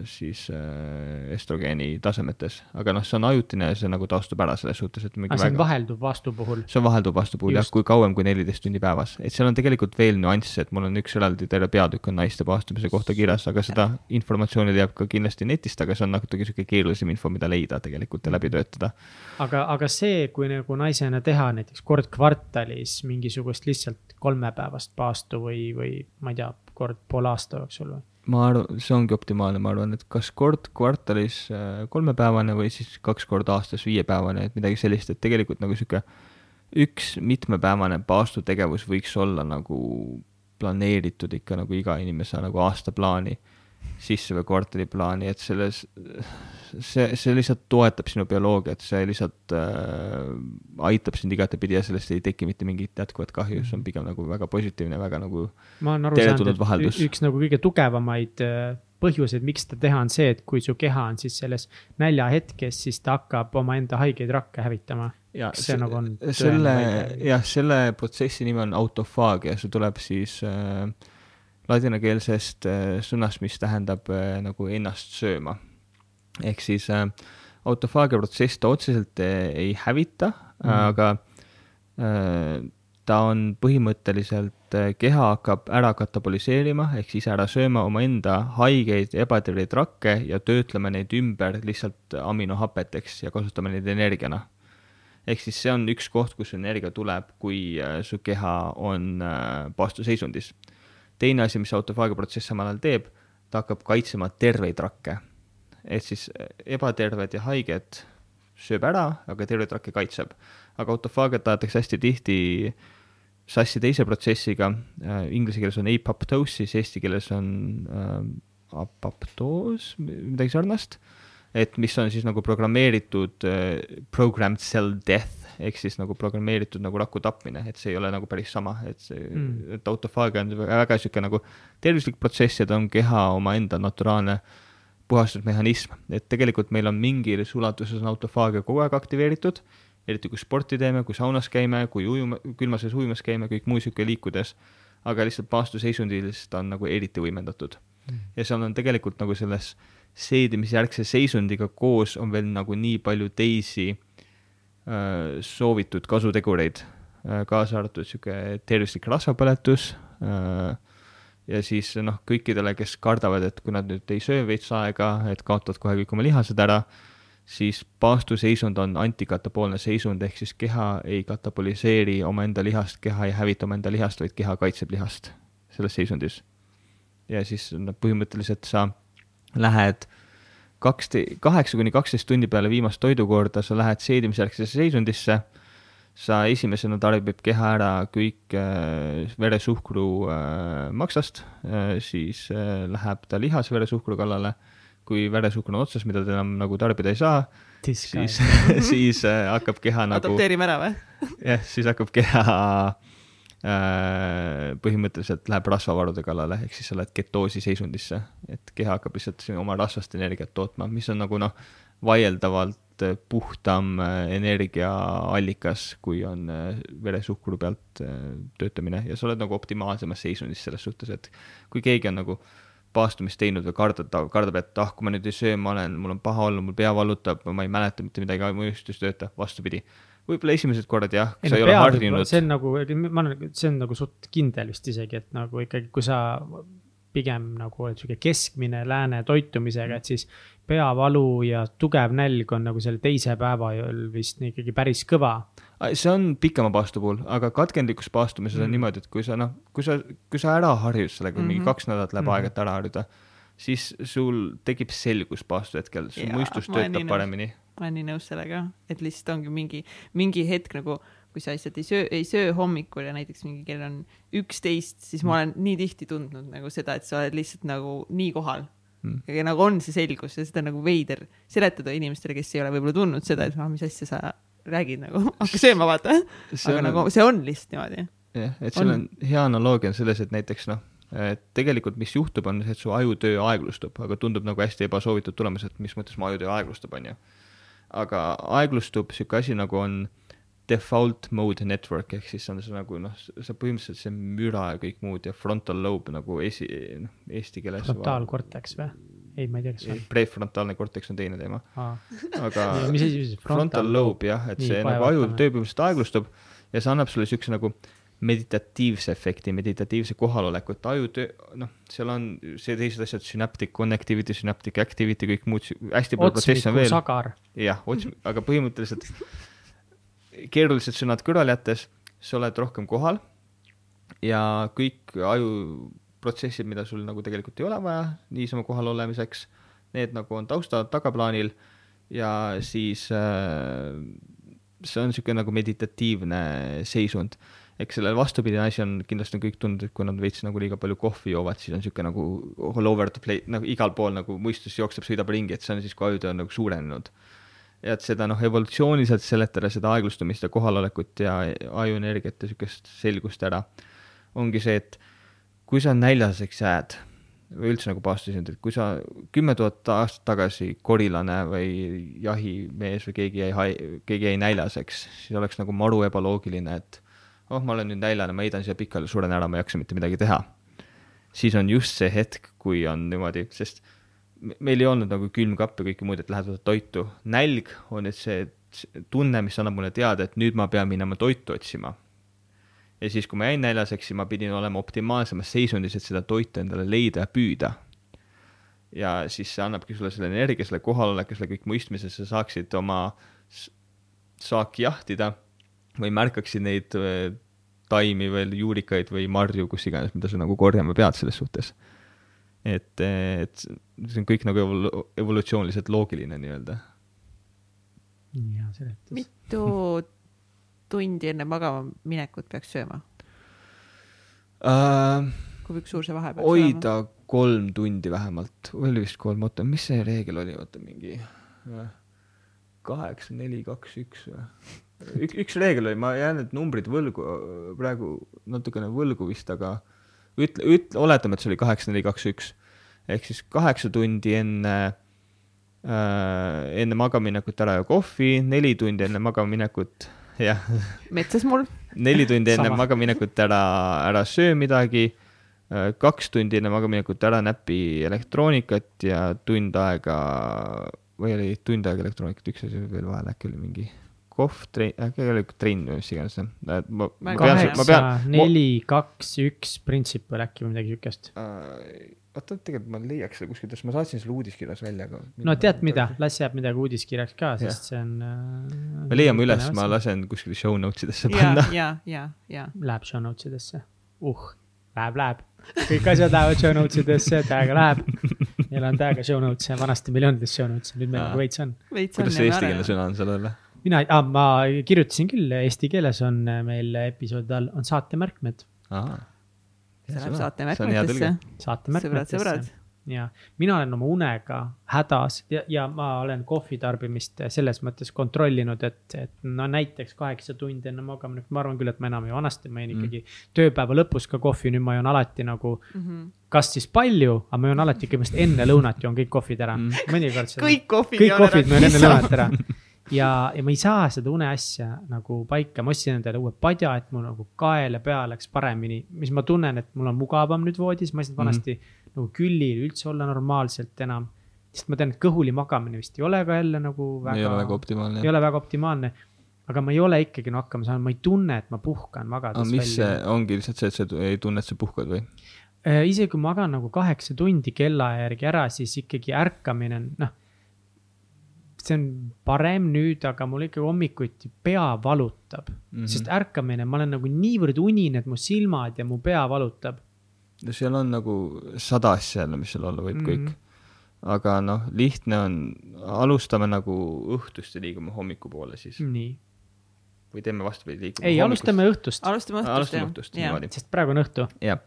siis äh, estrogeeni tasemetes. aga noh, see on ajutine ja see nagu taastub ära selles suhtes, et aga see on väga... vahelduv vastu puhul? see on vahelduv vastu puhul jah, kui kauem kui neliteist tundi päevas. et seal on tegelikult veel nüansse, et mul on üks eraldi terve peatükk on naiste paastumise kohta kirjas, aga seda informatsiooni leiab ka kindlasti netist, aga see on natuke niisugune keerulisem info, mida leida tegelikult ja läbi töötada. aga, aga see, kui nagu naisena teha näiteks kord kvartalis mingisugust lihtsalt kolmepäevast paastu või, või ma ei tea, kord poole aasta jooksul või? ma arvan, see ongi optimaalne, ma arvan, et kas kord kvartalis äh, kolmepäevane või siis kaks korda aastas viiepäevane, et midagi sellist, et tegelikult nagu sihuke üks mitmepäevane paastutegevus võiks olla nagu planeeritud ikka nagu iga inimese nagu aastaplaani sisse või kvartaliplaani, et selles, see, see lihtsalt toetab sinu bioloogiat, see lihtsalt äh, aitab sind igatepidi ja sellest ei teki mitte mingit jätkuvat kahju, see on pigem nagu väga positiivne, väga nagu ma olen aru saanud, et üks nagu kõige tugevamaid äh, põhjuseid, miks seda teha, on see, et kui su keha on siis selles näljahetkes, siis ta hakkab omaenda haigeid rakke hävitama. ja see, see nagu on. selle, jah, selle protsessi nimi on autofaagia, see tuleb siis äh, ladinakeelsest äh, sõnast, mis tähendab äh, nagu ennast sööma. ehk siis äh, autofaagia protsess ta otseselt ei hävita mm., aga ta on põhimõtteliselt, keha hakkab ära kataboliseerima ehk siis ära sööma omaenda haigeid ebaterveid rakke ja töötlema neid ümber lihtsalt aminohapeteks ja kasutama neid energiana. ehk siis see on üks koht, kus energia tuleb, kui su keha on paastuseisundis teine asi, mis autofaagia protsess samal ajal teeb, ta hakkab kaitsema terveid rakke. ehk siis eh, ebaterved ja haiged sööb ära, aga terveid rakke kaitseb. aga autofaagiat aetakse hästi tihti sassi teise protsessiga äh,, inglise keeles on apoptosis, eesti keeles on äh, apoptoos, midagi sarnast et mis on siis nagu programmeeritud uh, programmed cell death ehk siis nagu programmeeritud nagu raku tapmine, et see ei ole nagu päris sama, et see mm., et autofaagia on väga sihuke nagu tervislik protsess ja ta on keha omaenda naturaalne puhastusmehhanism, et tegelikult meil on mingis ulatuses on autofaagia kogu aeg aktiveeritud, eriti kui sporti teeme, kui saunas käime, kui ujuma, külmas vees ujumas käime, kõik muu sihuke liikudes, aga lihtsalt paastuseisundis ta on nagu eriti võimendatud. Mm.. ja seal on tegelikult nagu selles seedimisjärgse seisundiga koos on veel nagu nii palju teisi soovitud kasutegureid, äh, kaasa arvatud niisugune tervislik rasvapõletus äh, ja siis noh, kõikidele, kes kardavad, et kui nad nüüd ei söö veits aega, et kaotavad kohe kõik oma lihased ära, siis paastuseisund on antikatapoolne seisund, ehk siis keha ei kataboliseeri omaenda lihast, keha ei hävita omaenda lihast, vaid keha kaitseb lihast selles seisundis. ja siis noh, põhimõtteliselt sa lähed kaks, kaheksa kuni kaksteist tundi peale viimast toidukorda sa lähed seedimisjärgsesse seisundisse, sa esimesena tarbib keha ära kõik äh, veresuhkru äh, maksast äh,, siis äh, läheb ta lihasveresuhkru kallale, kui veresuhkur on otsas, mida ta enam nagu tarbida ei saa, siis, siis äh, hakkab keha nagu adopteerime ära või? jah, siis hakkab keha Äh, põhimõtteliselt läheb rasvavarude kallale, ehk siis sa lähed ketoosi seisundisse, et keha hakkab lihtsalt oma rasvast energiat tootma, mis on nagu noh, vaieldavalt puhtam äh, energiaallikas, kui on äh, veresuhkru pealt töötamine. Ja sa oled nagu optimaalsemas seisundis selles suhtes, et kui keegi on nagu paastumist teinud või kardab, kardab, et ah, kui ma nüüd ei söö, ma olen, mul on paha olla, mul pea valutab, ma ei mäleta mitte midagi, mu mõistus ei tööta, vastupidi võib-olla esimesed korrad jah, kui sa ei ole harjunud. see on nagu, ma olen, see on nagu suht kindel vist isegi, et nagu ikkagi, kui sa pigem nagu oled sihuke keskmine lääne toitumisega, et siis peavalu ja tugev nälg on nagu selle teise päeva vist ikkagi päris kõva. see on pikema paastu puhul, aga katkendlikus paastumises mm. on niimoodi, et kui sa noh, kui sa, kui sa ära harjud sellega mm, -hmm. mingi mhm. kaks nädalat läheb mm -hmm. aega, et ära harjuda, siis sul tekib selgus paastu hetkel, su mõistus töötab paremini ma olen nii nõus sellega, et lihtsalt ongi mingi, mingi hetk nagu, kui sa lihtsalt ei söö, ei söö hommikul ja näiteks mingi kell on üksteist, siis ma olen nii tihti tundnud nagu seda, et sa oled lihtsalt nagu nii kohal. Mm.. ja nagu on see selgus ja seda on nagu veider seletada inimestele, kes ei ole võib-olla tundnud seda, et ah, mis asja sa räägid nagu, hakka sööma, vaata. aga on... nagu see on lihtsalt niimoodi. jah, et seal on, on hea analoogia on selles, et näiteks noh, et tegelikult, mis juhtub, on see, et su ajutöö aeglustub, aga tundub nagu hästi ebasoovitud tulemus, et mis mõttes mu ajutöö aeglustub, on ju aga aeglustub sihuke asi nagu on default mode network ehk siis on see nagu noh, see põhimõtteliselt see müra ja kõik muud ja frontal lobe nagu esi, noh eesti keeles. frontaalkorteks või? ei, ma ei tea, kas on. prefrontaalne korteks on teine teema. aga mis asi see frontal, lobe jah, et Nii, see nagu aju töö põhimõtteliselt aeglustub ja see annab sulle siukse nagu meditatiivse efekti, meditatiivse kohaloleku, et ajutöö, noh, seal on see teised asjad, synaptic connectivity, synaptic activity, kõik muud, hästi palju protsesse on veel. jah, ots-, aga põhimõtteliselt keerulised sõnad kõrvale jättes, sa oled rohkem kohal ja kõik ajuprotsessid, mida sul nagu tegelikult ei ole vaja niisama kohal olemiseks, need nagu on tausta tagaplaanil ja siis äh, see on niisugune nagu meditatiivne seisund eks selle vastupidine asi on, kindlasti on kõik tundnud, et kui nad veits nagu liiga palju kohvi joovad, siis on niisugune nagu all over the place, nagu igal pool nagu mõistus jookseb, sõidab ringi, et see on siis, kui ajutöö on nagu suurenenud. ja et seda noh, evolutsiooniliselt seletada seda aeglustumist ja kohalolekut ja ajuenergiat ja niisugust selgust ära, ongi see, et kui sa näljaseks jääd või üldse nagu paastusisend, et kui sa kümme tuhat aastat tagasi korilane või jahimees või keegi jäi, keegi jäi näljaseks, siis oleks nagu maru ebaloogiline, et oh, ma olen nüüd näljane, ma heidan siia pikali, suren ära, ma ei jaksa mitte midagi teha. siis on just see hetk, kui on niimoodi, sest meil ei olnud nagu külmkapp ja kõike muud, et lähed võtad toitu. nälg on nüüd see tunne, mis annab mulle teada, et nüüd ma pean minema toitu otsima. ja siis, kui ma jäin näljaseks, siis ma pidin olema optimaalsemas seisundis, et seda toitu endale leida ja püüda. ja siis see annabki sulle selle energia, selle kohaloleku, selle kõik mõistmise, sa saaksid oma saaki jahtida või märkaksid neid äh, taimi või juurikaid või marju, kus iganes, mida sa nagu korjama pead selles suhtes. et, et see on kõik nagu evolu-, evolutsiooniliselt loogiline nii-öelda. hea seletus. mitu tundi enne magama minekut peaks sööma uh,? kui üks suur see vahe peaks hoida olema? kolm tundi vähemalt, oli vist kolm, oota, mis see reegel oli, oota mingi kaheksa, neli, kaks, üks või? Üks, üks reegel oli, ma jään need numbrid võlgu, praegu natukene võlgu vist, aga ütle, ütle, oletame, et see oli kaheksa, neli, kaks, üks. ehk siis kaheksa tundi enne äh,, enne magamaminekut ära ja kohvi, neli tundi enne magamaminekut, jah. metsas mul. neli tundi enne magamaminekut ära, ära söö midagi äh, kaks tundi enne magamaminekut ära näpi elektroonikat ja tund aega või oli tund aega elektroonikat, üks asi veel vahel, äkki oli mingi kohv, trenn, äkki oli trenn või mis iganes. kaheksa, neli, kaks, üks principle äkki või midagi siukest uh,. oota, tegelikult ma leiaks seda kuskilt, ma saatsin selle uudiskirjas välja ka. no tead mida, las jääb midagi uudiskirjaks ka, sest see on äh,. me leiame üles, ma lasen kuskile show notes idesse panna. ja, ja, ja. Läheb show notes idesse, uh, läheb, läheb kõik asjad lähevad show notes idesse, täiega läheb. meil on täiega show notes'e, vanasti meil ei olnud vist show notes'e, nüüd meil nagu veits on. kuidas see eestikeelne sõna on sellele? Mina ah,, ma kirjutasin küll, eesti keeles on meil episoodide all on saatemärkmed. see läheb saatemärkmetesse. saatemärkmetesse. sõbrad, sõbrad ja mina olen oma unega hädas ja, ja ma olen kohvi tarbimist selles mõttes kontrollinud, et, et no näiteks kaheksa tundi enne magamist, ma arvan küll, et ma enam ei vanasti, ma jõin mm. ikkagi tööpäeva lõpus ka kohvi, nüüd ma joon alati nagu mm. -hmm. kas siis palju, aga ma joon alati ikka vist enne lõunat joon kõik kohvid ära mm., mõnikord seda. kõik kohvid. kõik kohvid ma joon enne lõunat ära ja, ja ma ei saa seda uneasja nagu paika, ma ostsin endale uue padja, et mul nagu kael ja pea läks paremini, mis ma tunnen, et mul on mugavam nüüd voodis, ma ei saanud vanasti mm -hmm. nagu küllil üldse olla normaalselt enam. sest ma tean, et kõhuli magamine vist ei ole ka jälle nagu väga. ei ole väga optimaalne. ei ole väga optimaalne aga ma ei ole ikkagi no hakkama saanud, ma ei tunne, et ma puhkan magades välja. mis see ongi lihtsalt see, et sa ei tunne, et sa puhkad või? Äh, isegi kui magan nagu kaheksa tundi kella järgi ära, siis ikkagi ärkamine, noh see on parem nüüd, aga mul ikka hommikuti pea valutab mm. -hmm. sest ärkamine, ma olen nagu niivõrd unine, et mu silmad ja mu pea valutab. no seal on nagu sada asja jälle, mis seal olla võib mm -hmm. kõik. aga noh, lihtne on, alustame nagu õhtust ja liigume hommikupoole siis. nii. või teeme vastupidi, liigume. ei, alustame õhtust. alustame õhtust, alustame õhtust, niimoodi. sest praegu on õhtu. jah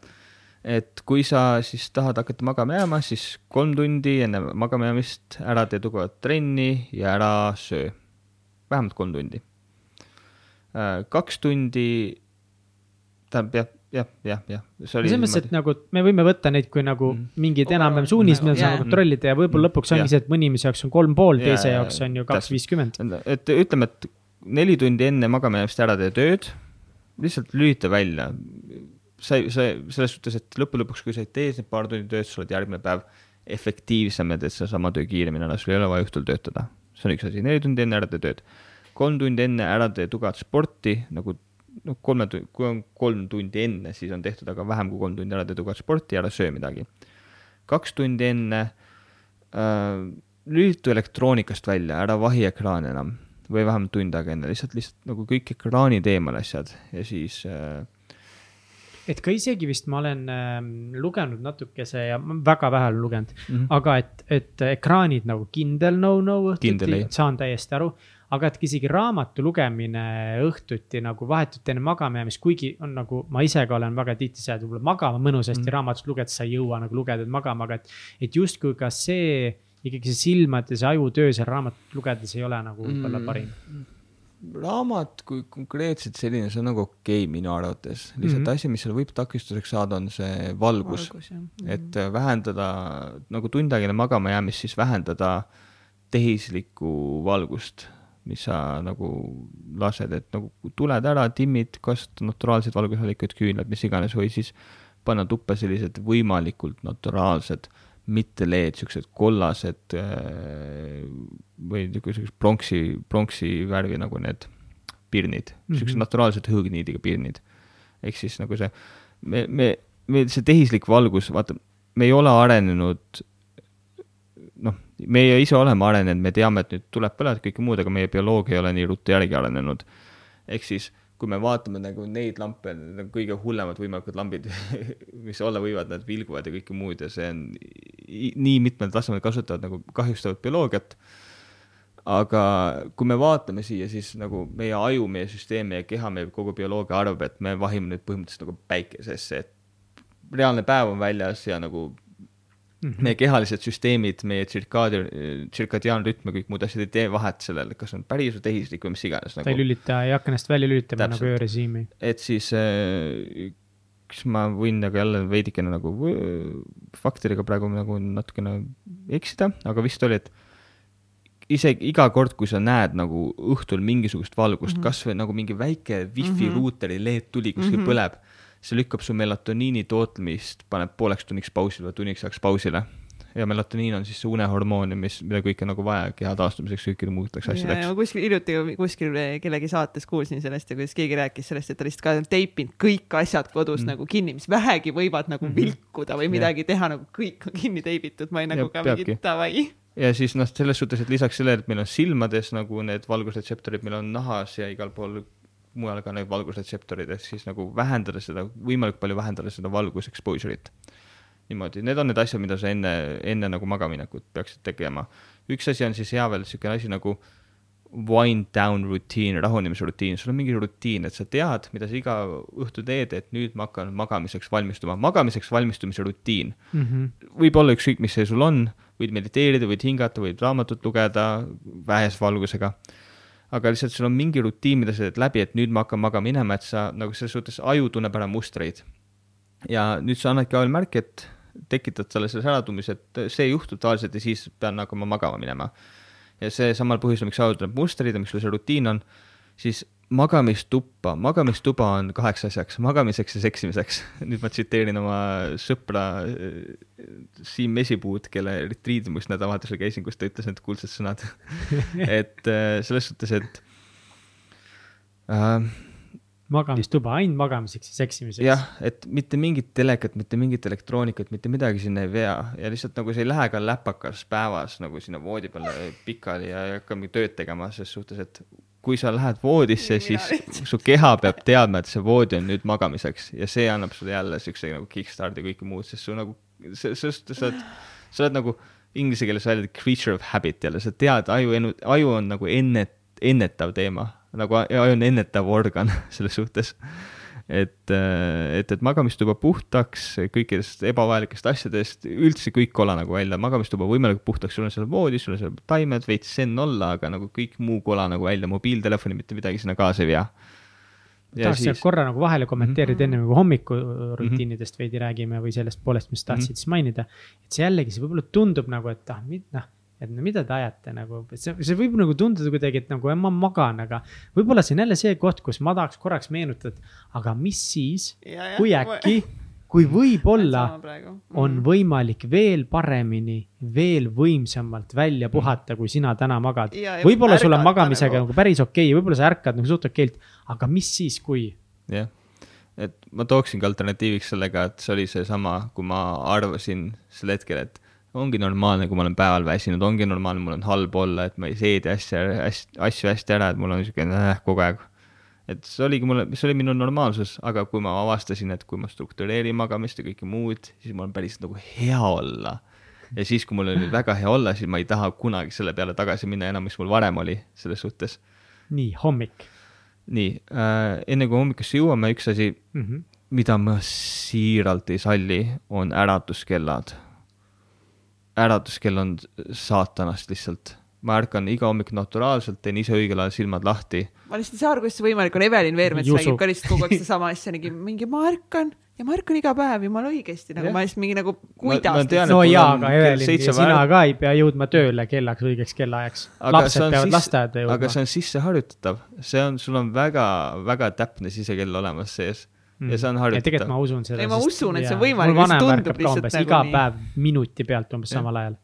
et kui sa siis tahad hakata magama jääma, siis kolm tundi enne magama jäämist ära tee tugevat trenni ja ära söö. vähemalt kolm tundi. Äh, kaks tundi, tähendab jah, jah, jah, jah. selles mõttes, et nagu me võime võtta neid kui nagu mm. mingid enam-vähem suunis, mida saame kontrollida ja võib-olla mm. lõpuks ongi see, et mõni inimese jaoks on kolm pool, teise jaoks on ju kaks viiskümmend. et ütleme, et neli tundi enne magama jäämist ära tee tööd, lihtsalt lülita välja sa sa selles suhtes, et lõppude lõpuks, kui sa ei tee need paar tundi tööd, sa oled järgmine päev efektiivsem ja teed sedasama töö kiiremini ära, sul ei ole vaja õhtul töötada. see on üks asi, neli tundi enne ära tee tööd. kolm tundi enne ära tee tugevat sporti, nagu noh, kolme, kui on kolm tundi enne, siis on tehtud, aga vähem kui kolm tundi ära tee tugevat sporti ja ära söö midagi. kaks tundi enne äh, lülitu elektroonikast välja, ära vahi ekraani enam või vähemalt tund aega enne, lihtsalt, lihtsalt nagu kõik ekraanid eemale asjad ja siis äh, et ka isegi vist ma olen äh, lugenud natukese ja väga vähe olen lugenud. Mm, -hmm. aga et, et ekraanid nagu kindel no-no õhtuti, saan täiesti aru. aga et isegi raamatu lugemine õhtuti nagu vahetult enne magama jäämist, kuigi on nagu ma ise ka olen väga tihti et võib-olla magama mõnusasti mm raamatut lugedes sa ei jõua nagu lugeda magama, aga et, et justkui ka see ikkagi see silmade, see ajutöö seal raamatut lugedes ei ole nagu võib-olla mm. parim raamat kui konkreetselt selline, see on nagu okei okay, minu arvates, lihtsalt mm -hmm. asi, mis seal võib takistuseks saada, on see valgus, valgus. Mm -hmm. et äh, vähendada nagu tund aega enne magama jäämist, siis vähendada tehislikku valgust, mis sa nagu lased, et nagu tuled ära, timmid, kasuta naturaalseid valgusallikaid, küünlad, mis iganes, või siis panna tuppa sellised võimalikult naturaalsed mitte LED, siuksed kollased äh, või niisugused pronksi, pronksi värvi nagu need pirnid mm, -hmm. siuksed naturaalsed hõõgniidiga pirnid. ehk siis nagu see, me, me, me, see tehislik valgus, vaata, me ei ole arenenud, noh, meie ise oleme arenenud, me teame, et nüüd tuleb põled, kõike muud, aga meie bioloogia ei ole nii ruttu järgi arenenud. ehk siis kui me vaatame nagu neid lampe, need on kõige hullemad võimalikud lambid mis olla võivad, nad vilguvad ja kõike muud ja see on nii mitmel tasemel kasutavad nagu kahjustavad bioloogiat. aga kui me vaatame siia, siis nagu meie aju, meie süsteem, meie keha, meie kogu bioloogia arvab, et me vahime nüüd põhimõtteliselt nagu päikesesse, et reaalne päev on väljas ja nagu mm. -hmm. meie kehalised süsteemid, meie tsirkaadi-, tsirkadiaanrütm ja kõik muud asjad ei tee vahet sellel, kas on päris või tehislik või mis iganes nagu.. ta ei lülita, ei hakka ennast välja lülitama Täpselt. nagu öörežiimi. et siis äh, kas ma võin nagu jälle veidikene nagu faktidega praegu nagu natukene eksida, aga vist oli, et isegi iga kord, kui sa näed nagu õhtul mingisugust valgust mm -hmm., kasvõi nagu mingi väike wifi mm -hmm. ruuteri LED tuli kuskil mm -hmm. põleb, see lükkab su melatoniini tootmist, paneb pooleks tunniks pausile või tunniks ajaks pausile. ja melatoniin on siis see unehormoon, mis, mida kõike nagu vaja keha taastumiseks, kõikidele muudeks asjadeks. kuskil hiljuti kuskil kellegi saates kuulsin sellest ja kuidas keegi rääkis sellest, et ta lihtsalt ka on teipinud kõik asjad kodus mm. nagu kinni, mis vähegi võivad nagu mm -hmm. vilkuda või midagi yeah. teha, nagu kõik on kinni teibitud, ma ei nagu ja, ka mingi davai ja siis noh, selles suhtes, et lisaks sellele, et meil on silmades nagu need valgusretseptorid, meil on nahas ja igal pool mujal ka need valgusretseptorid, et siis nagu vähendada seda, võimalikult palju vähendada seda valgus exposure'it. niimoodi, need on need asjad, mida sa enne, enne nagu magaminekut peaksid tegema. üks asi on siis hea veel niisugune asi nagu wind down rutiin, rahunemise rutiin, sul on mingi rutiin, et sa tead, mida sa iga õhtu teed, et nüüd ma hakkan magamiseks valmistuma, magamiseks valmistumise rutiin mm. -hmm. võib olla ükskõik, mis see sul on võid mediteerida, võid hingata, võid raamatut lugeda vähese valgusega. Aga lihtsalt sul on mingi rutiin, mida sa teed läbi, et nüüd ma hakkan magama minema, et sa nagu selles suhtes aju tunneb ära mustreid. ja nüüd sa annadki ajal märki, et tekitad talle selles äratundmise, et see juhtub tavaliselt ja siis pean hakkama magama minema. ja see samal põhjusel, miks aju tunneb mustreid ja miks sul see rutiin on, siis magamistuppa, magamistuba on kaheks asjaks, magamiseks ja seksimiseks. nüüd ma tsiteerin oma sõpra äh, Siim Mesipuud, kelle retriidimus nädalavahetusel käisin, kus ta ütles need kuldsed sõnad et äh, selles suhtes, et äh, magamistuba ainult magamiseks ja seksimiseks. jah, et mitte mingit telekat, mitte mingit elektroonikat, mitte midagi sinna ei vea ja lihtsalt nagu sa ei lähe ka läpakas päevas nagu sinna voodi peale pikali ja ei hakka mingit tööd tegema ses suhtes, et kui sa lähed voodisse, siis su keha peab teadma, et see voodi on nüüd magamiseks. Ja see annab sulle jälle siukse nagu kickstart'i ja kõike muud, sest su nagu, sest sa oled, sa oled nagu inglise keeles väljend creature of habit jälle, sa tead, aju, aju on nagu ennet-, ennetav teema, nagu aju on ennetav organ selles suhtes et, äh, et, et magamistuba puhtaks kõikidest ebavajalikest asjadest, üldse kõik kola nagu välja, magamistuba võimalikult puhtaks, sul on seal voodis, sul on seal taimed, veits zen olla, aga nagu kõik muu kola nagu välja, mobiiltelefoni mitte midagi sinna kaasa ei vea. tahaks siis... korra nagu vahele kommenteerida mm -hmm. enne kui hommikurutiinidest mm -hmm. veidi räägime või sellest poolest, mis tahtsid mm -hmm. siis mainida. et see jällegi, see võib-olla tundub nagu, et ah, noh et no mida te ajate nagu, see, see võib nagu tunduda kuidagi, et nagu ma magan, aga võib-olla see on jälle see koht, kus ma tahaks korraks meenutada, aga mis siis, kui äkki, kui võib-olla on mhm. võimalik veel paremini, veel võimsamalt välja mhm. puhata, kui sina täna magad. võib-olla sul on magamisega nagu, nagu päris okei okay,, võib-olla sa ärkad nagu suht okeilt, aga mis siis, kui? jah, et ma tooksingi alternatiiviks sellega, et see oli seesama, kui ma arvasin sel hetkel, et ongi normaalne, kui ma olen päeval väsinud, ongi normaalne, mul on halb olla, et ma ei seedi asja, asju, hästi ära, et mul on niisugune äh, kogu aeg. et see oligi mulle, see oli minu normaalsus, aga kui ma avastasin, et kui ma struktureerin magamist ja kõike muud, siis mul on päris nagu hea olla. ja siis, kui mul oli väga hea olla, siis ma ei taha kunagi selle peale tagasi minna enam, mis mul varem oli, selles suhtes. nii, hommik. nii äh,, enne kui hommikusse jõuame, üks asi mm, -hmm. mida ma siiralt ei salli, on äratuskellad äratuskell on saatanast lihtsalt. ma ärkan iga hommik naturaalselt, teen ise õigel ajal silmad lahti. ma lihtsalt ei saa aru, kuidas see võimalik on, Evelin Veermets räägib ka lihtsalt kogu aeg sedasama asja, mingi, mingi ma ärkan ja ma ärkan iga päev jumala õigesti, nagu ja. ma lihtsalt mingi nagu kuidas. no jaa, aga Evelin, sina ka ei pea jõudma tööle kellaks õigeks kellaajaks. lapsed peavad sisse, lasteaeda jõudma. aga see on sisseharjutatav, see on, sul on väga-väga täpne sisekell olemas sees ja see on harjutatav. tegelikult ma usun seda. ei, ma usun, et see on võimalik, see tundub lihtsalt nagu iga nii. päev minuti pealt umbes ja. samal ajal.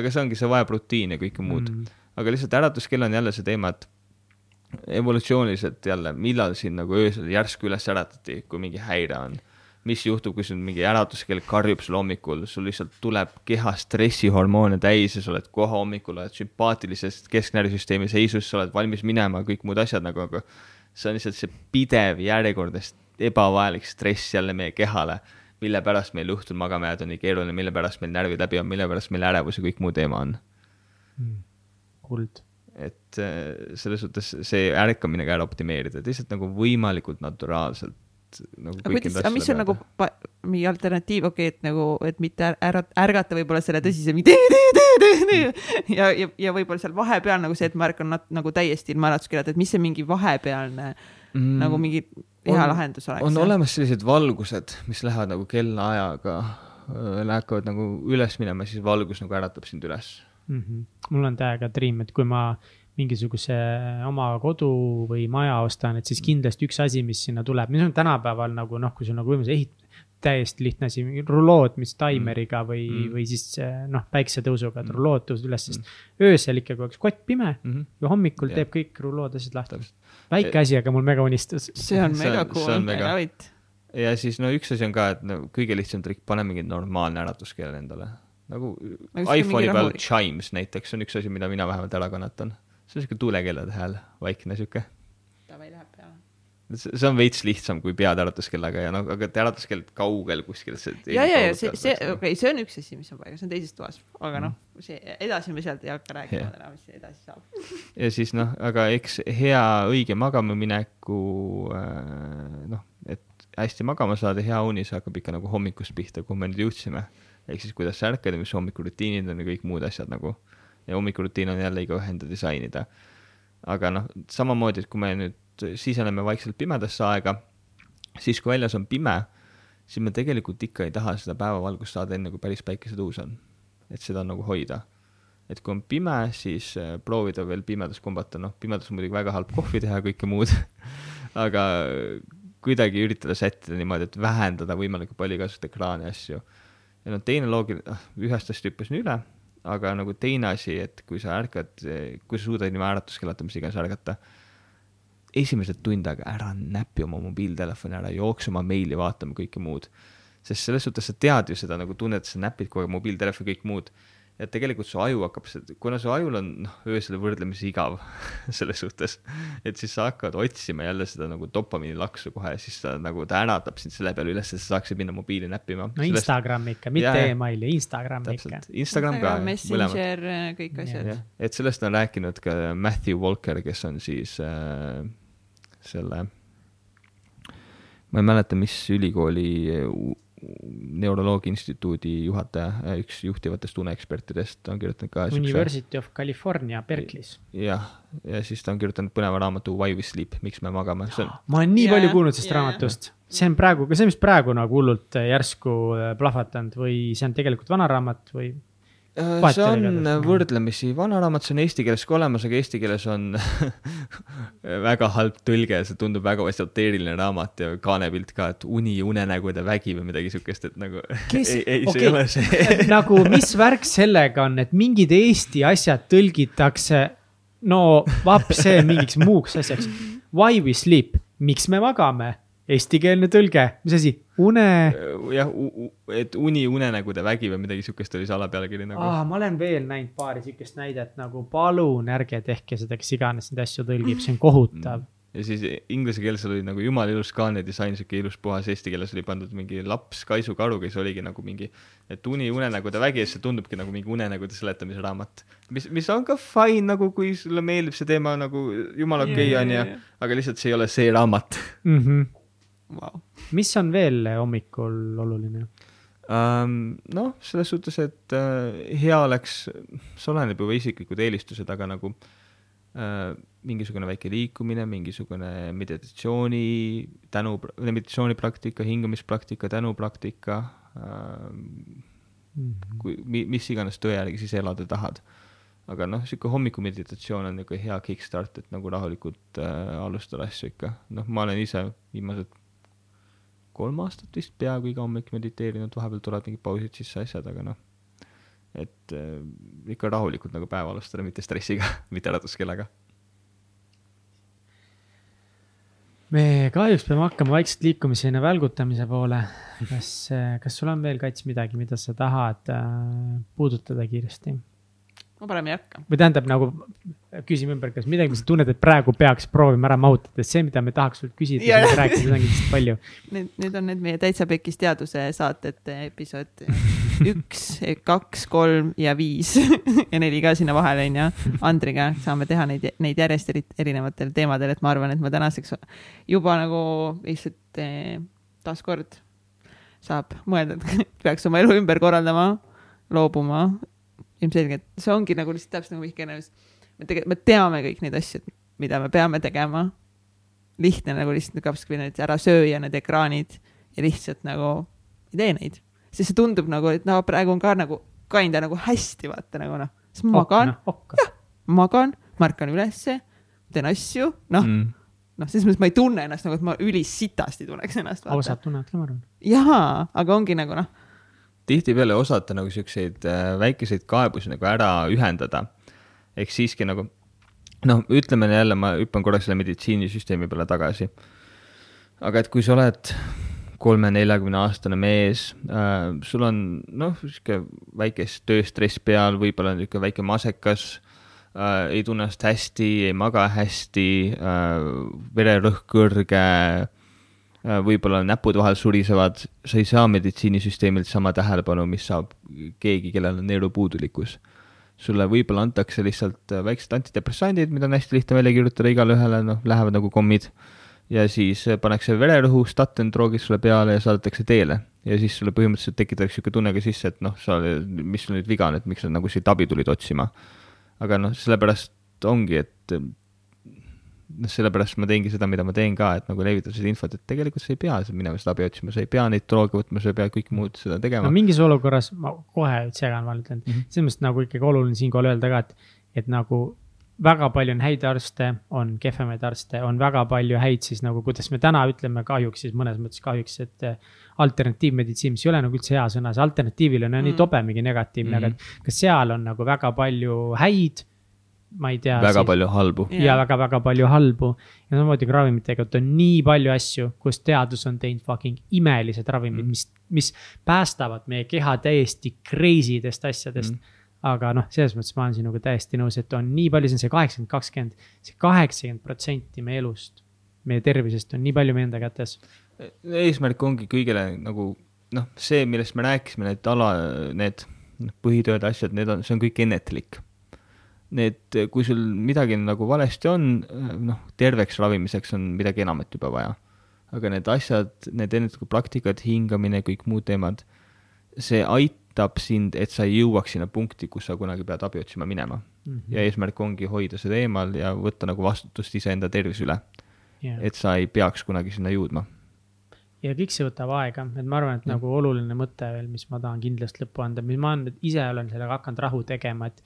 aga see ongi, see vajab rutiini ja kõike muud mm.. aga lihtsalt äratuskell on jälle see teema, et evolutsiooniliselt jälle, millal sind nagu öösel järsku üles äratati, kui mingi häire on mis juhtub, kui sul mingi äratuskell karjub sul hommikul, sul lihtsalt tuleb keha stressihormoone täis ja sa oled kohe hommikul, oled sümpaatilises kesknärvisüsteemi seisus, sa oled valmis minema, kõik muud asjad nagu, aga see on lihtsalt see pidev järjekordne ebavajalik stress jälle meie kehale, mille pärast meil õhtul magama jääda on nii keeruline, mille pärast meil närvid läbi on, mille pärast meil ärevus ja kõik muu teema on mm.. kuld. et äh, selles suhtes see ärkamine ka ära optimeerida, et lihtsalt nagu võimalikult naturaalselt nagu aga kuidas, aga mis on nagu mingi alternatiiv, okei okay,, et nagu, et mitte ära, ärgata võib-olla selle tõsise mingi ja, ja, ja võib-olla seal vahepeal nagu see, et ma ärkan nat- nagu täiesti ilma äratuskeeleta, et mis see mingi vahepealne mm. nagu mingi hea on, lahendus oleks? on olemas sellised valgused, mis lähevad nagu kellaajaga, hakkavad nagu üles minema, siis valgus nagu äratab sind üles mm. -hmm. mul on täiega dream, et kui ma mingisuguse oma kodu või maja ostan, et siis kindlasti üks asi, mis sinna tuleb, mis on tänapäeval nagu noh, kui sul nagu võimalus ehit-, täiesti lihtne asi, rulood, mis taimeriga või mm., või siis noh, päiksetõusuga, et rulood tõusevad üles, sest mm. öösel ikkagi oleks kott pime mm -hmm. ja hommikul yeah. teeb kõik rulood asjad lahti. väike asi, aga mul mega unistus. see on mega cool, love it. ja siis no üks asi on ka, et no kõige lihtsam trikk, pane mingi normaalne äratuskeel endale nagu iPhone'i peal chimes näiteks on üks asi, mida mina vähemalt ära kannatan see on siuke tuulekellade hääl, vaikne siuke. Davai, läheb peale. see on veits lihtsam kui pead äratuskellaga ja noh, aga äratuskell kaugel kuskil. ja, ja, ja see, see, okei okay,, see on üks asi, mis on paigas, see on teises toas, aga noh, mm. see edasi me sealt ei hakka rääkima yeah. täna, mis edasi saab ja siis noh, aga eks hea õige magamamineku äh, noh, et hästi magama saada, hea unis hakkab ikka nagu hommikust pihta, kuhu me nüüd jõudsime. ehk siis kuidas sa ärkad ja mis hommikurutiinid on ja kõik muud asjad nagu ja hommikurutiin on jälle igaühe enda disainida. aga noh, samamoodi, et kui me nüüd siseneme vaikselt pimedasse aega, siis kui väljas on pime, siis me tegelikult ikka ei taha seda päevavalgust saada enne, kui päris päikesetõus on. et seda nagu hoida. et kui on pime, siis äh, proovida veel pimedas kombata, noh, pimedas on muidugi väga halb kohvi teha ja kõike muud aga kuidagi üritada sättida niimoodi, et vähendada võimalikult palju igasuguseid ekraani asju. ja noh, teine loogiline, ah, ühest asjast hüppasin üle aga nagu teine asi, et kui sa ärkad, kui sa suudad ilma äratuskellata, mis iganes ärgata, esimesed tund aega ära näpi oma mobiiltelefoni ära, jookse oma meili vaatama, kõike muud. sest selles suhtes sa tead ju seda nagu tunned, sa näpid kogu aeg mobiiltelefoni, kõik muud et tegelikult su aju hakkab, kuna su ajul on noh, öösel võrdlemisi igav selles suhtes, et siis sa hakkad otsima jälle seda nagu dopamiini laksu kohe, siis ta nagu, ta äratab sind selle peale üles, et sa saaksid minna mobiili näppima. no Sellest... Instagram ikka, mitte emaili, Instagram täpselt. ikka. Instagram ka. Messenger, kõik asjad. et sellest on rääkinud ka Matthew Walker, kes on siis äh, selle, ma ei mäleta, mis ülikooli neuroloogia instituudi juhataja, üks juhtivatest uneekspertidest, ta on kirjutanud ka. University of California Berkeley's. jah, ja siis ta on kirjutanud põneva raamatu Why we sleep, miks me magame. On... ma olen nii yeah, palju kuulnud sellest yeah. raamatust, see on praegu, see, mis praegu nagu hullult järsku äh, plahvatanud või see on tegelikult vana raamat või Äh, see on võrdlemisi vana raamat, see on eesti keeles ka olemas, aga eesti keeles on väga halb tõlge, see tundub väga esoteeriline raamat ja kaanepilt ka, et uni, unenägude vägi või midagi siukest, et nagu. okei, nagu mis värk sellega on, et mingid eesti asjad tõlgitakse no vapse mingiks muuks asjaks. Why we sleep, miks me magame eestikeelne tõlge, mis asi, une? jah, et uni, unenägude vägi või midagi siukest oli see alapealkiri nagu. aa, ma olen veel näinud paari siukest näidet nagu palun ärge tehke seda, kes iganes neid asju tõlgib, see on kohutav. Mm. ja siis inglise keeles oli nagu jumala ilus kaanedisain, siuke ilus puhas, eesti keeles oli pandud mingi laps kaisukaruga, siis oligi nagu mingi, et uni, unenägude vägi ja siis see tundubki nagu mingi unenägude seletamise raamat. mis, mis on ka fine nagu, kui sulle meeldib see teema nagu jumala okei okay, on ja, aga lihtsalt see ei ole see raamat mm. -hmm wow.. mis on veel hommikul oluline um,? noh, selles suhtes, et uh, hea oleks, see oleneb juba isiklikud eelistused, aga nagu uh, mingisugune väike liikumine, mingisugune meditatsiooni, tänu, meditatsioonipraktika, hingamispraktika, tänupraktika uh,. Mm -hmm. kui, mis iganes tõe järgi siis elada tahad aga noh, sihuke hommikumeditatsioon on niisugune hea kickstart, et nagu rahulikult äh, alustada asju ikka. noh, ma olen ise viimased kolm aastat vist peaaegu iga hommik mediteerinud, vahepeal tulevad mingid pausid sisse, asjad, aga noh, et äh, ikka rahulikult nagu päeva alustada, mitte stressiga mitte äratuskellaga. me kahjuks peame hakkama vaikselt liikuma sinna välgutamise poole. kas, äh, kas sul on veel, Kats, midagi, mida sa tahad äh, puudutada kiiresti? Ma parem ei hakka. või tähendab nagu küsime ümber, kas midagi, mis sa tunned, et praegu peaks proovima ära mahutada, see, mida me tahaks sult küsida, Jaa. sa rääkida, seda on kindlasti palju. Need, need on need meie Täitsa Pekis teaduse saated episood üks, kaks, kolm ja viis ja neli ka sinna vahele onju. Andriga saame teha neid, neid järjest eri, erinevatel teemadel, et ma arvan, et ma tänaseks juba nagu lihtsalt eh, taaskord saab mõelda, et peaks oma elu ümber korraldama, loobuma. Ilmselgelt see ongi nagu lihtsalt täpselt nagu Mihkel ütles, me tegelikult, me teame kõik neid asju, mida me peame tegema lihtne nagu lihtsalt kapski need ära sööa need ekraanid ja lihtsalt nagu ei tee neid. sest see tundub nagu, et no praegu on ka nagu kinda nagu hästi, vaata nagu noh, siis ma magan, okka, magan, ma ärkan ülesse, teen asju, noh mm., noh, selles mõttes ma ei tunne ennast nagu, et ma ülisitasti tunneks ennast. osad tunnevad ka, ma arvan. jaa, aga ongi nagu noh, tihtipeale ei osata nagu siukseid äh, väikeseid kaebusi nagu ära ühendada. ehk siiski nagu noh, ütleme jälle, ma hüppan korraks selle meditsiinisüsteemi peale tagasi. aga et kui sa oled kolme-neljakümne aastane mees äh,, sul on noh, sihuke väike tööstress peal, võib-olla niisugune väike masekas äh,, ei tunne ennast hästi, ei maga hästi äh,, vererõhk kõrge võib-olla näpud vahel surisevad, sa ei saa meditsiinisüsteemilt sama tähelepanu, mis saab keegi, kellel on neerupuudulikkus. sulle võib-olla antakse lihtsalt äh, väiksed antidepressandid, mida on hästi lihtne välja kirjutada igale ühele, noh, lähevad nagu kommid. ja siis äh, pannakse vererõhu statendroogid sulle peale ja saadetakse teele. ja siis sulle põhimõtteliselt tekitatakse niisugune tunne ka sisse, et noh, sa, mis sul nüüd viga on, et miks sa nagu siit abi tulid otsima. aga noh, sellepärast ongi, et noh, sellepärast ma teengi seda, mida ma teen ka, et nagu levitada seda infot, et tegelikult sa ei pea minema seda abi otsima, sa ei pea neid drooge võtma, sa ei pea kõike muud seda tegema no mingis olukorras, ma kohe segan, ma ütlen mm Mhm. -hmm., selles mõttes nagu ikkagi oluline siinkohal öelda ka, et, et nagu väga palju on häid arste, on kehvemaid arste, on väga palju häid siis nagu, kuidas me täna ütleme kahjuks siis mõnes mõttes kahjuks, et eh, alternatiivmeditsiin, mis ei ole nagu üldse hea sõna, see alternatiivil on mm. nii Mm. tobe mingi negatiivne mm, Mhm. -hmm. aga ka seal on nagu väga palju häid, ma ei tea. väga palju halbu. Ja väga-väga palju halbu ja samamoodi ka ravimitega, et on nii palju asju, kus teadus on teinud fucking imelised ravimid mm., mis, mis päästavad meie keha täiesti crazy dest asjadest mm.. aga noh, selles mõttes ma olen sinuga täiesti nõus, et on nii palju, see on see kaheksakümmend, kakskümmend, see kaheksakümmend protsenti meie elust, meie tervisest on nii palju meie enda kätes. eesmärk ongi kõigele nagu noh, see, millest me rääkisime, need ala, need noh, põhitööd, asjad, need on, see on kõik ennetlik. Need, kui sul midagi nagu valesti on, noh, terveks ravimiseks on midagi enamat juba vaja. aga need asjad, need ennetlikud praktikad, hingamine, kõik muud teemad, see aitab sind, et sa ei jõuaks sinna punkti, kus sa kunagi pead abi otsima minema. ja eesmärk ongi hoida seda eemal ja võtta nagu vastutust iseenda tervise üle, yeah.. et sa ei peaks kunagi sinna jõudma ja kõik see võtab aega, et ma arvan, et Jah. nagu oluline mõte veel, mis ma tahan kindlasti lõppu anda, mis ma olen ise olen sellega hakanud rahu tegema, et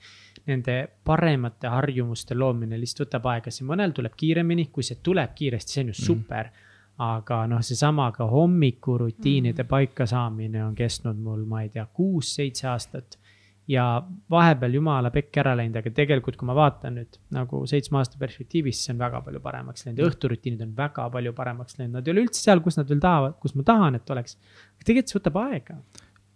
nende paremate harjumuste loomine lihtsalt võtab aega, see mõnel tuleb kiiremini, kui see tuleb kiiresti, see on ju super mm.. aga noh, seesama ka hommikurutiinide mm. paikasaamine on kestnud mul, ma ei tea, kuus-seitse aastat. ja vahepeal jumala pekki ära läinud, aga tegelikult, kui ma vaatan nüüd nagu seitsme aasta perspektiivis, see on väga palju paremaks läinud ja õhturutiinid on väga palju paremaks läinud, nad ei ole üldse seal, kus nad veel tahavad, kus ma tahan, et oleks. tegelikult see võtab aega,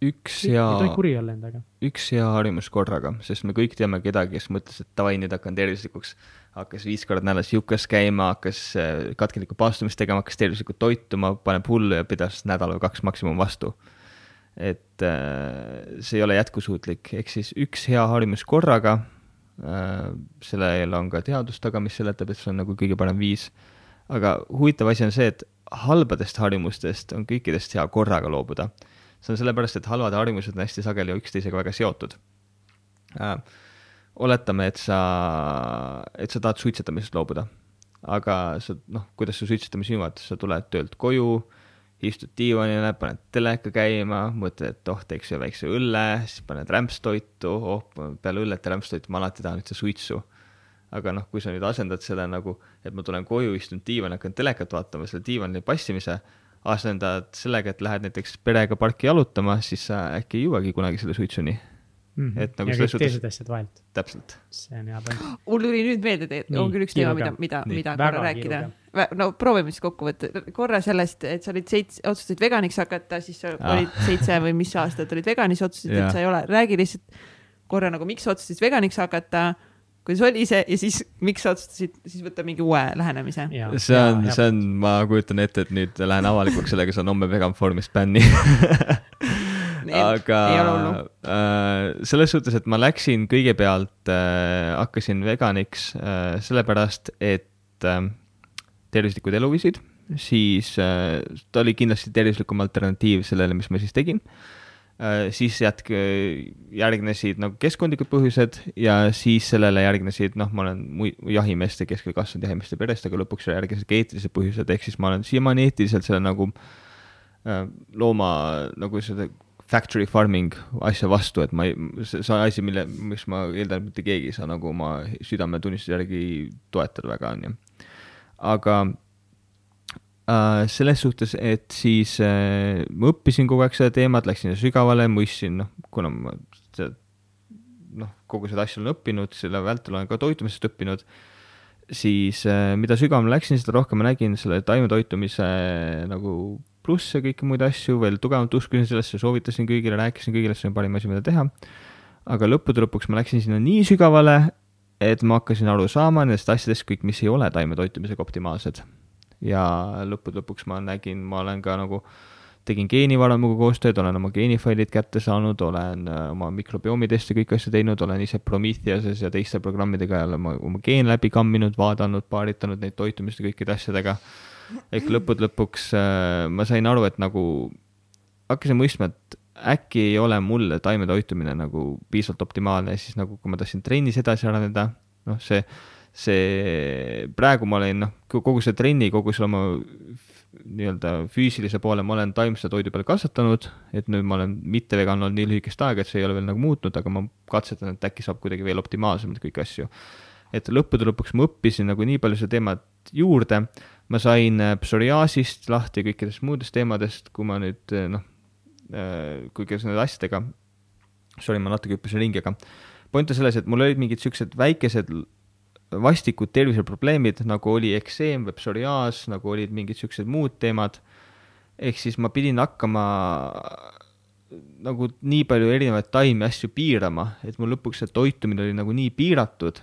üks ei hea, tohi kuri olla endaga. üks hea harjumus korraga, sest me kõik teame kedagi, kes mõtles, et davai, nüüd hakkan tervislikuks. hakkas viis korda nädalas jukas käima, hakkas äh, katkelikku paastumist tegema, hakkas tervislikult toituma, paneb hullu ja pidas nädal või kaks maksimum vastu. et äh, see ei ole jätkusuutlik, ehk siis üks hea harjumus korraga äh,. sellel on ka teadus taga, mis seletab, et see on nagu kõige parem viis. aga huvitav asi on see, et halbadest harjumustest on kõikidest hea korraga loobuda see on sellepärast, et halvad harjumused on hästi sageli üksteisega väga seotud. Äh,. oletame, et sa, et sa tahad suitsetamisest loobuda, aga sa noh, kuidas su suitsetamisi juhad, sa tuled töölt koju, istud diivanile, paned teleka käima, mõtled, et oh, teeks ühe väikse õlle, siis paned rämpstoitu, oh, peale õllet ja rämpstoitu ma alati tahan üldse suitsu. Aga noh, kui sa nüüd asendad selle nagu, et ma tulen koju, istun diivanil, hakkan telekat vaatama, selle diivanil passimise, asendad sellega, et lähed näiteks perega parki jalutama, siis sa äkki ei jõuagi kunagi selle suitsuni. Et nagu ja selles suhtes- teised asjad vahelt, täpselt. see on hea point. mul tuli nüüd meelde, et Nii, on küll üks teema, mida mida, mida korra rääkida. no proovime siis kokku võtta, korra sellest, et sa olid seitse, otsustasid veganiks hakata, siis sa Ah. olid seitse või mis aastat olid veganis, otsustasid, et sa ei ole, räägi lihtsalt, korra nagu, miks sa otsustasid veganiks hakata kuidas oli see ja siis miks sa otsustasid siis võtta mingi uue lähenemise? see on, see on, ma kujutan ette, et nüüd lähen avalikuks sellega, saan homme vegan formist bänni aga äh, selles suhtes, et ma läksin kõigepealt äh,, hakkasin veganiks äh, sellepärast, et äh, tervislikud eluviisid, siis äh, ta oli kindlasti tervislikum alternatiiv sellele, mis ma siis tegin. äh, siis jätk-, järgnesid nagu keskkondlikud põhjused ja siis sellele järgnesid, noh, ma olen jahimeeste keskel kasvanud jahimeeste perest, aga lõpuks järgnesid ka eetilised põhjused, ehk siis ma olen siiamaani eetiliselt selle nagu äh, looma nagu seda factory farming asja vastu, et ma ei, see on asi, mille, mis ma eeldan, mitte keegi ei saa nagu oma südametunnistuse järgi toetada väga, on ju. aga selles suhtes, et siis uh, ma õppisin kogu aeg seda teemat, läksin sügavale, mõistsin, noh, kuna ma seda, noh, kogu seda asja olen õppinud, selle vältel olen ka toitumisest õppinud, siis uh, mida sügavamale läksin, seda rohkem ma nägin selle taimetoitumise nagu plusse, kõiki muid asju, veel tugevamalt uskusin sellesse, soovitasin kõigile, rääkisin kõigile, see on parim asi, mida teha. aga lõppude lõpuks ma läksin sinna nii sügavale, et ma hakkasin aru saama nendest asjadest kõik, mis ei ole taimetoitumisega optimaalsed ja lõppude lõpuks ma nägin, ma olen ka nagu, tegin geenivaramuga koostööd, olen oma geenifailid kätte saanud, olen äh, oma mikrobiomi teste, kõiki asju teinud, olen ise Prometheuses ja teiste programmidega jälle oma, oma geen läbi kamminud, vaadanud, paaritanud neid toitumist ja kõikide asjadega. ehk lõppude lõpuks äh, ma sain aru, et nagu hakkasin mõistma, et äkki ei ole mulle taimetoitumine nagu piisavalt optimaalne siis nagu, kui ma tahtsin trennis edasi areneda, noh, see see, praegu ma olen noh, kogu see trenni, kogu selle oma nii-öelda füüsilise poole ma olen taimse toidu peal kasvatanud, et nüüd ma olen mitte vegan olnud nii lühikest aega, et see ei ole veel nagu muutnud, aga ma katsetan, et äkki saab kuidagi veel optimaalsemalt kõiki asju. et lõppude lõpuks ma õppisin nagu nii palju seda teemat juurde, ma sain äh, psoriaasist lahti kõikidest muudest teemadest, kui ma nüüd äh, noh, äh, kuigi nende asjadega, sorry, ma natuke hüppasin ringi, aga point on selles, et mul olid mingid siuksed väikesed vastikud terviseprobleemid, nagu oli ekseem või psoriaas, nagu olid mingid siuksed muud teemad. ehk siis ma pidin hakkama nagu nii palju erinevaid taimi asju piirama, et mul lõpuks see toitumine oli nagu nii piiratud,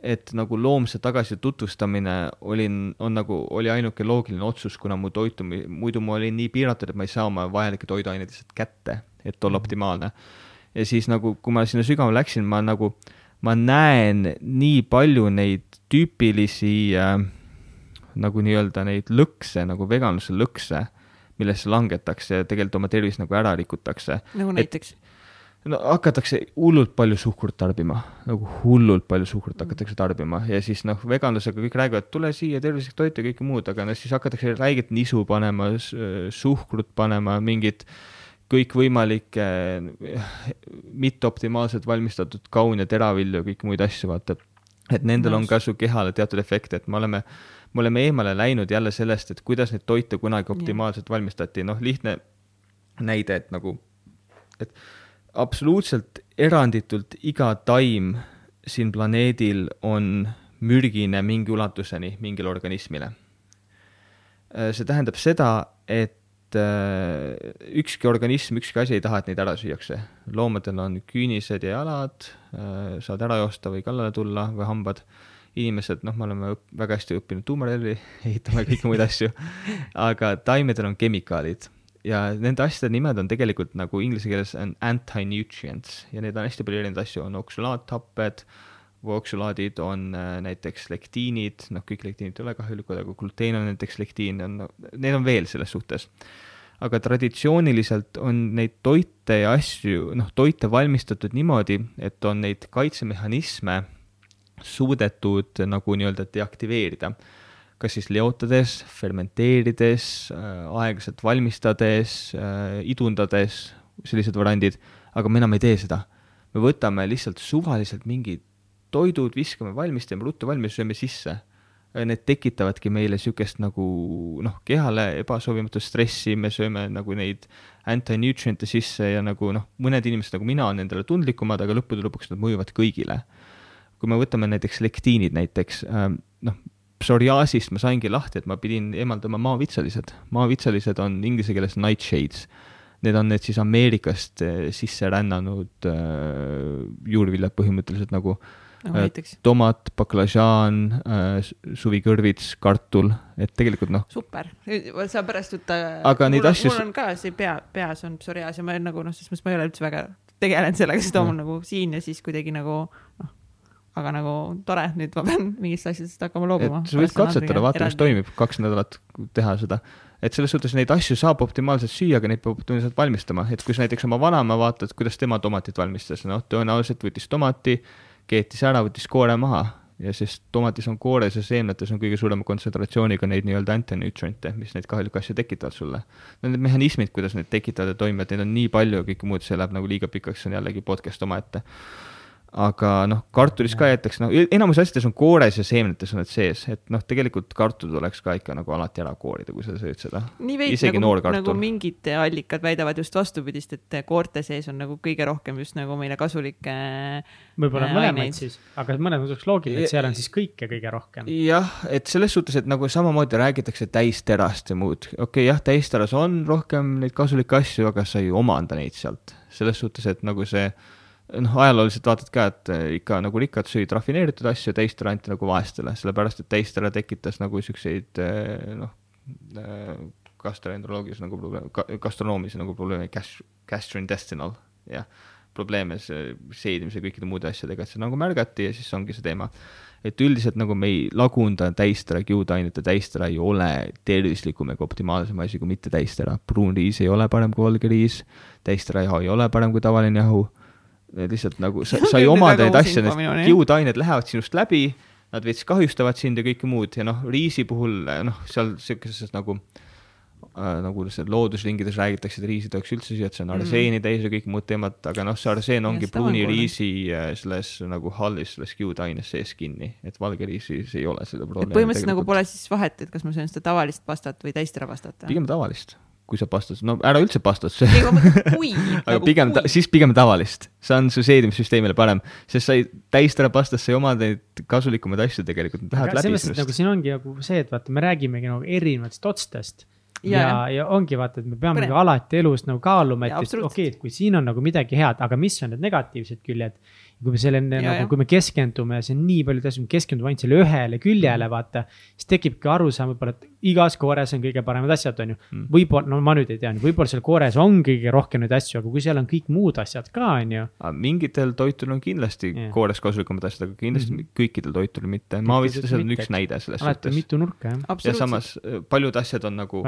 et nagu loomse tagasi tutvustamine oli, on nagu, oli ainuke loogiline otsus, kuna mu toitumi-, muidu ma olin nii piiratud, et ma ei saa oma vajalikke toiduaineid lihtsalt kätte, et olla mhm. optimaalne. ja siis nagu, kui ma sinna sügavale läksin, ma nagu äh, ma näen nii palju neid tüüpilisi äh, nagu nii-öelda neid lõkse, nagu veganluse lõkse, millesse langetakse ja tegelikult oma tervist nagu ära rikutakse. nagu näiteks? no hakatakse hullult palju suhkrut tarbima, nagu hullult palju suhkrut hakatakse tarbima ja siis noh, veganlusega kõik räägivad, tule siia, tervislik toit ja kõike muud, aga noh, siis hakatakse räiget nisu panema, suhkrut panema, mingit äh, kõikvõimalikke mitteoptimaalselt valmistatud kaune teravilju ja kõiki muid asju, vaata. et nendel on ka su kehale teatud efekt, et me oleme, me oleme eemale läinud jälle sellest, et kuidas neid toite kunagi optimaalselt valmistati, noh, lihtne näide, et nagu, et absoluutselt eranditult iga taim siin planeedil on mürgine mingi ulatuseni mingile organismile. see tähendab seda, et et äh, ükski organism, ükski asi ei taha, et neid ära süüakse. loomadel on küünised ja jalad äh,, saavad ära joosta või kallale tulla või hambad. inimesed, noh, me oleme väga hästi õppinud tuumarelvi ehitama ja kõiki muid asju, aga taimedel on kemikaalid ja nende asjade nimed on tegelikult nagu inglise keeles on anti-nutrients ja neid on hästi palju erinevaid asju, on oksülaathapped, vooksulaadid on äh, näiteks lektiinid, noh, kõik lektiinid ei ole kahjulikud, aga gluteen on näiteks lektiin, on, neid on veel selles suhtes. aga traditsiooniliselt on neid toite ja asju, noh, toite valmistatud niimoodi, et on neid kaitsemehhanisme suudetud nagu nii-öelda deaktiveerida. kas siis leotades, fermenteerides äh,, aeglaselt valmistades äh,, idundades, sellised variandid, aga me enam ei tee seda. me võtame lihtsalt suvaliselt mingid toidud viskame valmis, teeme ruttu valmis, sööme sisse. Need tekitavadki meile niisugust nagu noh, kehale ebasoovimatu stressi, me sööme nagu neid anti-nutrient'e sisse ja nagu noh, mõned inimesed nagu mina on nendele tundlikumad, aga lõppude lõpuks nad mõjuvad kõigile. kui me võtame näiteks lektiinid näiteks, ähm, noh, psoriaasist ma saingi lahti, et ma pidin eemaldama maavitsalised. maavitsalised on inglise keeles nightshades need on need siis Ameerikast äh, sisse rännanud äh, juurviljad põhimõtteliselt nagu nagu näiteks tomat, baklažaan, suvikõrvits, kartul, et tegelikult noh. super, sa pärast võtta. aga neid asju. mul on ka see pea, peas on psoriaas ja ma olen nagu noh, selles mõttes ma ei ole üldse väga tegelenud sellega, sest ta on nagu siin ja siis kuidagi nagu noh aga nagu tore, nüüd ma pean mingist asjadest hakkama loobuma. sa võid katsetada, vaata, mis toimib, kaks nädalat teha seda et selles suhtes neid asju saab optimaalselt süüa, aga neid peab optimaalselt valmistama, et kui sa näiteks oma vanaema vaatad, kuidas tema tomatit valmistas, noh, tõenäoliselt võttis tomati, keetis ära, võttis koore maha ja sest tomatis on koores ja seemnetes on kõige suurema kontsentratsiooniga neid nii-öelda antinutriente, mis neid kahjulikke asju tekitavad sulle. no need mehhanismid, kuidas need tekitavad ja toimivad, neid on nii palju ja kõike muud, see läheb nagu liiga pikaks, see on jällegi podcast omaette aga noh, kartulis ka jäetakse, noh, enamus asjades on koores ja seemnetes on need sees, et noh, tegelikult kartul tuleks ka ikka nagu alati ära koorida, kui sa sööd seda. nii veits nagu, nagu mingid allikad väidavad just vastupidist, et koorte sees on nagu kõige rohkem just nagu meile kasulikke. võib-olla äh, mõlemaid siis, aga mõnes mõttes oleks loogiline, et seal on siis kõike kõige rohkem. jah, et selles suhtes, et nagu samamoodi räägitakse täisterast ja muud, okei okay,, jah, täisteras on rohkem neid kasulikke asju, aga sa ei omanda neid sealt, selles suhtes, et nagu see noh, ajalooliselt vaatad ka, et eh, ikka nagu rikkad sõid rafineeritud asju, teistele anti nagu vaestele, sellepärast et teistele tekitas nagu siukseid eh, noh, eh, gastroenteroloogias nagu probleem, gastronoomis nagu probleeme, gastrointestinal, jah, probleeme seedimise, kõikide muude asjadega, et see nagu märgati ja siis ongi see teema. et üldiselt nagu me ei lagunda täistera kiudainet ja täistera ei ole tervislikum ega optimaalsem asi kui mitte täistera. pruun riis ei ole parem kui valge riis, täistera jahu ei ole parem kui tavaline jahu lihtsalt nagu sa, sa ei omanda neid asju, need kiudained lähevad sinust läbi, nad veits kahjustavad sind ja kõike muud ja noh, riisi puhul noh, seal sihukeses nagu äh, nagu loodusringides räägitakse, et riisi tohiks üldse süüa, et see on arseeni mm. täis ja kõik muud teemad, aga noh, see arseen ongi pruuniriisi äh, selles nagu hallis, selles kiudaines sees kinni, et valge riisis ei ole seda probleemi. põhimõtteliselt nagu pole siis vahet, et kas ma söön seda tavalist pastat või täistera pastat? pigem tavalist kui sa pastas, no ära üldse pastas ei, ma mõtlen kui aga nagu pigem, siis pigem tavalist, see on su seedimissüsteemile parem, sest sa ei, täistera pastas sa ei oma neid kasulikumaid asju tegelikult, need lähevad läbi sinust. nagu siin ongi nagu see, et vaata, me räägimegi nagu erinevatest otstest. Ja, ja, ja ongi vaata, et me peamegi alati elus nagu kaaluma, et, et okei okay,, et kui siin on nagu midagi head, aga mis on need negatiivsed küljed kui me selle nagu, kui me keskendume, see on nii palju me keskendume ainult selle ühele küljele, mm. vaata. siis tekibki arusaam võib-olla, et igas koores on kõige paremad asjad, on ju mm.. võib-olla, no ma nüüd ei tea, võib-olla seal koores on kõige rohkem neid asju, aga kui seal on kõik muud asjad ka, on ju. mingitel toitudel on kindlasti yeah. koores kasulikumad asjad, aga kindlasti mm -hmm. kõikidel toitudel mitte. maavitsad on üks näide selles suhtes. mitu nurka, jah. ja samas paljud asjad on nagu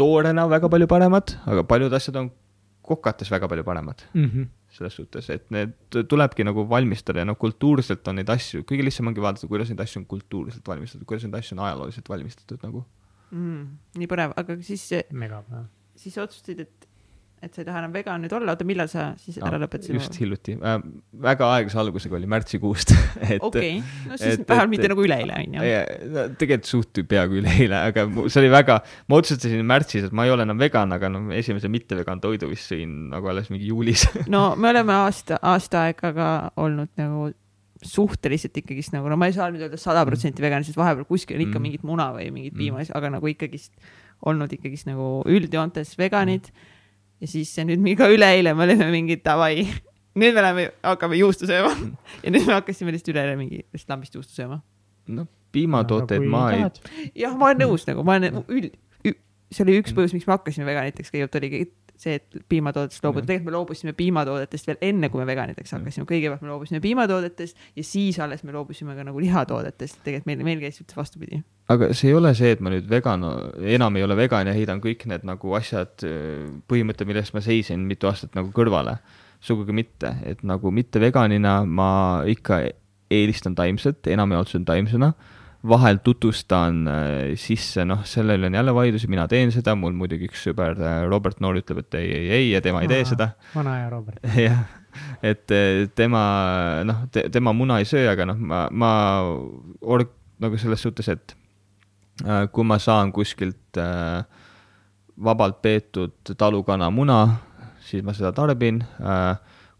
toorena väga palju paremad, aga paljud asjad on kokates väga palju paremad mm. -hmm. Selles suhtes, et need tulebki nagu valmistada ja noh, kultuurselt on neid asju, kõige lihtsam ongi vaadata, kuidas neid asju on kultuuriliselt valmistatud, kuidas neid asju on ajalooliselt valmistatud nagu mm,. nii põnev, aga siis, siis otsustasid, et et sa ei taha enam vegan nüüd olla, oota, millal sa siis ära no, lõpetasid? just hiljuti äh,, väga aeglase algusega oli märtsikuust okei, no siis vähemalt mitte nagu üleeile on ju. no tegelikult suht peaaegu üleeile, aga see oli väga, ma otsustasin märtsis, et ma ei ole enam vegan, aga no esimese mitte vegan toidu vist sõin nagu alles mingi juulis no me oleme aasta, aasta aega ka olnud nagu suhteliselt ikkagist nagu, no ma ei saa nüüd öelda sada protsenti vegan, sest vahepeal kuskil on ikka mm. mingit muna või mingit piima mm., aga nagu ikkagist olnud ikkagist nagu üldjoontes veganid mm ja siis nüüd ka üleeile me olime mingi davai, nüüd me läheme, hakkame juustu sööma mm. ja nüüd me hakkasime lihtsalt üleeile mingi lihtsalt lambist juustu sööma. noh, piimatooteid ma ei. jah, ma olen nõus nagu, ma olen üld, see oli üks põhjus, miks me hakkasime veganiteks, kõigepealt oligi see, et piimatoodetest loobuda, tegelikult me loobusime piimatoodetest veel enne, kui me veganiteks hakkasime, kõigepealt me loobusime piimatoodetest ja siis alles me loobusime ka nagu lihatoodetest, tegelikult meil, meil käis üldse vastupidi. aga see ei ole see, et ma nüüd vegan, enam ei ole vegan ja heidan kõik need nagu asjad, põhimõtted, mille eest ma seisin mitu aastat nagu kõrvale. sugugi mitte, et nagu mitte veganina ma ikka eelistan taimset, enamjaolt söön taimsena vahel tutvustan äh, sisse, noh, selle üle on jälle vaidlusi, mina teen seda, mul muidugi üks sõber äh, Robert Noor ütleb, et ei, ei, ei ja tema ei tee seda. vana hea Robert. jah, et äh, tema, noh te,, tema muna ei söö, aga noh, ma, ma org-, nagu selles suhtes, et kui ma saan kuskilt vabalt peetud talukana muna, siis ma seda tarbin.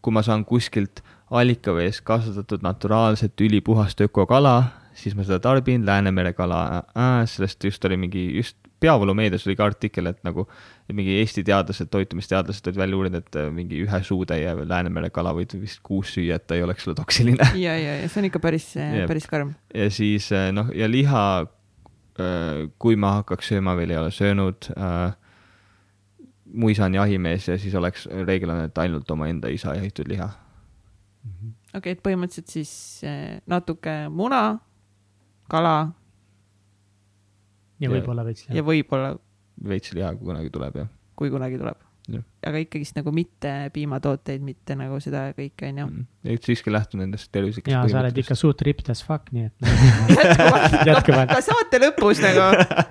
kui ma saan kuskilt allikavees kasvatatud naturaalset ülipuhast ökokala, siis ma seda tarbin, Läänemere kala äh,, sellest just oli mingi, just peavoolumeedias oli ka artikkel, et nagu et mingi Eesti teadlased, toitumisteadlased olid välja uurinud, et äh, mingi ühe suutäie Läänemere kala võid vist kuus süüa, et ta ei oleks sulle toksiline. ja, ja, ja see on ikka päris, päris karm. ja siis noh, ja liha, kui ma hakkaks sööma, veel ei ole söönud äh,, mu isa on jahimees ja siis oleks, reegel on, et ainult omaenda isa jahitud liha. okei okay,, et põhimõtteliselt siis natuke muna, kala ja võib-olla veits liha. ja võib-olla. veits liha, kui kunagi tuleb, jah. kui kunagi tuleb. aga ikkagist nagu mitte piimatooteid, mitte nagu seda kõike, onju. Mm. et siiski lähtun nendest tervislikest jaa, sa oled ikka suht ripped as fuck, nii et jätkuvalt. ka saate lõpus nagu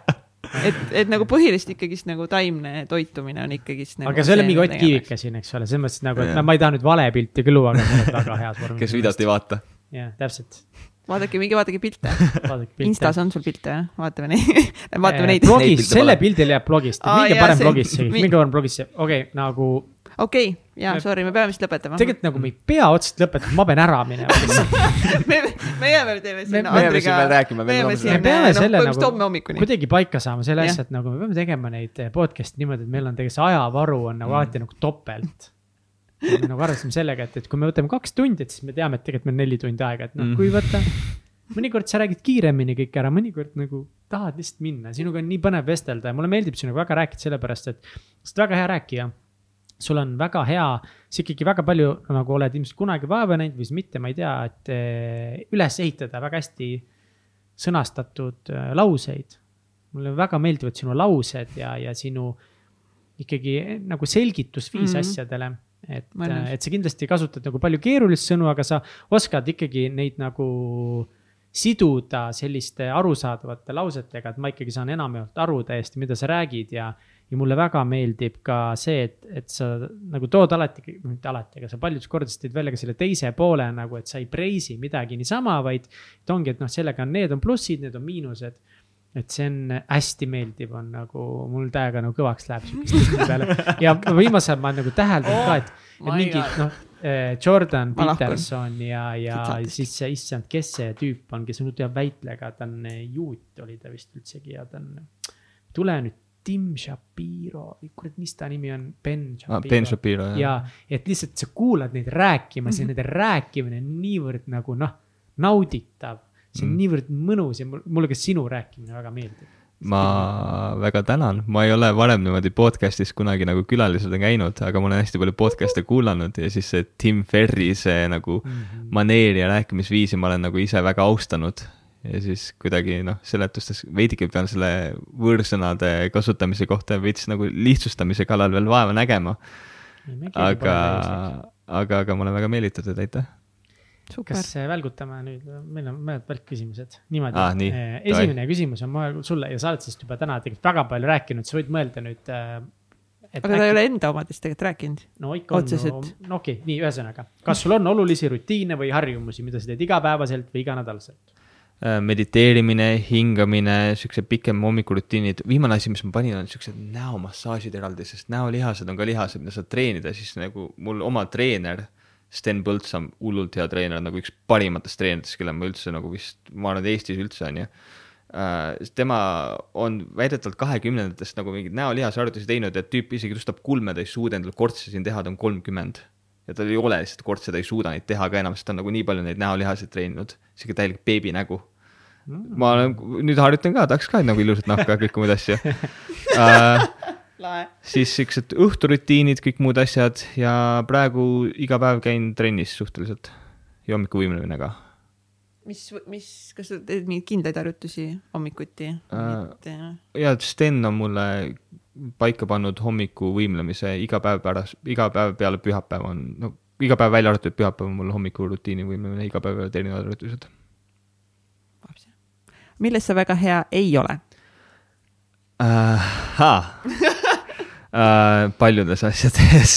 et, et nagu põhiliselt ikkagist nagu taimne toitumine on ikkagist nagu. aga see ole mingi Ott Kiivike siin, eks ole, selles mõttes nagu, et no ma ei taha nüüd vale pilti küll luua, aga sa oled väga heas vormis. kes videot ei vaata. jah, täpselt vaadake, minge vaadake pilte. Instas on sul pilte, jah? vaatame neid vaatame neid. blogis, selle pildil jääb blogist, minge parem blogisse, minge parem blogisse, okei okay,, nagu. okei okay,, jaa, sorry, me peame vist lõpetama. tegelikult nagu me ei pea otseselt lõpetama, ma pean ära minema me, me jääme, teeme siin Andriga. me jääme siin, me peame selle nagu kuidagi paika saama, selle asja, et nagu me peame tegema neid podcast'e niimoodi, et meil on tegelikult see ajavaru on nagu mm. alati nagu topelt me nagu arvestame sellega, et, et kui me võtame kaks tundi, et siis me teame, et tegelikult meil on neli tundi aega, et noh mm., kui võtta. mõnikord sa räägid kiiremini kõik ära, mõnikord nagu tahad lihtsalt minna, sinuga on nii põnev vestelda ja mulle meeldib sinuga väga rääkida, sellepärast et sa oled väga hea rääkija. sul on väga hea, sa ikkagi väga palju nagu oled ilmselt kunagi vaeva näinud või siis mitte, ma ei tea, et eh, üles ehitada väga hästi sõnastatud eh, lauseid. mulle väga meeldivad sinu laused ja, ja sinu ikkagi eh, nagu selgitusviis mm -hmm. asjadele et, et sa kindlasti kasutad nagu palju keerulisi sõnu, aga sa oskad ikkagi neid nagu siduda selliste arusaadavate lausetega, et ma ikkagi saan enamjaolt aru täiesti, mida sa räägid ja. ja mulle väga meeldib ka see, et, et sa nagu tood alati, mitte alati, aga sa paljudes kordades tõid välja ka selle teise poole nagu, et sa ei preisi midagi niisama, vaid. et ongi, et noh, sellega on, need on plussid, need on miinused et see on hästi meeldiv, on nagu mul täiega nagu kõvaks läheb sihukest peale ja viimasel ajal ma olen nagu täheldanud ka, et, et mingid noh. Eh, Jordan Peterson ja, ja siis see issand, kes see tüüp on, kes nüüd teab väitlega, ta on eh, juut oli ta vist üldsegi ja ta on. tule nüüd, Tim Shapiro, kurat, mis ta nimi on, Ben Shapiro ah,. Ben Shapiro, jah. ja, et lihtsalt sa kuulad neid rääkimas mm -hmm. ja nende rääkimine on niivõrd nagu noh, nauditav see on mm. niivõrd mõnus ja mulle ka sinu rääkimine väga meeldib. ma väga tänan, ma ei ole varem niimoodi podcast'is kunagi nagu külalisena käinud, aga ma olen hästi palju podcast'e kuulanud ja siis see Tim Ferri see nagu mm -hmm. maneer ja rääkimisviisi ma olen nagu ise väga austanud ja siis kuidagi noh, seletustes veidike pean selle võõrsõnade kasutamise kohta veits nagu lihtsustamise kallal veel vaeva nägema. aga, aga, aga ma olen väga meelitatud, aitäh kas äh, välgutame nüüd, meil on mõned välkküsimused, niimoodi ah,. Nii. Äh, esimene Dai. küsimus on mul sulle ja sa oled sellest juba täna tegelikult väga palju rääkinud, sa võid mõelda nüüd äh,. aga ta ei ole enda omadest tegelikult rääkinud. no ikka on, no, okei okay,, nii ühesõnaga, kas sul on olulisi rutiine või harjumusi, mida sa teed igapäevaselt või iganädalaselt? Mediteerimine, hingamine, siuksed pikem hommikurutiinid, viimane asi, mis ma panin, on siuksed näomassaažid eraldi, sest näolihased on ka lihased, mida saad treenida, siis nagu mul oma treener Sten Põlts on hullult hea treener, nagu üks parimatest treeneritest, kelle ma üldse nagu vist, ma arvan, et Eestis üldse on ju uh,. tema on väidetavalt kahekümnendatest nagu mingeid näolihasharjutusi teinud ja tüüp isegi tõstab kulme, ta ei suuda endale kortse siin teha, ta on kolmkümmend. ja tal ei ole lihtsalt kortse, ta ei suuda neid teha ka enam, sest ta on nagu nii palju neid näolihaseid treeninud, sihuke täielik beebinägu mm.. ma olen, nüüd harjutan ka, tahaks ka nagu ilusat nahka ja kõiki muid asju uh, siis siuksed õhturutiinid, kõik muud asjad ja praegu iga päev käin trennis suhteliselt ja hommikuvõimlemine ka. mis, mis, kas sa teed mingeid kindlaid harjutusi hommikuti äh,? ja Sten on mulle paika pannud hommikuvõimlemise iga päev pärast, iga päev peale pühapäeva on, no iga päev välja arvatud pühapäev on mul hommikurutiini võimlemine, iga päev erinevad harjutused. milles sa väga hea ei ole uh,? äh, paljudes asjades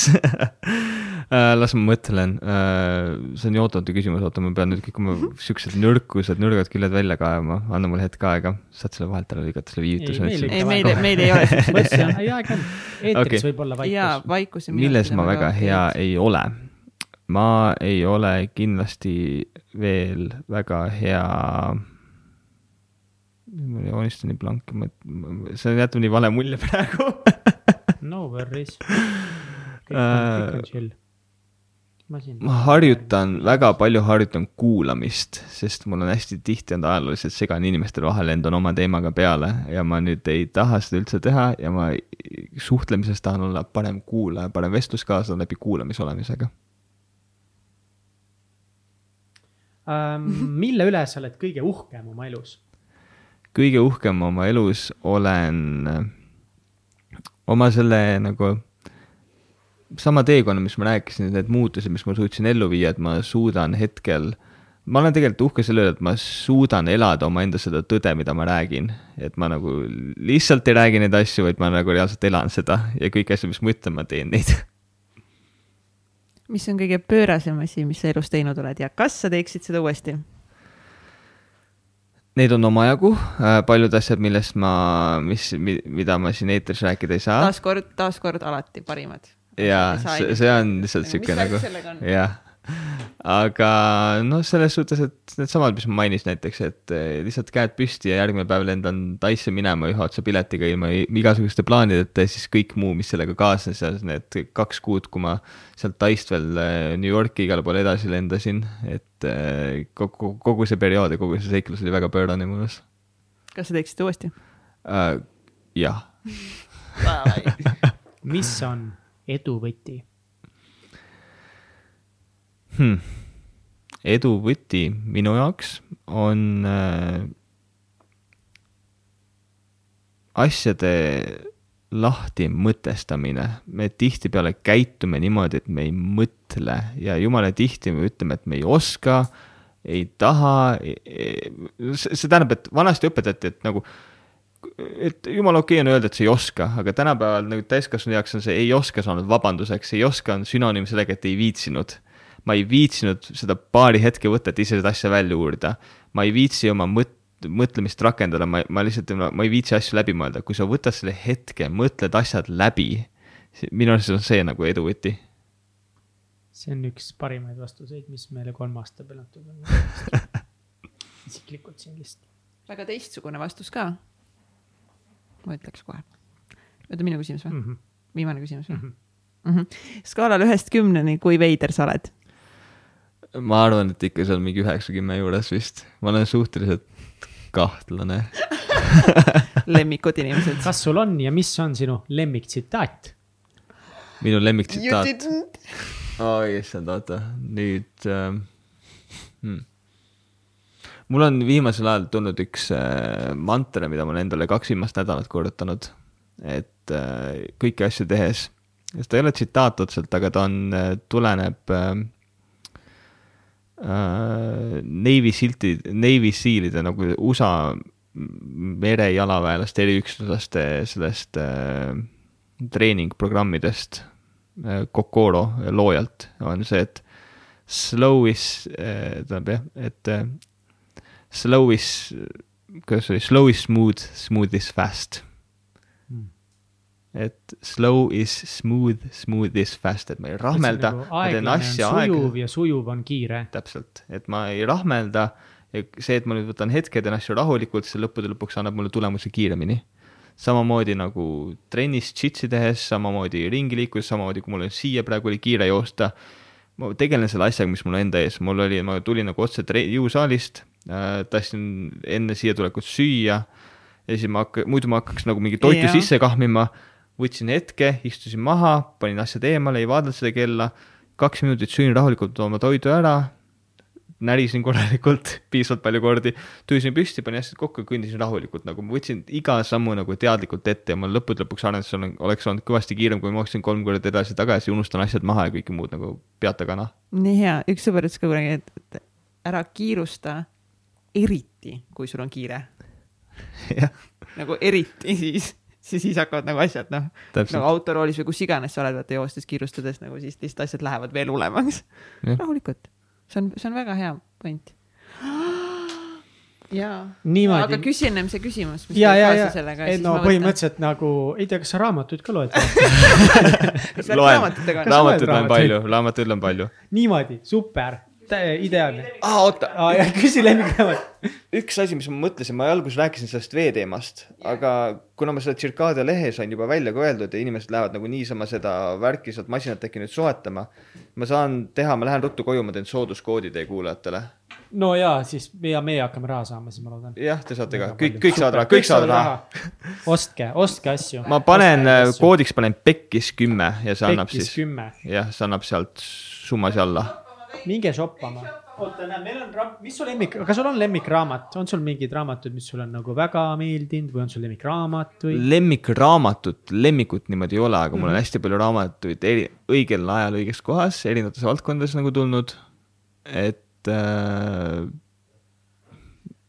äh, las ma mõtlen äh,, see on jootamatu küsimus, oota, ma pean nüüd kõik oma siuksed nõrkused, nõrgad küljed välja kaevama, anna mulle hetk aega, saad selle vahelt ära lõigata, selle viivituse. ei, meil, meil ei ole siukseid asju. ei, aeg on, eetris okay. võib olla vaikus. jaa, vaikus ja milles ma väga hea ei ole? ma ei ole kindlasti veel väga hea ma joonistan nii blanki, ma, see jätab nii vale mulje praegu no worries. kõik on, on chill ma harjutan, väga palju harjutan kuulamist, sest mul on hästi tihti olnud ajalooliselt segane inimeste vahel, lendan oma teemaga peale ja ma nüüd ei taha seda üldse teha ja ma suhtlemises tahan olla parem kuulaja, parem vestluskaaslane läbi kuulamise olemisega ähm,. mille üle sa oled kõige uhkem oma elus? kõige uhkem oma elus olen oma selle nagu sama teekonna, mis ma rääkisin, need muutused, mis ma suutsin ellu viia, et ma suudan hetkel, ma olen tegelikult uhke selle üle, et ma suudan elada omaenda seda tõde, mida ma räägin. et ma nagu lihtsalt ei räägi neid asju, vaid ma nagu reaalselt elan seda ja kõiki asju, mis ma ütlen, ma teen neid. mis on kõige pöörasem asi, mis sa elus teinud oled ja kas sa teeksid seda uuesti? Neid on omajagu, äh, paljud asjad, millest ma, mis, mida ma siin eetris rääkida ei saa. taaskord, taaskord alati parimad jaa, see, see on lihtsalt sihuke nagu, jah. Aga noh, selles suhtes, et needsamad, mis ma mainisin näiteks, et eh, lihtsalt käed püsti ja järgmine päev lendan Taisse minema ühe otsa piletiga ilma igasuguste plaanideta ja siis kõik muu, mis sellega kaasnes ja need kaks kuud, kui ma sealt Taist veel eh, New Yorki igale poole edasi lendasin, et eh, kogu, kogu see periood ja kogu see seiklus oli väga pöörane mõnus. kas sa teeksid uuesti uh,? jah mis on edu võti hmm.? edu võti minu jaoks on äh, asjade lahti mõtestamine. me tihtipeale käitume niimoodi, et me ei mõtle ja jumala tihti me ütleme, et me ei oska, ei taha. see tähendab, et vanasti õpetati, et nagu et jumala okei okay on öelda, et sa ei oska, aga tänapäeval nagu täiskasvanu jaoks on see ei oska saanud vabanduseks, ei oska on sünonüüm sellega, et ei viitsinud. Ma ei viitsinud seda paari hetke võtta, et ise seda asja välja uurida. ma ei viitsi oma mõt-, mõtlemist rakendada, ma, ma lihtsalt, ma ei viitsi asju läbi mõelda, kui sa võtad selle hetke, mõtled asjad läbi, minu arust on see nagu edu võti. see on üks parimaid vastuseid, mis meile kolme aasta peale antud on. isiklikult siin lihtsalt. väga teistsugune vastus ka ma ütleks kohe. oota, minu küsimus või mm? -hmm. viimane küsimus või mm? -hmm. Mm -hmm. skaalal ühest kümneni, kui veider sa oled? Ma arvan, et ikka seal mingi üheksa-kümme juures vist, ma olen suhteliselt kahtlane. Lemmikud inimesed. kas sul on ja mis on sinu lemmiktsitaat? minu lemmiktsitaat? oi issand, oota, nüüd ähm, hmm. Mul on viimasel ajal tulnud üks äh, mantra, mida ma olen endale kaks viimast nädalat korrutanud, et äh, kõiki asju tehes, sest ta ei ole tsitaat otseselt, aga ta on, äh, tuleneb äh, Navy silti, Navy Sealide nagu USA merejalaväelaste eriüksuslaste sellest äh, treeningprogrammidest äh,, Kokoro loojalt on see, et slow is äh,, tähendab jah, et äh, slow is, kuidas see oli, slow is smooth, smooth is fast. Et slow is smooth, smooth is fast, et ma ei rahmelda. Nagu ma teen asja aeglaselt. ja sujuv on kiire. täpselt, et ma ei rahmelda ja see, et ma nüüd võtan hetke, teen asju rahulikult, see lõppude lõpuks annab mulle tulemuse kiiremini. samamoodi nagu trennis džitsi tehes, samamoodi ringi liikudes, samamoodi kui mul siia praegu oli kiire joosta ma tegelen selle asjaga, mis mul enda ees, mul oli, ma tulin nagu otse jõusaalist äh,, tahtsin enne siia tulekut süüa ja siis ma hakka-, muidu ma hakkaks nagu mingi toitu yeah. sisse kahmima, võtsin hetke, istusin maha, panin asjad eemale, ei vaadanud seda kella, kaks minutit sõin rahulikult oma toidu ära, närisin korralikult piisavalt palju kordi, tõusin püsti, panin asjad kokku ja kõndisin rahulikult, nagu ma võtsin iga sammu nagu teadlikult ette ja mul lõppude lõpuks arendus oleks olnud kõvasti kiirem, kui ma jooksin kolm korda edasi-tagasi, unustan asjad maha ja kõike muud nagu pead tagana. nii hea, üks sõber ütles ka kunagi, et ära kiirusta eriti, kui sul on kiire. Nagu eriti siis, siis, siis hakkavad nagu asjad noh, nagu autoroolis või kus iganes sa oled, vaata joostes kiirustades nagu siis lihtsalt asjad lähevad veel hullemaks. rahulikult, see on, see on väga hea point. Jaa, aga küsi ennem see küsimus. ja, ja, ja, et no põhimõtteliselt nagu, ei tea, kas sa raamatuid ka loed? Loen, raamatuid loen palju, raamatuid loen palju. niimoodi, super ideaalne. aa, oota. küsi lemmikraamat. üks asi, mis ma mõtlesin, ma alguses rääkisin sellest vee teemast, aga kuna ma seda Circadia lehes on juba välja ka öeldud ja inimesed lähevad nagu niisama seda värki sealt masinat äkki nüüd soetama, ma saan teha, ma lähen ruttu koju, ma teen sooduskoodi teie kuulajatele. no ja siis ja meie hakkame raha saama, siis ma loodan. jah, te saate ka, kõik, kõik saavad raha, kõik saavad raha. ostke, ostke asju. ma panen, koodiks panen pekkis kümme ja see annab siis, jah, see annab sealt summas alla. Minge shoppama. oota, näe, meil on, mis su lemmik, kas sul on lemmikraamat, on sul mingid raamatud, mis sulle on nagu väga meeldinud või on sul lemmikraamat või? lemmikraamatut, lemmikut niimoodi ei ole, aga mm -hmm. mul on mhm. hästi palju raamatuid eri, õigel ajal õiges kohas, erinevates valdkondades nagu tulnud. et äh,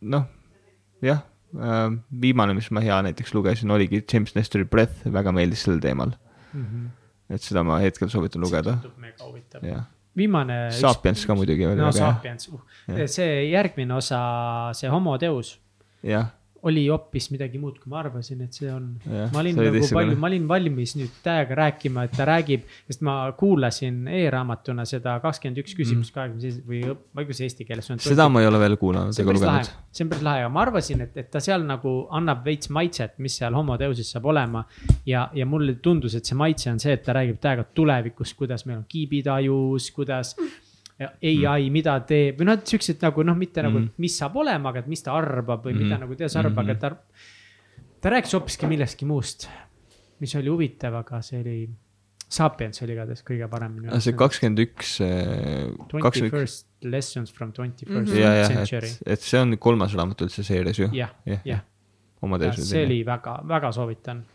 noh, jah äh,, viimane, mis ma hea näiteks lugesin, oligi James Nestori Breath, väga meeldis sel teemal mm. -hmm et seda ma hetkel soovitan lugeda. jah viimane. Sapiens ka muidugi. no Sapiens uh., see järgmine osa, see Homo Deus. jah oli hoopis midagi muud, kui ma arvasin, et see on. ma olin nagu palju, ma olin valmis nüüd täiega rääkima, et ta räägib, sest ma kuulasin e-raamatuna seda kakskümmend üks küsimust mm. kahekümne seitse või ma ei tea, kuidas eesti keeles seda ma ei ole veel kuulanud ega lugenud. see on päris lahe, aga ma arvasin, et, et ta seal nagu annab veits maitset, mis seal Homo Deusis saab olema. ja, ja mulle tundus, et see maitse on see, et ta räägib täiega tulevikust, kuidas meil on kiibid ajus, kuidas mm ai, mida teeb või noh, siuksed nagu noh, mitte mm -hmm. nagu, mis saab olema, aga et mis ta arvab või mm -hmm. mida nagu teas arvab mm, -hmm. aga ta. ta rääkis hoopiski millestki muust, mis oli huvitav, aga see oli, Sapiens oli igatahes kõige parem. see kakskümmend üks. Twenty first lessons from twenty first mm -hmm. century. et see on kolmas raamat üldse seerias ju. jah, jah. oma teisel. see oli väga, väga soovitan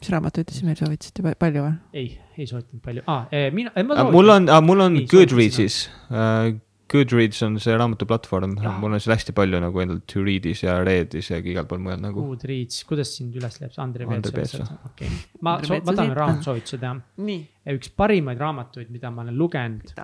mis raamatuid te siis meil soovitasite, palju või? ei, ei soovitanud palju ah,, mina eh,. mul on ah,, mul on Goodreadsis uh,. Goodreads on see raamatuplatvorm, mul on seal hästi palju nagu endal to read'is ja read'is ja igal pool mujal nagu. Goodreads, kuidas sind üles leiab, Andre Peetsa? okei, ma, ma tahan raamatusoovitused teha. üks parimaid raamatuid, mida ma olen lugenud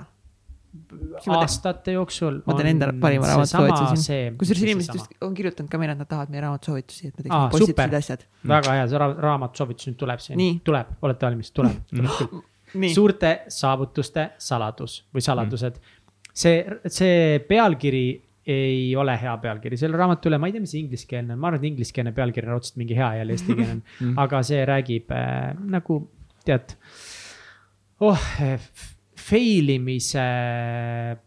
aastate jooksul. ma teen enda parima raamatusoovituse. kusjuures inimesed just on kirjutanud ka meile, et nad tahavad meie raamatusoovitusi, et me teeksime positiivsed asjad. väga hea, see ra raamatusoovitus nüüd tuleb siin, tuleb, olete valmis, tuleb, tuleb suurte saavutuste saladus või saladused. Mm.. see, see pealkiri ei ole hea pealkiri, selle raamatu üle, ma ei tea, mis ingliskeelne on, ma arvan, et ingliskeelne pealkiri on raudselt mingi hea jälle eestikeelne mm., aga see räägib äh, nagu tead, oh fail imise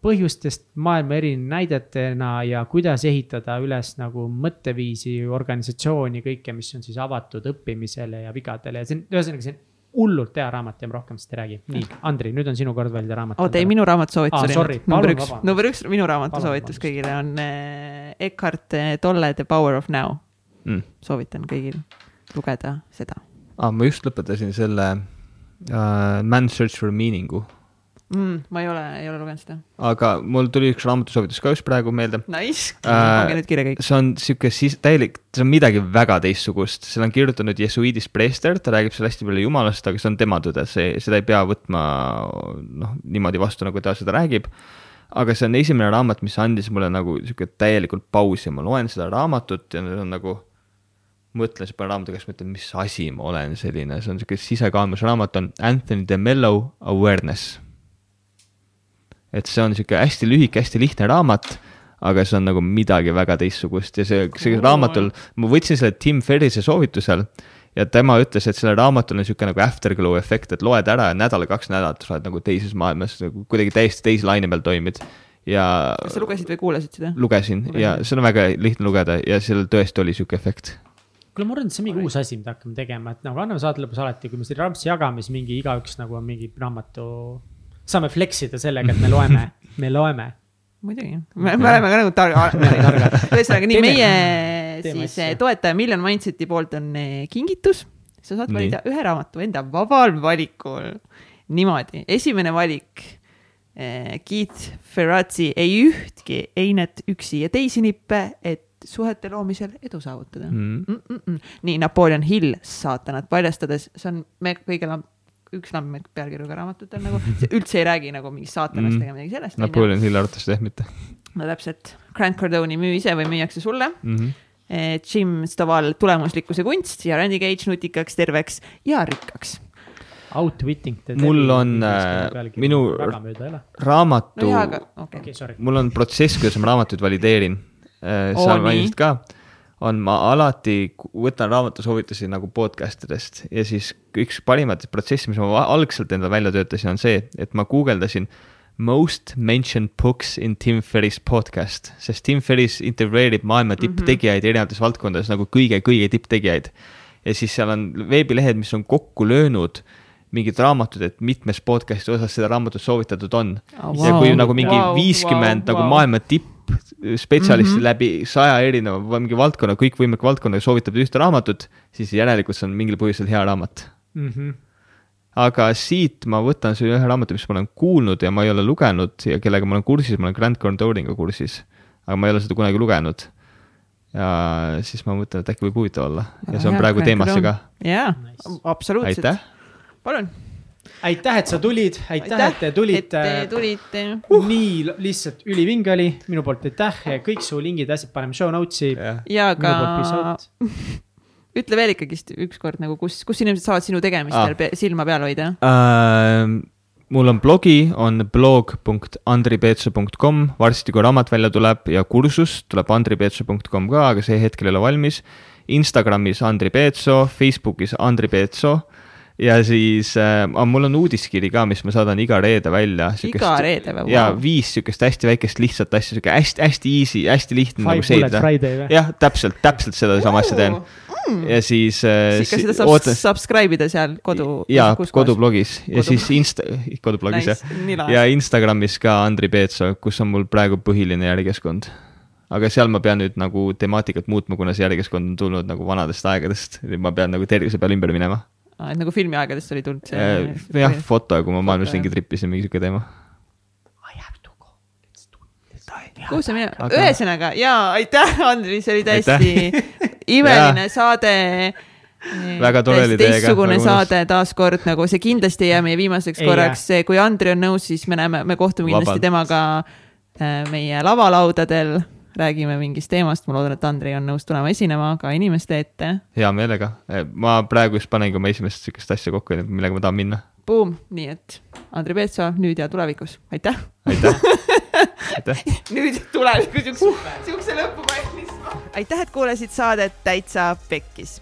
põhjustest maailma eri näidetena ja kuidas ehitada üles nagu mõtteviisi, organisatsiooni, kõike, mis on siis avatud õppimisele ja vigadele. Ja see on, ühesõnaga, see on hullult hea raamat ja ma rohkem sellest ei räägi. nii, Andri, nüüd on sinu kord valida raamat. oota, ei, minu raamatusoovitus ah, oli number üks, number üks, minu raamatusoovitus kõigile on äh, Eckhart Tolle The Power of Now. Mm.. soovitan kõigil lugeda seda. Ah,. ma just lõpetasin selle uh, Man's Search for Meaning'u mm,. ma ei ole, ei ole lugenud seda. aga mul tuli üks raamatusoovitus ka just praegu meelde. Nice äh,, pange nüüd kirja kõik. see on sihuke siis täielik, see on midagi väga teistsugust, selle on kirjutanud jesuiidis preester, ta räägib seal hästi palju jumalast, aga see on tema tõde, see, seda ei pea võtma noh, niimoodi vastu, nagu ta seda räägib aga see on esimene raamat, mis andis mulle nagu sihuke täielikult pausi, ma loen seda raamatut ja nüüd on nagu mõtlen panen raamatu käes, mõtlen, mis asi ma olen selline, see on sihuke sisekaemus raamat on Anthony de Mello Awareness et see on niisugune hästi lühike, hästi lihtne raamat, aga see on nagu midagi väga teistsugust. Ja see, see raamatul, ma võtsin selle Tim Ferrise soovitusel ja tema ütles, et sellel raamatul on niisugune nagu afterglow efekt, et loed ära ja nädal-kaks nädalat sa oled nagu teises maailmas, nagu kuidagi täiesti teise laine peal toimid. Ja. kas sa lugesid või kuulasid seda? lugesin. Ja seda on väga lihtne lugeda ja sellel tõesti oli sihuke efekt. Kuule, ma arvan, et see on mingi uus asi, mida hakkame tegema, et nagu anname saate lõpus alati, kui me siin raamatut jagame, siis mingi igaüks nagu on mingi raamatu saame flex ida sellega, et me loeme, me loeme. muidugi, me, me oleme ka nagu targad. ühesõnaga nii, meie siis asja. toetaja Million Mindseti poolt on eh, kingitus. sa saad valida ühe raamatu enda vabal valikul. niimoodi, esimene valik eh,. Keith Ferrazzi ei ühtki einet üksi ja teisi nippe, et suhete loomisel edu saavutada mm. Mm -mm. nii, Napoleon Hill, saatanat paljastades, see on me kõigile üks lammet pealkirjaga raamatutel nagu, see üldse ei räägi nagu mingist saatanast mm. ega midagi sellest. Napoleon Hill arvates jah mitte. no täpselt, Grant Cardone'i müü ise või müüakse sulle mm. -hmm. Jim Stovall, tulemuslikkuse kunst ja Randy Cage nutikaks, terveks ja rikkaks Outwitting Mul on, äh, minu- raamatu no okay,, sorry. mul on protsess, kuidas ma raamatuid valideerin. Oo, sa nii. mainisid ka, on ma alati võtan raamatusoovitusi nagu podcast idest ja siis üks parimaid protsesse, mis ma algselt endale välja töötasin, on see, et ma guugeldasin most mentioned books in Tim Ferris podcast, sest Tim Ferris intervjueerib maailma tipptegijaid erinevates valdkondades nagu kõige-kõige tipptegijaid. ja siis seal on veebilehed, mis on kokku löönud mingid raamatud, et mitmes podcast'i osas seda raamatut soovitatud on Oh, ja wow. kui nagu mingi viiskümmend wow, nagu wow. maailma tippspetsialisti mm. -hmm. läbi saja erineva mingi valdkonna, kõikvõimaliku valdkonnaga soovitab ühte raamatut, siis järelikult see on mingil põhjusel hea raamat. Mm -hmm. aga siit ma võtan selle ühe raamatu, mis ma olen kuulnud ja ma ei ole lugenud ja kellega ma olen kursis, ma olen Grant Cardoniga kursis, aga ma ei ole seda kunagi lugenud. ja siis ma mõtlen, et äkki võib huvitav olla ja see on praegu teemasse ka. jaa absoluutselt. palun. aitäh, et sa tulid, aitäh, et te et tulite te. tulite. nii l- lihtsalt ülivinge oli, minu poolt aitäh, kõik su lingid, asjad paneme show notes'i. ja peace aga out. ütle veel ikkagist ükskord nagu, kus, kus inimesed saavad sinu tegemistel Ah. pe silma peal hoida. äh,. mul on blogi, on blog.andripeetso.com, varsti kui raamat välja tuleb ja kursus tuleb andripeetso.com ka, aga see hetkel ei ole valmis. Instagramis Andri Peetso, Facebookis Andri Peetso ja siis äh,, mul on uudiskiri ka, mis ma saadan iga reede välja. iga reede või? ja viis siukest hästi väikest lihtsat asja, siuke hästi-hästi easy, hästi lihtne nagu Five Bullet seedida. Friday või? jah, täpselt, täpselt sedasama asja teen. ja siis äh, kas seda saab ootan- subscribe ida seal kodu? jaa, kodublogis ja Kodu- siis Insta, kodublogis jah Nice, nii ja. Instagramis ka Andri Peetso, kus on mul praegu põhiline järgikeskkond. aga seal ma pean nüüd nagu temaatikat muutma, kuna see järgikeskkond on tulnud nagu vanadest aegadest, ma pean nagu tervise peale ümber minema. Et nagu filmiaegadest oli tulnud see. jah, foto, kui ma maailmas ringi jah. trippisin, mingi siuke teema. kuhu sa minema Aga-, ühesõnaga jaa, aitäh, Andri, see oli täiesti imeline saade. Väga tore oli teiega, teistsugune mõnus. saade taaskord nagu see kindlasti ei jää meie viimaseks Ei korraks, kui Andri on nõus, siis me näeme, me kohtume kindlasti Vabalt. temaga äh, meie lavalaudadel, räägime mingist teemast, ma loodan, et Andri on nõus tulema esinema ka inimeste ette. hea meelega, ma praegu just panengi oma esimest siukest asja kokku, millega ma tahan minna. Boom, nii et Andri Peetso nüüd ja tulevikus, aitäh. aitäh, aitäh. nüüd tulevikus siukse, siukse lõpu valmis. aitäh, et kuulasid saadet Täitsa Pekkis.